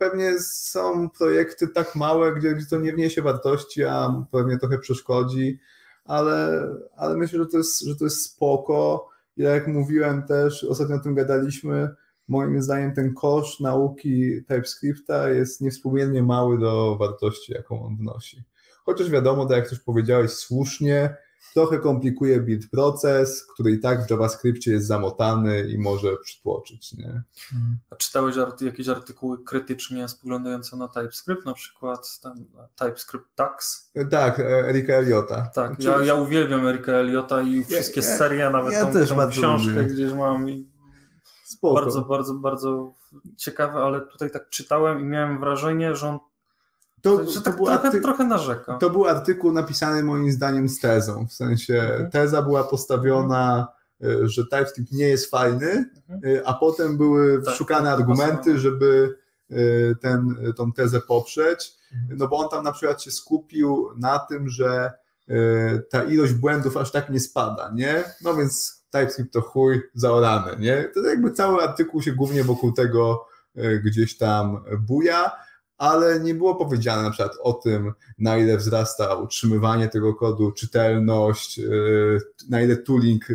pewnie są projekty tak małe, gdzie to nie wniesie wartości, a pewnie trochę przeszkodzi, ale, ale myślę, że to, jest, że to jest spoko. I jak mówiłem też, ostatnio o tym gadaliśmy, moim zdaniem ten kosz nauki TypeScripta jest niewspółmiernie mały do wartości, jaką on wnosi. Chociaż wiadomo, tak jak też powiedziałeś słusznie, trochę komplikuje build proces, który i tak w JavaScriptie jest zamotany i może przytłoczyć, nie? A czytałeś arty, jakieś artykuły krytycznie spoglądające na TypeScript, na przykład tam TypeScript Tax? Tak, e, Erika Eliota. Tak, Znaczy, ja, ja uwielbiam Erika Eliota i wszystkie ja- serie, nawet ja tą, też tą książkę lubię. gdzieś mam i Spoko. bardzo, bardzo, bardzo ciekawe, ale tutaj tak czytałem i miałem wrażenie, że on to, to, tak był trochę, arty... trochę narzeka. to był artykuł napisany moim zdaniem z tezą, w sensie Mhm. teza była postawiona, e, że TypeScript nie jest fajny, Mhm. e, a potem były Tak, szukane tak, argumenty, żeby e, ten, tą tezę poprzeć. Mhm. No bo on tam na przykład się skupił na tym, że ta ilość błędów aż tak nie spada, nie? No więc TypeScript to chuj zaorany, nie? To jakby cały artykuł się głównie wokół tego gdzieś tam buja, ale nie było powiedziane na przykład o tym, na ile wzrasta utrzymywanie tego kodu, czytelność, e, na ile tooling e,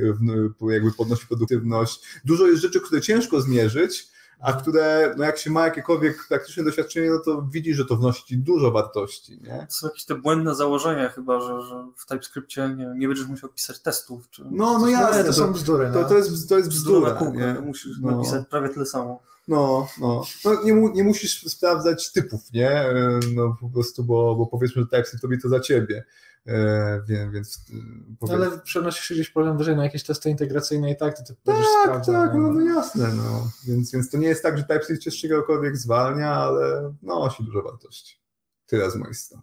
w- jakby podnosi produktywność. Dużo jest rzeczy, które ciężko zmierzyć, a które, no jak się ma jakiekolwiek praktyczne doświadczenie, no to widzi, że to wnosi dużo wartości, nie? To są jakieś te błędne założenia chyba, że, że w TypeScriptie nie, nie będziesz musiał pisać testów. Czy No, no coś jasne, to- to są bzdury, To, no. to, jest, to jest bzdura bzdura, nie? musisz No. napisać prawie tyle samo. No, no. no nie, mu, nie musisz sprawdzać typów, nie? E, No po prostu, bo, bo powiedzmy, że TypeScript robi to za ciebie. E, więc, więc e, powiedz... Ale przenosisz się gdzieś poziom wyżej na jakieś testy integracyjne i tak, to ty będziesz Tak, tak, no, no jasne, no. Więc, więc to nie jest tak, że TypeScript cię z czegokolwiek zwalnia, ale nosi dużo wartości. Tyle z mojej strony.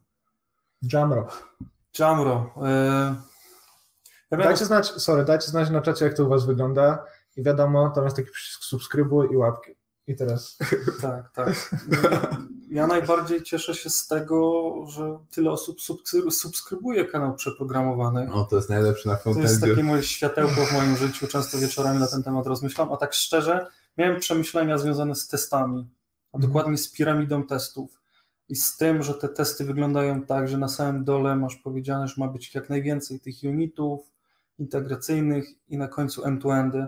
Jamro. Jamro. Ja miałem, Dajcie znać, sorry, dajcie znać na czacie, jak to u was wygląda i wiadomo, tam jest taki przycisk subskrybuj i łapki. I teraz. tak, tak. Ja najbardziej cieszę się z tego, że tyle osób subskry- subskrybuje kanał przeprogramowany. No to jest najlepsze na To jest frontendzie. takie moje światełko w moim życiu. Często wieczorami na ten temat rozmyślam, a tak szczerze, miałem przemyślenia związane z testami, a Mhm. dokładnie z piramidą testów. I z tym, że te testy wyglądają tak, że na samym dole masz powiedziane, że ma być jak najwięcej tych unitów integracyjnych i na końcu end-to-endy.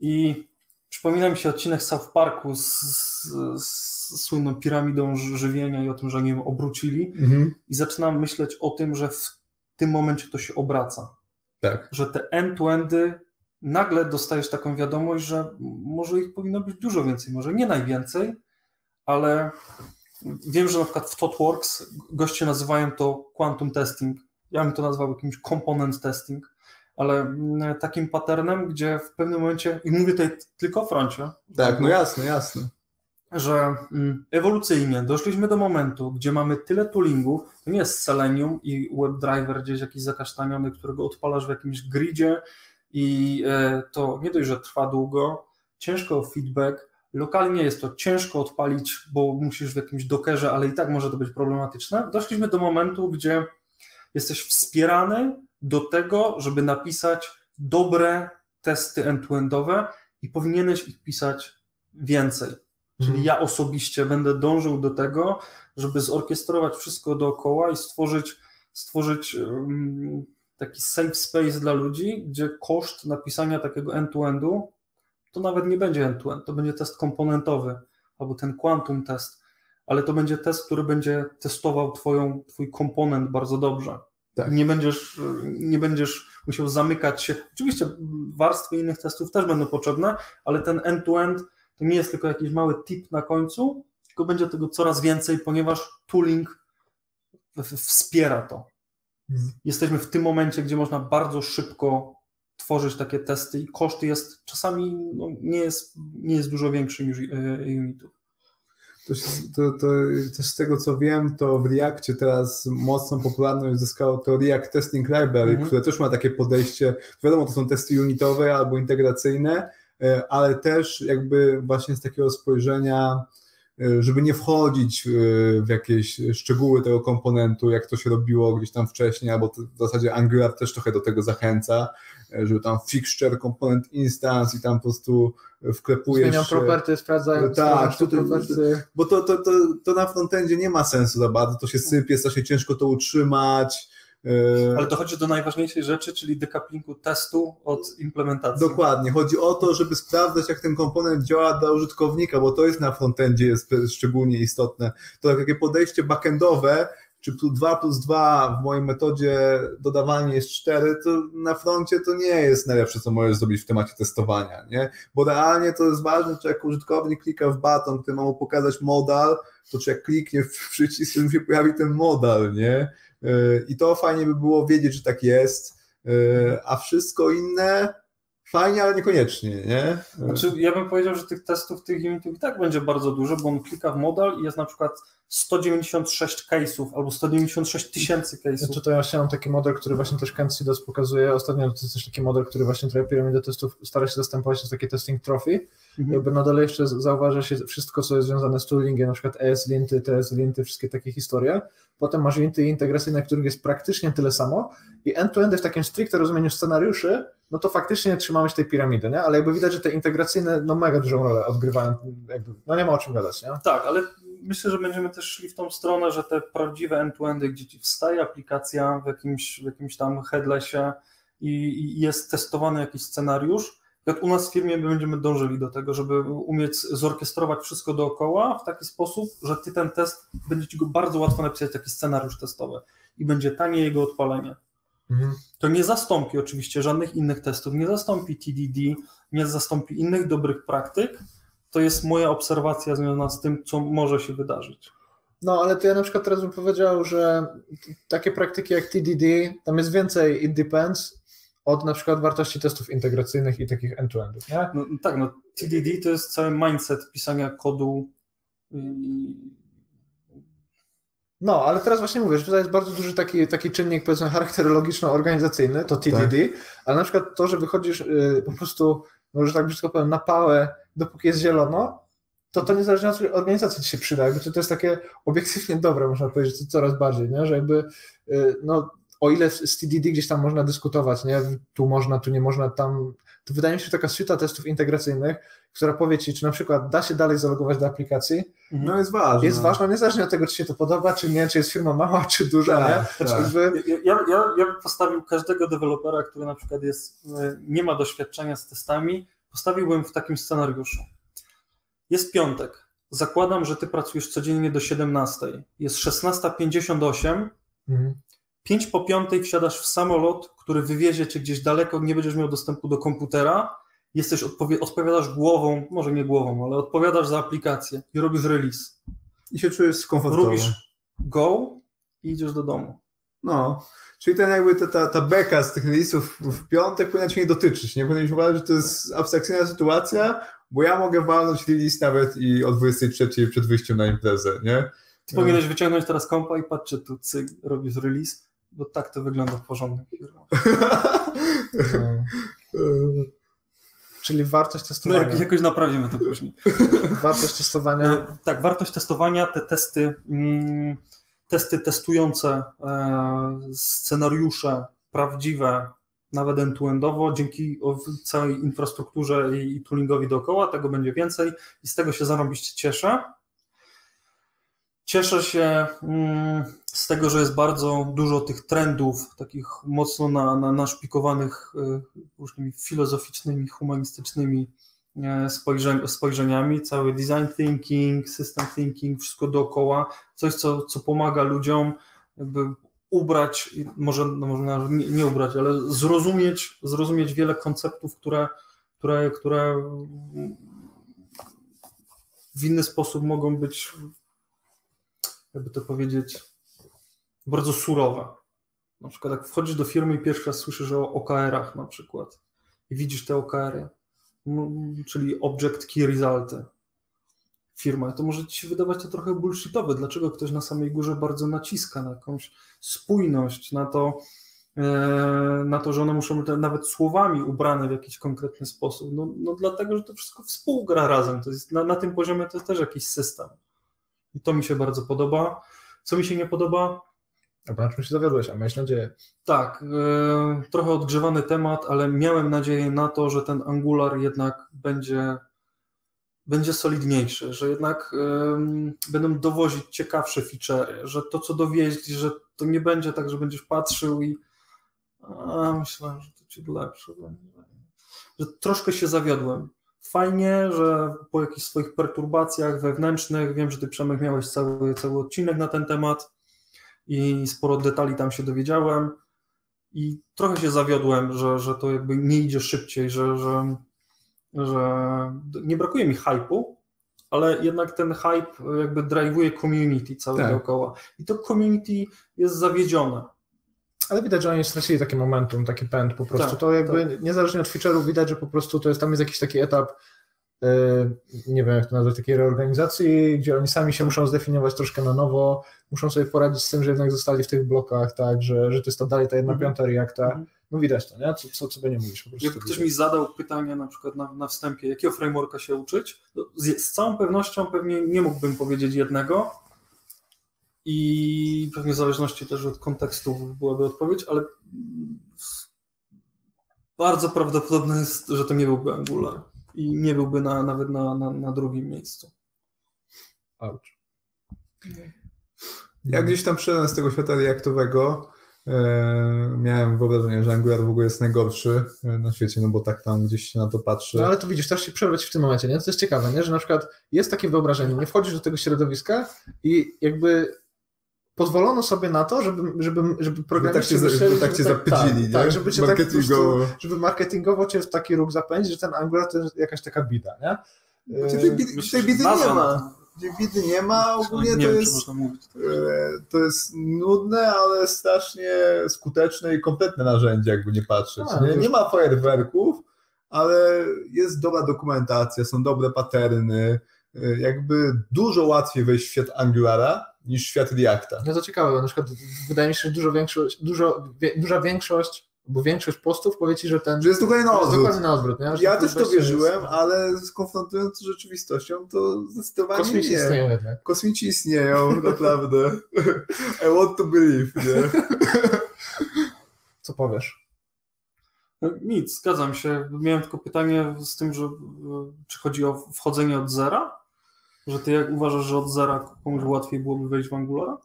I Przypomina mi się odcinek South Parku z, z, z słynną piramidą żywienia i o tym, że oni ją obrócili mhm. i zaczynam myśleć o tym, że w tym momencie to się obraca. Tak. Że te end-to-endy nagle dostajesz taką wiadomość, że może ich powinno być dużo więcej, może nie najwięcej, ale wiem, że na przykład w ThoughtWorks goście nazywają to quantum testing. Ja bym to nazwał jakimś component testing, ale mm, takim patternem, gdzie w pewnym momencie, i mówię tutaj tylko o froncie. Tak, no jasne, jasne. Że mm, ewolucyjnie doszliśmy do momentu, gdzie mamy tyle toolingu, to nie jest Selenium i WebDriver gdzieś jakiś zakasztaniony, którego odpalasz w jakimś gridzie i e, to nie dość, że trwa długo, ciężko o feedback, lokalnie jest to ciężko odpalić, bo musisz w jakimś dockerze, ale i tak może to być problematyczne. Doszliśmy do momentu, gdzie jesteś wspierany do tego, żeby napisać dobre testy end-to-endowe i powinieneś ich pisać więcej. Czyli mhm. ja osobiście będę dążył do tego, żeby zorkiestrować wszystko dookoła i stworzyć, stworzyć um, taki safe space dla ludzi, gdzie koszt napisania takiego end-to-endu to nawet nie będzie end-to-end, to będzie test komponentowy albo ten quantum test, ale to będzie test, który będzie testował twoją, twój komponent bardzo dobrze. Tak. Nie, będziesz, nie będziesz musiał zamykać się. Oczywiście warstwy innych testów też będą potrzebne, ale ten end-to-end to nie jest tylko jakiś mały tip na końcu, tylko będzie tego coraz więcej, ponieważ tooling wspiera to. Mhm. Jesteśmy w tym momencie, gdzie można bardzo szybko tworzyć takie testy i koszt jest czasami no, nie, jest, nie jest dużo większy niż e, unitów. To, to, to, to, z tego co wiem, to w Reakcie teraz mocną popularność zyskało to React Testing Library, mm -hmm. które też ma takie podejście, wiadomo, to są testy unitowe albo integracyjne, e, ale też jakby właśnie z takiego spojrzenia żeby nie wchodzić e, w jakieś szczegóły tego komponentu, jak to się robiło gdzieś tam wcześniej, albo w zasadzie Angular też trochę do tego zachęca, e, żeby tam fixture, komponent instance i tam po prostu wklepujesz... Zmieniam property, sprawdzają tak, bo to, to, to, to na frontendzie nie ma sensu za bardzo, to się sypie, się ciężko to utrzymać, E, Ale dochodzi do najważniejszej rzeczy, czyli dekaplingu testu od implementacji. Dokładnie. Chodzi o to, żeby sprawdzać, jak ten komponent działa dla użytkownika, bo to jest na frontendzie jest szczególnie istotne. To takie podejście backendowe, czy 2 plus 2 w mojej metodzie dodawanie jest 4, to na froncie to nie jest najlepsze, co możesz zrobić w temacie testowania, nie? Bo realnie to jest ważne, czy jak użytkownik klika w baton, który ma mu pokazać modal, to czy jak kliknie w przycisk, to się pojawi ten modal, nie? I to fajnie by było wiedzieć, że tak jest, a wszystko inne fajnie, ale niekoniecznie, nie? Znaczy, ja bym powiedział, że tych testów, tych unitów i tak będzie bardzo dużo, bo on klika w modal i jest na przykład 196 case'ów albo 196 tysięcy case'ów. Znaczy to ja chciałem taki model, który właśnie też Kent Sidas pokazuje. Ostatnio to jest też taki model, który właśnie trochę piramidę testów stara się zastępować, to jest taki testing trophy. Mhm. Jakby na dole jeszcze zauważa się wszystko, co jest związane z toolingiem, na przykład ES-linty, TS-linty, wszystkie takie historie. Potem masz linty integracyjne, których jest praktycznie tyle samo i end-to-endy w takim stricte rozumieniu scenariuszy, no to faktycznie trzymamy się tej piramidy, nie? Ale jakby widać, że te integracyjne no mega dużą rolę odgrywają, jakby, no nie ma o czym gadać, nie? Tak, ale myślę, że będziemy też szli w tą stronę, że te prawdziwe end-to-endy, gdzie ci wstaje aplikacja w jakimś, w jakimś tam headlessie i, i jest testowany jakiś scenariusz, jak u nas w firmie będziemy dążyli do tego, żeby umieć zorkiestrować wszystko dookoła w taki sposób, że ty ten test, będzie ci go bardzo łatwo napisać taki scenariusz testowy i będzie tanie jego odpalenie. Mhm. To nie zastąpi oczywiście żadnych innych testów, nie zastąpi TDD, nie zastąpi innych dobrych praktyk. To jest moja obserwacja związana z tym, co może się wydarzyć. No, ale to ja na przykład teraz bym powiedział, że takie praktyki jak TDD, tam jest więcej it depends od na przykład wartości testów integracyjnych i takich end-to-endów, nie? No, tak, no TDD to jest cały mindset pisania kodu no, ale teraz właśnie mówisz, tutaj jest bardzo duży taki, taki czynnik, powiedzmy, charakterologiczno-organizacyjny, to TDD, tak. ale na przykład to, że wychodzisz y, po prostu, może tak brzydko powiem, na pałę, dopóki jest zielono, to to niezależnie od organizacji ci się przyda, jakby to, to jest takie obiektywnie dobre, można powiedzieć, coraz bardziej, nie? że jakby y, no, o ile z TDD gdzieś tam można dyskutować, nie? tu można, tu nie można, tam, to wydaje mi się, że taka suita testów integracyjnych, która powie ci, czy na przykład da się dalej zalogować do aplikacji, mhm. no jest ważna. Jest ważna niezależnie od tego, czy się to podoba, czy nie, czy jest firma mała, czy duża, tak, nie? Tak. Jakby... Ja, ja, ja bym postawił każdego dewelopera, który na przykład jest, nie ma doświadczenia z testami, postawiłbym w takim scenariuszu. Jest piątek. Zakładam, że ty pracujesz codziennie do 17. Jest 16.58. Mhm. 5 po piątej wsiadasz w samolot, który wywiezie cię gdzieś daleko, nie będziesz miał dostępu do komputera. Jesteś odpowie- odpowiadasz głową, może nie głową, ale odpowiadasz za aplikację i robisz release. I się czujesz komfortowo. Robisz go i idziesz do domu. No, czyli ten jakby ta, ta, ta beka z tych releasów w piątek powinna cię nie dotyczyć, nie? Powinieneś uważać, że to jest abstrakcyjna sytuacja, bo ja mogę walnąć release nawet i o 23 przed wyjściem na imprezę, nie? Ty powinieneś wyciągnąć teraz kompa i patrzcie tu, cyk, robisz release, bo tak to wygląda w porządnych firmach. Czyli wartość No, testowania. jak, jakoś naprawimy to później. Wartość testowania. E, Tak, wartość testowania, te testy, mm, testy testujące e, scenariusze prawdziwe, nawet end-to-endowo, dzięki całej infrastrukturze i, toolingowi dookoła, tego będzie więcej i z tego się zarobiście cieszę. Cieszę się mm, z tego, że jest bardzo dużo tych trendów, takich mocno na, na, naszpikowanych y, różnymi filozoficznymi, humanistycznymi e, spojrzeń, spojrzeniami. Cały design thinking, system thinking, wszystko dookoła. Coś, co, co pomaga ludziom jakby ubrać, może, no może nie, nie ubrać, ale zrozumieć, zrozumieć wiele konceptów, które, które, które w inny sposób mogą być jakby to powiedzieć, bardzo surowe. Na przykład jak wchodzisz do firmy i pierwszy raz słyszysz o OKR-ach na przykład i widzisz te OKR-y, czyli Object Key Resulty firma, to może ci się wydawać to trochę bullshitowe. Dlaczego ktoś na samej górze bardzo naciska na jakąś spójność, na to, e, na to, że one muszą być nawet słowami ubrane w jakiś konkretny sposób? No, no dlatego, że to wszystko współgra razem. To jest, na, na tym poziomie to jest też jakiś system. I to mi się bardzo podoba. Co mi się nie podoba? Dobra, na czym się zawiodłeś, a miałeś nadzieję. Tak, e, trochę odgrzewany temat, ale miałem nadzieję na to, że ten Angular jednak będzie, będzie solidniejszy, że jednak e, będą dowozić ciekawsze featurey, że to, co dowieźli, że to nie będzie tak, że będziesz patrzył i a, myślałem, że to ci lepsze będzie. Że troszkę się zawiodłem. Fajnie, że po jakichś swoich perturbacjach wewnętrznych, wiem, że ty Przemek miałeś cały, cały odcinek na ten temat i sporo detali tam się dowiedziałem i trochę się zawiodłem, że, że to jakby nie idzie szybciej, że, że, że nie brakuje mi hypu, ale jednak ten hype jakby drive'uje community całe tak. dookoła i to community jest zawiedzione. Ale widać, że oni stracili takie momentum, taki pęd po prostu. Tak, to jakby tak. niezależnie od feature'ów widać, że po prostu to jest, tam jest jakiś taki etap nie wiem jak to nazwać, takiej reorganizacji, gdzie oni sami się muszą zdefiniować troszkę na nowo, muszą sobie poradzić z tym, że jednak zostali w tych blokach, tak, że, że to jest to dalej ta jedna mm -hmm. piąta Reacta. -hmm. No widać to, nie? Co, co, co by nie mówisz. Po prostu Jakby ktoś mi zadał pytanie na przykład na, na wstępie, jakiego frameworka się uczyć, z, z całą pewnością pewnie nie mógłbym powiedzieć jednego i pewnie w zależności też od kontekstu byłaby odpowiedź, ale bardzo prawdopodobne jest, że to nie byłby Angular i nie byłby na, nawet na, na, na drugim miejscu. Ouch. Ja gdzieś tam przyszedłem z tego świata reaktowego. E, miałem wyobrażenie, że Angular w ogóle jest najgorszy na świecie, no bo tak tam gdzieś się na to patrzy. No ale to widzisz, też się przerwać w tym momencie, nie? To jest ciekawe, nie? Że na przykład jest takie wyobrażenie, nie wchodzisz do tego środowiska i jakby pozwolono sobie na to, żeby, żeby, żeby programiści tak cię, myśleli, tak cię tak, zapędzili, tak, tak, żeby cię marketingowo. Tak żeby marketingowo cię w taki ruch zapędzić, że ten Angular to jest jakaś taka bida, nie? Znaczy, tej, bidy, tej bidy nie ma. Tej bidy nie ma, ogólnie nie to jest to jest nudne, ale strasznie skuteczne i kompletne narzędzie, jakby nie patrzeć. Nie? nie ma fajerwerków, ale jest dobra dokumentacja, są dobre paterny, jakby dużo łatwiej wejść w świat Angulara niż świat Reacta. No to ciekawe, bo na przykład wydaje mi się, że dużo większość, dużo, wie, duża większość, bo większość postów powie ci, że ten. Że jest dokładnie na odwrót. Dokładnie na odwrót nie? Że ja też to wierzyłem, jest... ale skonfrontując z rzeczywistością, to zdecydowanie Kosmici nie. istnieją jednak. Kosmici istnieją, naprawdę. I want to believe, nie? Co powiesz? No, nic, zgadzam się. Miałem tylko pytanie z tym, że czy chodzi o wchodzenie od zera? Że ty jak uważasz, że od zera komuś łatwiej byłoby wejść w Angulara?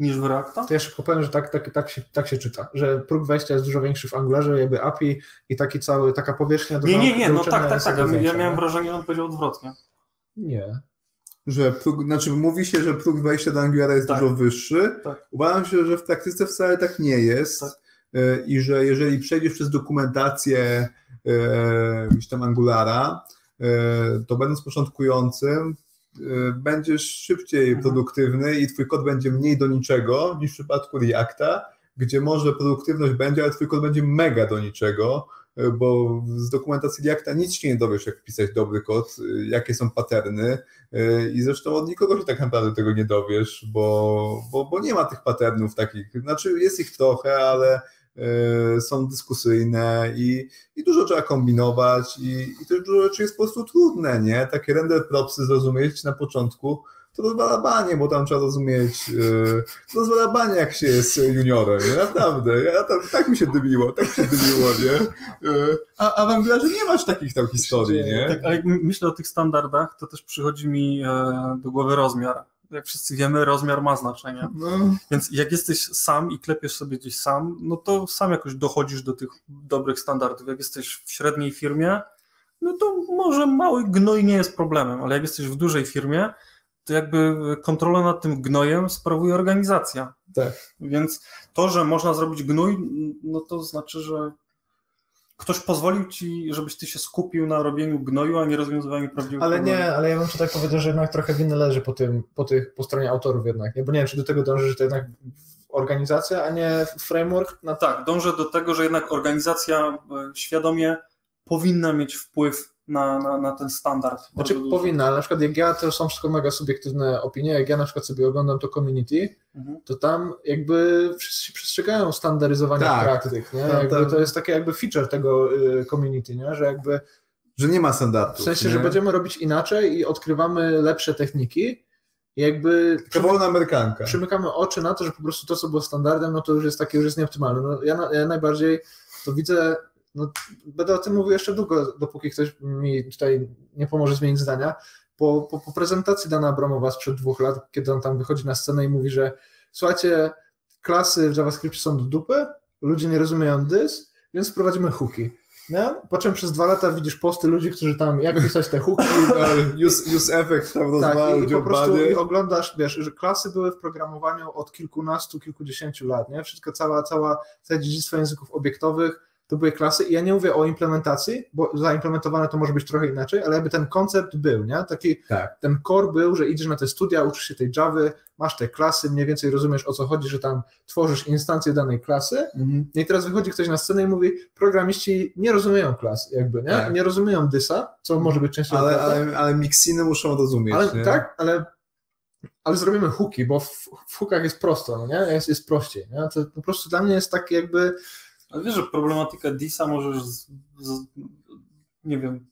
niż w Reacta? To ja szybko powiem, że tak, tak, tak, się, tak się czyta, że próg wejścia jest dużo większy w Angularze, jakby API i taki cały, taka powierzchnia do Nie, nie, nie, no tak, tak, tak. Ja miałem nie? wrażenie, że on powiedział odwrotnie. Nie. Że próg, znaczy mówi się, że próg wejścia do Angulara jest Tak. dużo wyższy. Tak. Uważam się, że w praktyce wcale tak nie jest. Tak. E, I że jeżeli przejdziesz przez dokumentację e, gdzieś tam Angulara, e, to będąc początkującym, będziesz szybciej Mhm. produktywny i twój kod będzie mniej do niczego niż w przypadku Reacta, gdzie może produktywność będzie, ale twój kod będzie mega do niczego, e, bo z dokumentacji Reacta nic się nie dowiesz, jak wpisać dobry kod, e, jakie są paterny i zresztą od nikogo się tak naprawdę tego nie dowiesz, bo, bo, bo nie ma tych patternów takich, znaczy jest ich trochę, ale są dyskusyjne i, i dużo trzeba kombinować i, i też dużo rzeczy jest po prostu trudne, nie? Takie render propsy zrozumieć na początku, to rozwala banie, bo tam trzeba rozumieć, e, to rozwala banie, jak się jest juniorem, nie? Naprawdę. Ja tam, tak mi się dymiło, tak mi się dymiło, nie? E, A, a w Angularze nie masz takich tam historii, nie? Tak, ale jak my- myślę o tych standardach, to też przychodzi mi e, do głowy rozmiar. Jak wszyscy wiemy, rozmiar ma znaczenie. No, Więc jak jesteś sam i klepiesz sobie gdzieś sam, no to sam jakoś dochodzisz do tych dobrych standardów. Jak jesteś w średniej firmie, no to może mały gnoj nie jest problemem, ale jak jesteś w dużej firmie, to jakby kontrolę nad tym gnojem sprawuje organizacja. Tak. Więc to, że można zrobić gnój, no to znaczy, że ktoś pozwolił ci, żebyś ty się skupił na robieniu gnoju, a nie rozwiązywaniu prawdziwych Ale nie, ale ja bym tutaj powiedział, że jednak trochę winy leży po tym, po tych, po stronie autorów jednak, nie? Bo nie wiem, czy do tego dąży, że to jednak organizacja, a nie framework No tak, dążę do tego, że jednak organizacja e, świadomie powinna mieć wpływ na, na, na ten standard. Znaczy duży. powinna, ale na przykład jak ja, to są wszystko mega subiektywne opinie, jak ja na przykład sobie oglądam to community, Mhm. to tam jakby wszyscy się przestrzegają standaryzowania Tak. praktyk, nie? Tam- to jest takie jakby feature tego y, community, nie? Że jakby Że nie ma standardów. w sensie, nie? że będziemy robić inaczej i odkrywamy lepsze techniki i jakby Taka wolna amerykanka. przymykamy oczy na to, że po prostu to, co było standardem, no to już jest takie, już jest nieoptymalne. No, ja, na- ja najbardziej to widzę, no, będę o tym mówił jeszcze długo, dopóki ktoś mi tutaj nie pomoże zmienić zdania. Po, po, po prezentacji Dana Abramowa sprzed dwóch lat, kiedy on tam wychodzi na scenę i mówi, że słuchajcie, klasy w JavaScriptie są do dupy, ludzie nie rozumieją dys, więc wprowadzimy hooki. Nie? Po czym przez dwa lata widzisz posty ludzi, którzy tam, jak pisać te hooki, Use, use effect tam tak, i, i po prostu i oglądasz, wiesz, że klasy były w programowaniu od kilkunastu, kilkudziesięciu lat, nie? Wszystko, cała, cała, całe dziedzictwo języków obiektowych to były klasy i ja nie mówię o implementacji, bo zaimplementowane to może być trochę inaczej, ale jakby ten koncept był, nie? Taki, Tak. ten core był, że idziesz na te studia, uczysz się tej Javy, masz te klasy, mniej więcej rozumiesz o co chodzi, że tam tworzysz instancję danej klasy Mhm. no i teraz wychodzi ktoś na scenę i mówi, programiści nie rozumieją klas, jakby, nie? Tak. Nie rozumieją dysa, co może być częścią Ale, ale, ale miksiny muszą rozumieć. Ale nie? tak, ale, ale zrobimy hooki, bo w, w hookach jest prosto, no nie? Jest, jest prościej. Nie? To po prostu dla mnie jest takie jakby. Ale wiesz, że problematykę DISa możesz, z, z, nie wiem,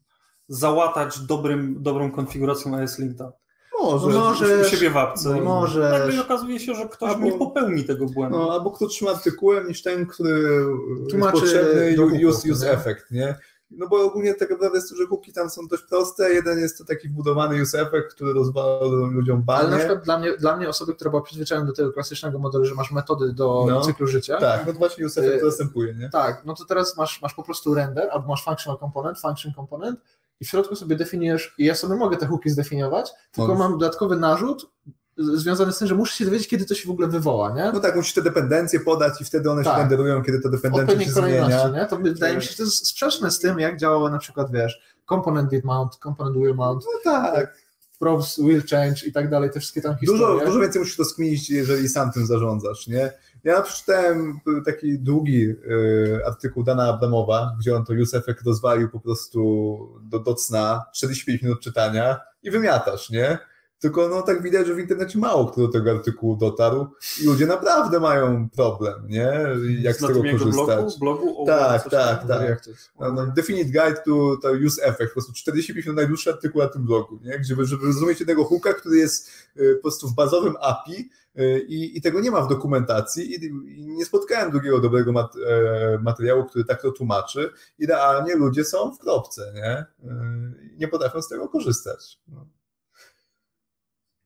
załatać dobrym, dobrą konfiguracją AS-Linta. Może. No może- u siebie w apce. No i możesz. Nagle okazuje się, że ktoś Albo- nie popełni tego błędu. No, albo kto trzyma artykułem niż ten, który Tłumaczy jest potrzebny use, use effect, nie? No bo ogólnie tak naprawdę jest to, że hooki tam są dość proste. Jeden jest to taki wbudowany use effect, który rozwala ludziom Ale na banie. przykład dla mnie, dla mnie osoby, która była przyzwyczajona do tego klasycznego modelu, że masz metody do No. cyklu życia. Tak, no to właśnie use effect Y- to następuje, nie? Tak, no to teraz masz, masz po prostu render, albo masz functional component, function component i w środku sobie definiujesz, i ja sobie mogę te hooki zdefiniować, tylko Możesz. mam dodatkowy narzut z- związany z tym, że muszę się dowiedzieć, kiedy to się w ogóle wywoła, nie? No tak, musisz te dependencje podać i wtedy one się Tak. renderują, kiedy te dependencje się zmienia. nie? To wydaje mi się, że to jest sprzeczne z tym, jak działało na przykład, wiesz, component did mount, component will mount, No tak. probes will change i tak dalej, te wszystkie tam historie. Dużo, dużo więcej musisz to skminić, jeżeli sam tym zarządzasz, nie? Ja przeczytałem taki długi y, artykuł Dana Abramowa, gdzie on to effect rozwalił po prostu do, do cna, 45 minut czytania i wymiatasz, nie? Tylko no tak widać, że w internecie mało kto do tego artykułu dotarł i ludzie naprawdę mają problem, nie? Jak z Na tego korzystać. blogu, blogu o Tak, tak, tak. No, no, Definite Guide to, to Use Effect, po prostu 45 minut najdłuższy artykuł na tym blogu, nie? Gdzie, żeby rozumieć tego hooka, który jest y, po prostu w bazowym API y, i, i tego nie ma w dokumentacji i, i nie spotkałem drugiego dobrego mat, e, materiału, który tak to tłumaczy. Idealnie ludzie są w kropce, nie? Y, nie potrafią z tego korzystać. No.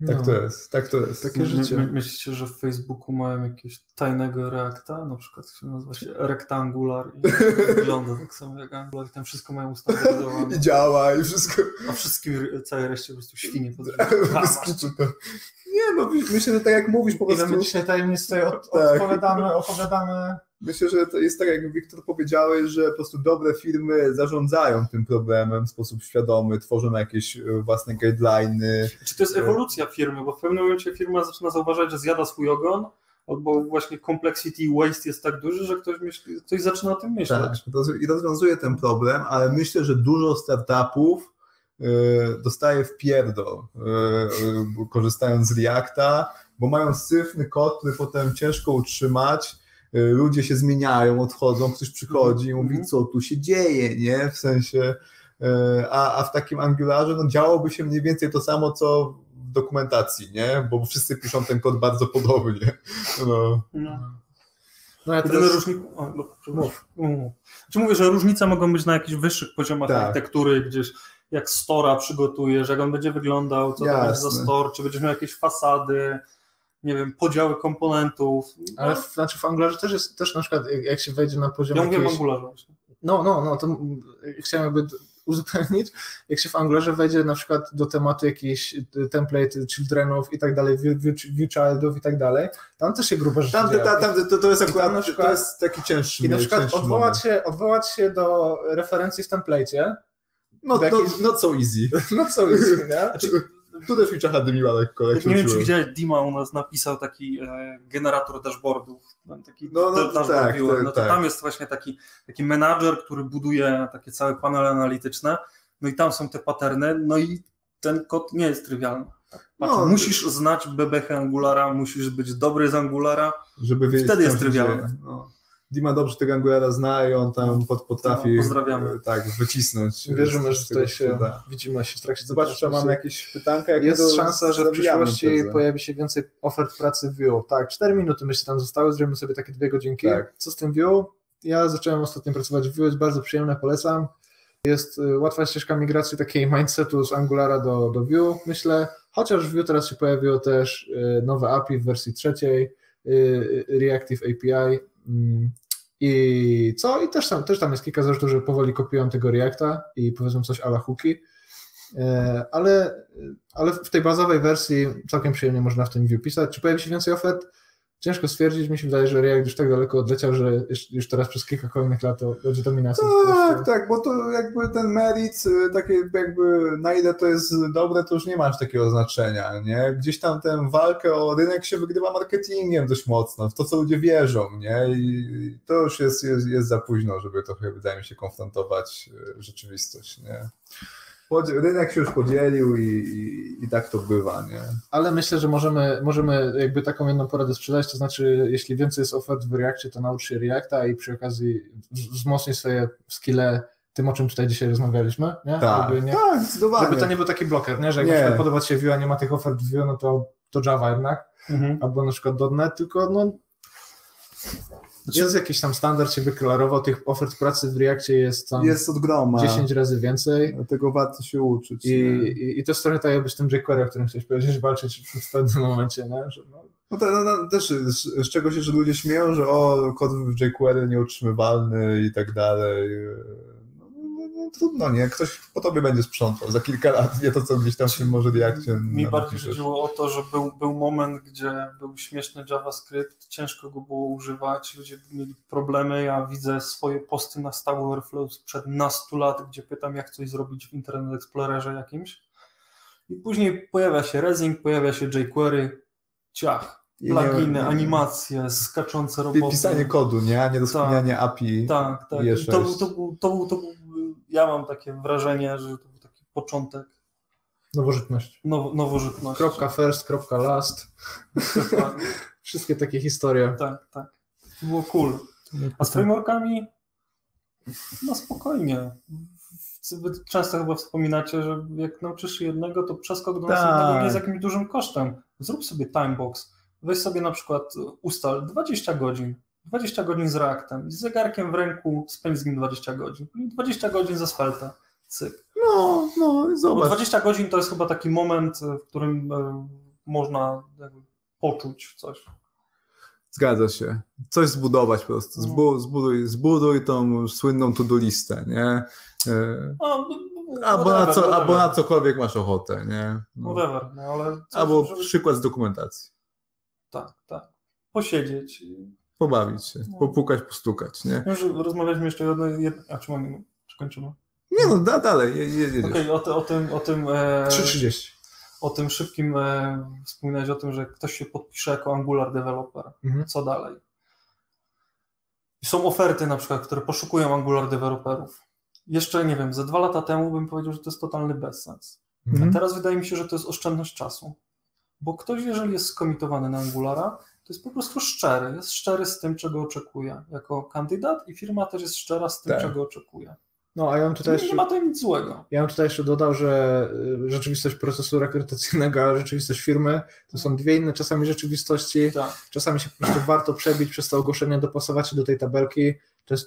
Tak no. to jest, tak to jest. Takie życie. My, myślicie, że w Facebooku mają jakiegoś tajnego reakta? Na przykład się nazywa się Rectangular i wygląda tak samo jak Angular i tam wszystko mają ustawione. I działa i wszystko. A wszystkim, całej reszcie po prostu świnie Nie no, myślę, że tak jak mówisz po prostu... Ile my dzisiaj tajemnic tutaj od, tak. odpowiadamy, opowiadamy... Myślę, że to jest tak, jak Wiktor powiedziałeś, że po prostu dobre firmy zarządzają tym problemem w sposób świadomy, tworzą jakieś e, własne guideliny. Czy to jest ewolucja firmy, bo w pewnym momencie firma zaczyna zauważać, że zjada swój ogon, albo właśnie complexity waste jest tak duży, że ktoś, myśli, ktoś zaczyna o tym myśleć. Tak, i rozwiązuje ten problem, ale myślę, że dużo startupów e, dostaje w pierdol, e, korzystając z Reacta, bo mają syfny kod, który potem ciężko utrzymać, ludzie się zmieniają, odchodzą, ktoś przychodzi i mówi, mhm. co tu się dzieje, nie? W sensie, y, a, a w takim Angularze no, działoby się mniej więcej to samo, co w dokumentacji, nie? Bo wszyscy piszą ten kod bardzo podobnie. No. no. No ja teraz... różni... o, no. Czy mówię, że różnice mogą być na jakichś wyższych poziomach tak. architektury, gdzieś jak stora przygotujesz, jak on będzie wyglądał, co Jasne. to będzie za store, czy będziesz miał jakieś fasady, nie wiem, podziały komponentów. Ale w, znaczy w Angularze też jest, też na przykład jak się wejdzie na poziom Ja mówię jakiejś... w Angularze właśnie. No, no, no, to chciałem jakby uzupełnić, jak się w Angularze wejdzie na przykład do tematu jakichś y, template childrenów i tak dalej, view childów i tak dalej, tam też się grubo rzeczy tam, tam, tam, to, to jest akurat na przykład, to jest taki cięższy I na przykład odwołać się, odwołać się do referencji w template, no, no, no so easy. No so easy, nie? Znaczy, tu też mi czacha dymiła lekko. Jak nie wiem, czy widziałeś, Dima u nas napisał taki e, generator dashboardów. Taki no, no, dashboard tak, tak, no to tak. tam jest właśnie taki, taki menadżer, który buduje takie całe panele analityczne. No i tam są te paterny, no i ten kod nie jest trywialny. Patrz, no, musisz znać BBH Angulara, musisz być dobry z Angulara, żeby wiedzieć, wtedy jest trywialny. No. Dima dobrze tego Angulara zna i on tam pod, potrafi no, pozdrawiamy. E, tak, wycisnąć. Wierzymy, że tutaj się da. widzimy się w trakcie Zobacz, czy mamy jakieś pytanka. Jest szansa, że w przyszłości tezę. pojawi się więcej ofert pracy w Vue. Tak, 4 minuty myślę tam zostały, zrobimy sobie takie dwie godzinki. Tak. Co z tym Vue? Ja zacząłem ostatnio pracować w Vue, jest bardzo przyjemne, polecam. Jest e, łatwa ścieżka migracji takiej mindsetu z Angulara do, do Vue, myślę. Chociaż w Vue teraz się pojawiło też e, nowe API w wersji trzeciej, Reactive API. I co? I też tam, też tam jest kilka zarzutów, że powoli kopiują tego Reacta i powiedzą coś ala hooki, e, ale, ale w tej bazowej wersji całkiem przyjemnie można w tym view pisać. Czy pojawi się więcej ofert? Ciężko stwierdzić, mi się wydaje, że React już tak daleko odleciał, że już teraz przez kilka kolejnych lat to będzie dominacja. Tak, tak, bo to jakby ten merit, y, takie jakby na ile to jest dobre, to już nie ma aż takiego znaczenia, nie? Gdzieś tam tę walkę o rynek się wygrywa marketingiem dość mocno, w to, co ludzie wierzą, nie? I to już jest, jest, jest za późno, żeby trochę, wydaje mi się, konfrontować y, rzeczywistość, nie? Rynek się już podzielił i, i, i, tak to bywa, nie? Ale myślę, że możemy, możemy jakby taką jedną poradę sprzedać, to znaczy jeśli więcej jest ofert w Reakcie, to naucz się Reacta i przy okazji wzmocnij swoje skille tym, o czym tutaj dzisiaj rozmawialiśmy, nie? Tak, żeby, nie? tak zdecydowanie. Żeby to nie był taki bloker, nie? Że jak nie. podoba Ci się Vue, a nie ma tych ofert w Vue, no to, to Java jednak, mhm. albo na przykład .NET, tylko no znaczy, jest jakiś tam standard się wyklarował, tych ofert pracy w Reakcie jest tam jest od groma. 10 razy więcej. Dlatego warto się uczyć. I, i, i to jest trochę tak jakby z tym jQuery, o którym chciałeś powiedzieć, walczyć w pewnym momencie, nie? Że no, no, to, no, no też z, z, czego się, że ludzie śmieją, że o, kod w jQuery nieutrzymywalny i tak dalej trudno, nie? Ktoś po tobie będzie sprzątał za kilka lat, nie to, co gdzieś tam tym może Reakcie Mi bardziej chodziło o to, że był, był moment, gdzie był śmieszny JavaScript, ciężko go było używać, ludzie mieli problemy, ja widzę swoje posty na Stack Overflow sprzed nastu lat, gdzie pytam, jak coś zrobić w Internet Explorerze jakimś i później pojawia się Resing, pojawia się jQuery, ciach, pluginy, animacje, skaczące roboty. Pisanie kodu, nie? A nie doskonalenie tak, API. Tak, tak. To, to, to, to, to był ja mam takie wrażenie, że to był taki początek. Nowożytność. Now, nowożytność. Kropka first, kropka last. Wszystkie takie historie. Tak, tak. To było cool. A z frameworkami no spokojnie. Wy często chyba wspominacie, że jak nauczysz się jednego, to przeskok do następnego nie jest jakimś dużym kosztem. Zrób sobie timebox. Weź sobie na przykład ustal 20 godzin 20 godzin z Reactem z zegarkiem w ręku spędź z nim 20 godzin. 20 godzin z asfalta. Cyk. No, no, zobacz. Bo 20 godzin to jest chyba taki moment, w którym e, można poczuć coś. Zgadza się. Coś zbudować po prostu. No. Zbu, zbuduj, zbuduj tą słynną to-do listę, nie? E, no, albo, whatever, na co, albo na cokolwiek masz ochotę, nie? No. Whatever, no ale... Coś, albo żeby... przykład z dokumentacji. Tak, tak. Posiedzieć. Pobawić się, no. popukać, postukać, nie? Już rozmawialiśmy jeszcze o jednej... A czy mamy... Czy kończymy? Nie no, da, dalej. Okej, okay, o, o tym... O tym e... 3.30 o tym szybkim, e, wspominać o tym, że ktoś się podpisze jako Angular developer. Mhm. Co dalej? są oferty na przykład, które poszukują Angular developerów. Jeszcze, nie wiem, ze dwa lata temu bym powiedział, że to jest totalny bezsens. Mhm. A teraz wydaje mi się, że to jest oszczędność czasu. Bo ktoś, jeżeli jest skomitowany na Angulara, to jest po prostu szczery. Jest szczery z tym, czego oczekuje jako kandydat i firma też jest szczera z tym, tak. czego oczekuje. No, a ja bym tutaj nie, jeszcze, nie ma to nic złego. Ja bym tutaj jeszcze dodał, że y, rzeczywistość procesu rekrutacyjnego, a rzeczywistość firmy to są dwie inne czasami rzeczywistości. Tak. Czasami się po prostu warto przebić przez to ogłoszenie, dopasować się do tej tabelki.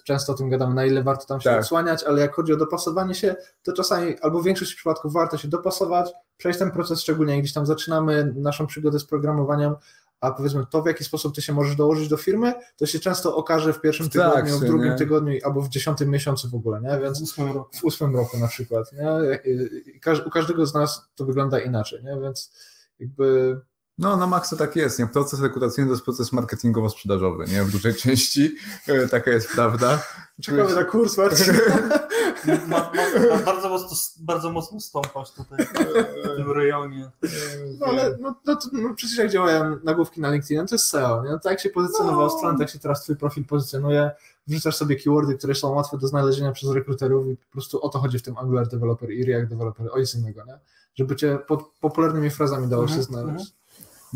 Często o tym gadamy, na ile warto tam się tak. odsłaniać, ale jak chodzi o dopasowanie się, to czasami albo w większości przypadków warto się dopasować, przejść ten proces, szczególnie jak gdzieś tam zaczynamy naszą przygodę z programowaniem, a powiedzmy to, w jaki sposób ty się możesz dołożyć do firmy, to się często okaże w pierwszym tygodniu, tak, w drugim nie? tygodniu albo w dziesiątym miesiącu w ogóle, nie? Więc w ósmym roku, w ósmym roku na przykład, nie? U każdego z nas to wygląda inaczej, nie? Więc jakby no, na maksa tak jest. Nie? Proces rekrutacyjny to jest proces marketingowo-sprzedażowy, nie? W dużej części. E, taka jest prawda. Czekamy na kurs, Marcin. ma, ma, bardzo, mocno, bardzo mocno stąpasz tutaj w tym rejonie. No, ale no, no, no, przecież jak działają nagłówki na LinkedIn, to jest SEO. Nie? Tak jak się pozycjonował no. stron, tak się teraz twój profil pozycjonuje. Wrzucasz sobie keywordy, które są łatwe do znalezienia przez rekruterów i po prostu o to chodzi w tym Angular Developer i React Developer, o nic innego, nie? Żeby cię pod popularnymi frazami dało mhm, się znaleźć.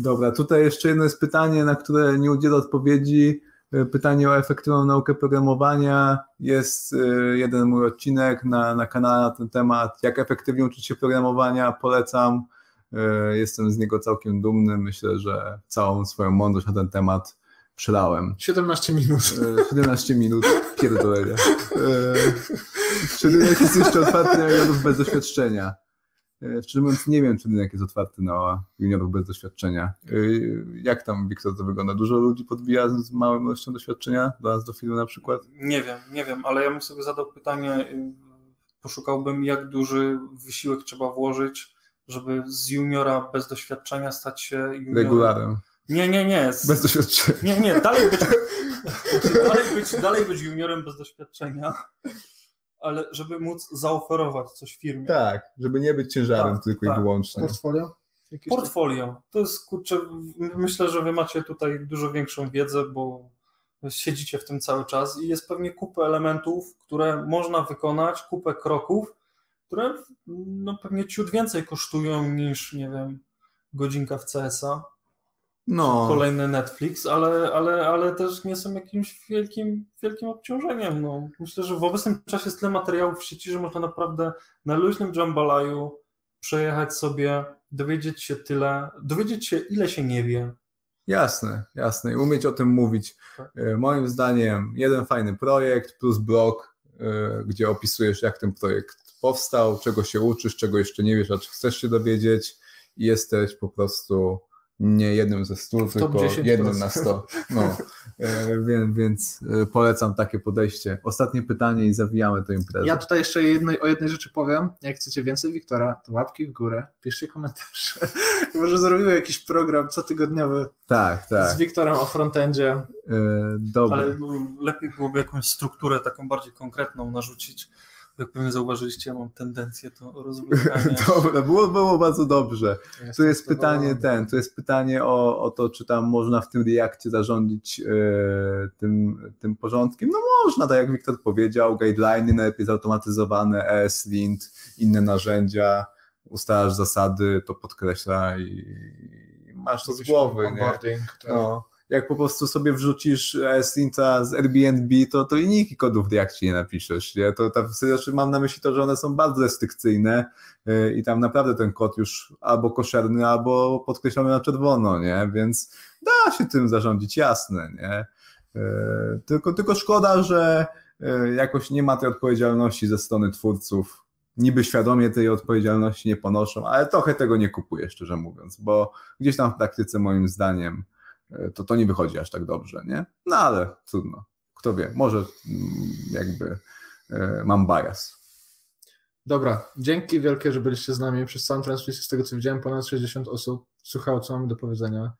Dobra, tutaj jeszcze jedno jest pytanie, na które nie udzielę odpowiedzi. E, pytanie o efektywną naukę programowania. Jest e, jeden mój odcinek na, na kanale na ten temat. Jak efektywnie uczyć się programowania? Polecam. E, jestem z niego całkiem dumny. Myślę, że całą swoją mądrość na ten temat przelałem. 17 minut. 17 minut pierdolenia. Czy rynek jest jeszcze otwarty na bez doświadczenia? E, szczerze mówiąc, nie wiem, czy rynek jest otwarty na juniorów bez doświadczenia. E, jak tam, Wiktor, to wygląda? Dużo ludzi podbija z małą ilością doświadczenia do nas do filmu na przykład? Nie wiem, nie wiem, ale ja bym sobie zadał pytanie, y, poszukałbym, jak duży wysiłek trzeba włożyć, żeby z juniora bez doświadczenia stać się juniorem. Regularem. Nie, nie, nie. Z... Bez doświadczenia. Nie, nie, dalej być, dalej być, dalej być juniorem bez doświadczenia ale żeby móc zaoferować coś firmie. Tak, żeby nie być ciężarem tak, tylko tak. i wyłącznie. Portfolio? Jakieś Portfolio. To jest, kurczę, myślę, że wy macie tutaj dużo większą wiedzę, bo siedzicie w tym cały czas i jest pewnie kupę elementów, które można wykonać, kupę kroków, które no, pewnie ciut więcej kosztują niż, nie wiem, godzinka w CSA no. kolejny Netflix, ale, ale, ale też nie są jakimś wielkim, wielkim obciążeniem. No. Myślę, że w obecnym czasie jest tyle materiałów w sieci, że można naprawdę na luźnym jambalaju przejechać sobie, dowiedzieć się tyle, dowiedzieć się ile się nie wie. Jasne, jasne. I umieć o tym mówić. Tak. E, moim zdaniem jeden fajny projekt plus blog, e, gdzie opisujesz jak ten projekt powstał, czego się uczysz, czego jeszcze nie wiesz, a czy chcesz się dowiedzieć i jesteś po prostu nie jednym ze stu, tylko jednym na sto. No, e, więc, więc e, polecam takie podejście. Ostatnie pytanie i zawijamy tę imprezę. Ja tutaj jeszcze jednej, o jednej rzeczy powiem. Jak chcecie więcej Wiktora, to łapki w górę, piszcie komentarze. Może zrobimy jakiś program cotygodniowy tak, tak. z Wiktorem o frontendzie. Yy, Ale lepiej byłoby jakąś strukturę taką bardziej konkretną narzucić jak pewnie zauważyliście, ja mam tendencję to rozwijania. Dobra, było, było bardzo dobrze. Ja tu jest pytanie ten, tu jest pytanie o, o to, czy tam można w tym Reakcie zarządzić e, tym, tym porządkiem. No można, tak jak Wiktor powiedział, guideliny najlepiej zautomatyzowane, ESLint, inne narzędzia, ustalasz zasady, to podkreśla i masz to z głowy. Nie? Tak. No jak po prostu sobie wrzucisz Slinta z Airbnb, to, to linijki kodów w Reakcie nie napiszesz. Nie? To, to, znaczy mam na myśli to, że one są bardzo restrykcyjne yy, i tam naprawdę ten kod już albo koszerny, albo podkreślony na czerwono, nie? więc da się tym zarządzić, jasne. Nie? Yy, tylko, tylko szkoda, że jakoś nie ma tej odpowiedzialności ze strony twórców niby świadomie tej odpowiedzialności nie ponoszą, ale trochę tego nie kupuję, szczerze mówiąc, bo gdzieś tam w praktyce moim zdaniem e, to to nie wychodzi aż tak dobrze, nie? No ale trudno. Kto wie, może mm, jakby e, mam bias. Dobra, dzięki wielkie, że byliście z nami przez całą transmisję. Z tego co widziałem, ponad 60 osób słuchało, co mamy do powiedzenia.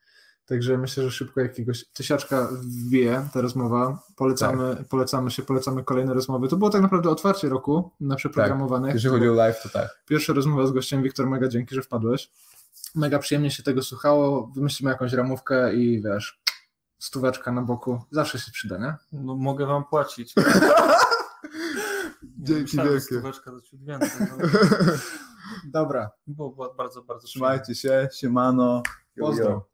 Także myślę, że szybko jakiegoś tysiaczka wbije ta rozmowa. Polecamy, tak. polecamy się, polecamy kolejne rozmowy. To było tak naprawdę otwarcie roku na przeprogramowanych. Tak. Jeżeli chodzi o live, to tak. Pierwsza rozmowa z gościem, Wiktor, mega dzięki, że wpadłeś. Mega przyjemnie się tego słuchało. Wymyślimy jakąś ramówkę i wiesz, stóweczka na boku. Zawsze się przyda, nie? No, mogę wam płacić. Dzięki wielkie. Stóweczka to ciut więcej. No. Dobra. Było bardzo, bardzo Trzymajcie się, siemano. Pozdro.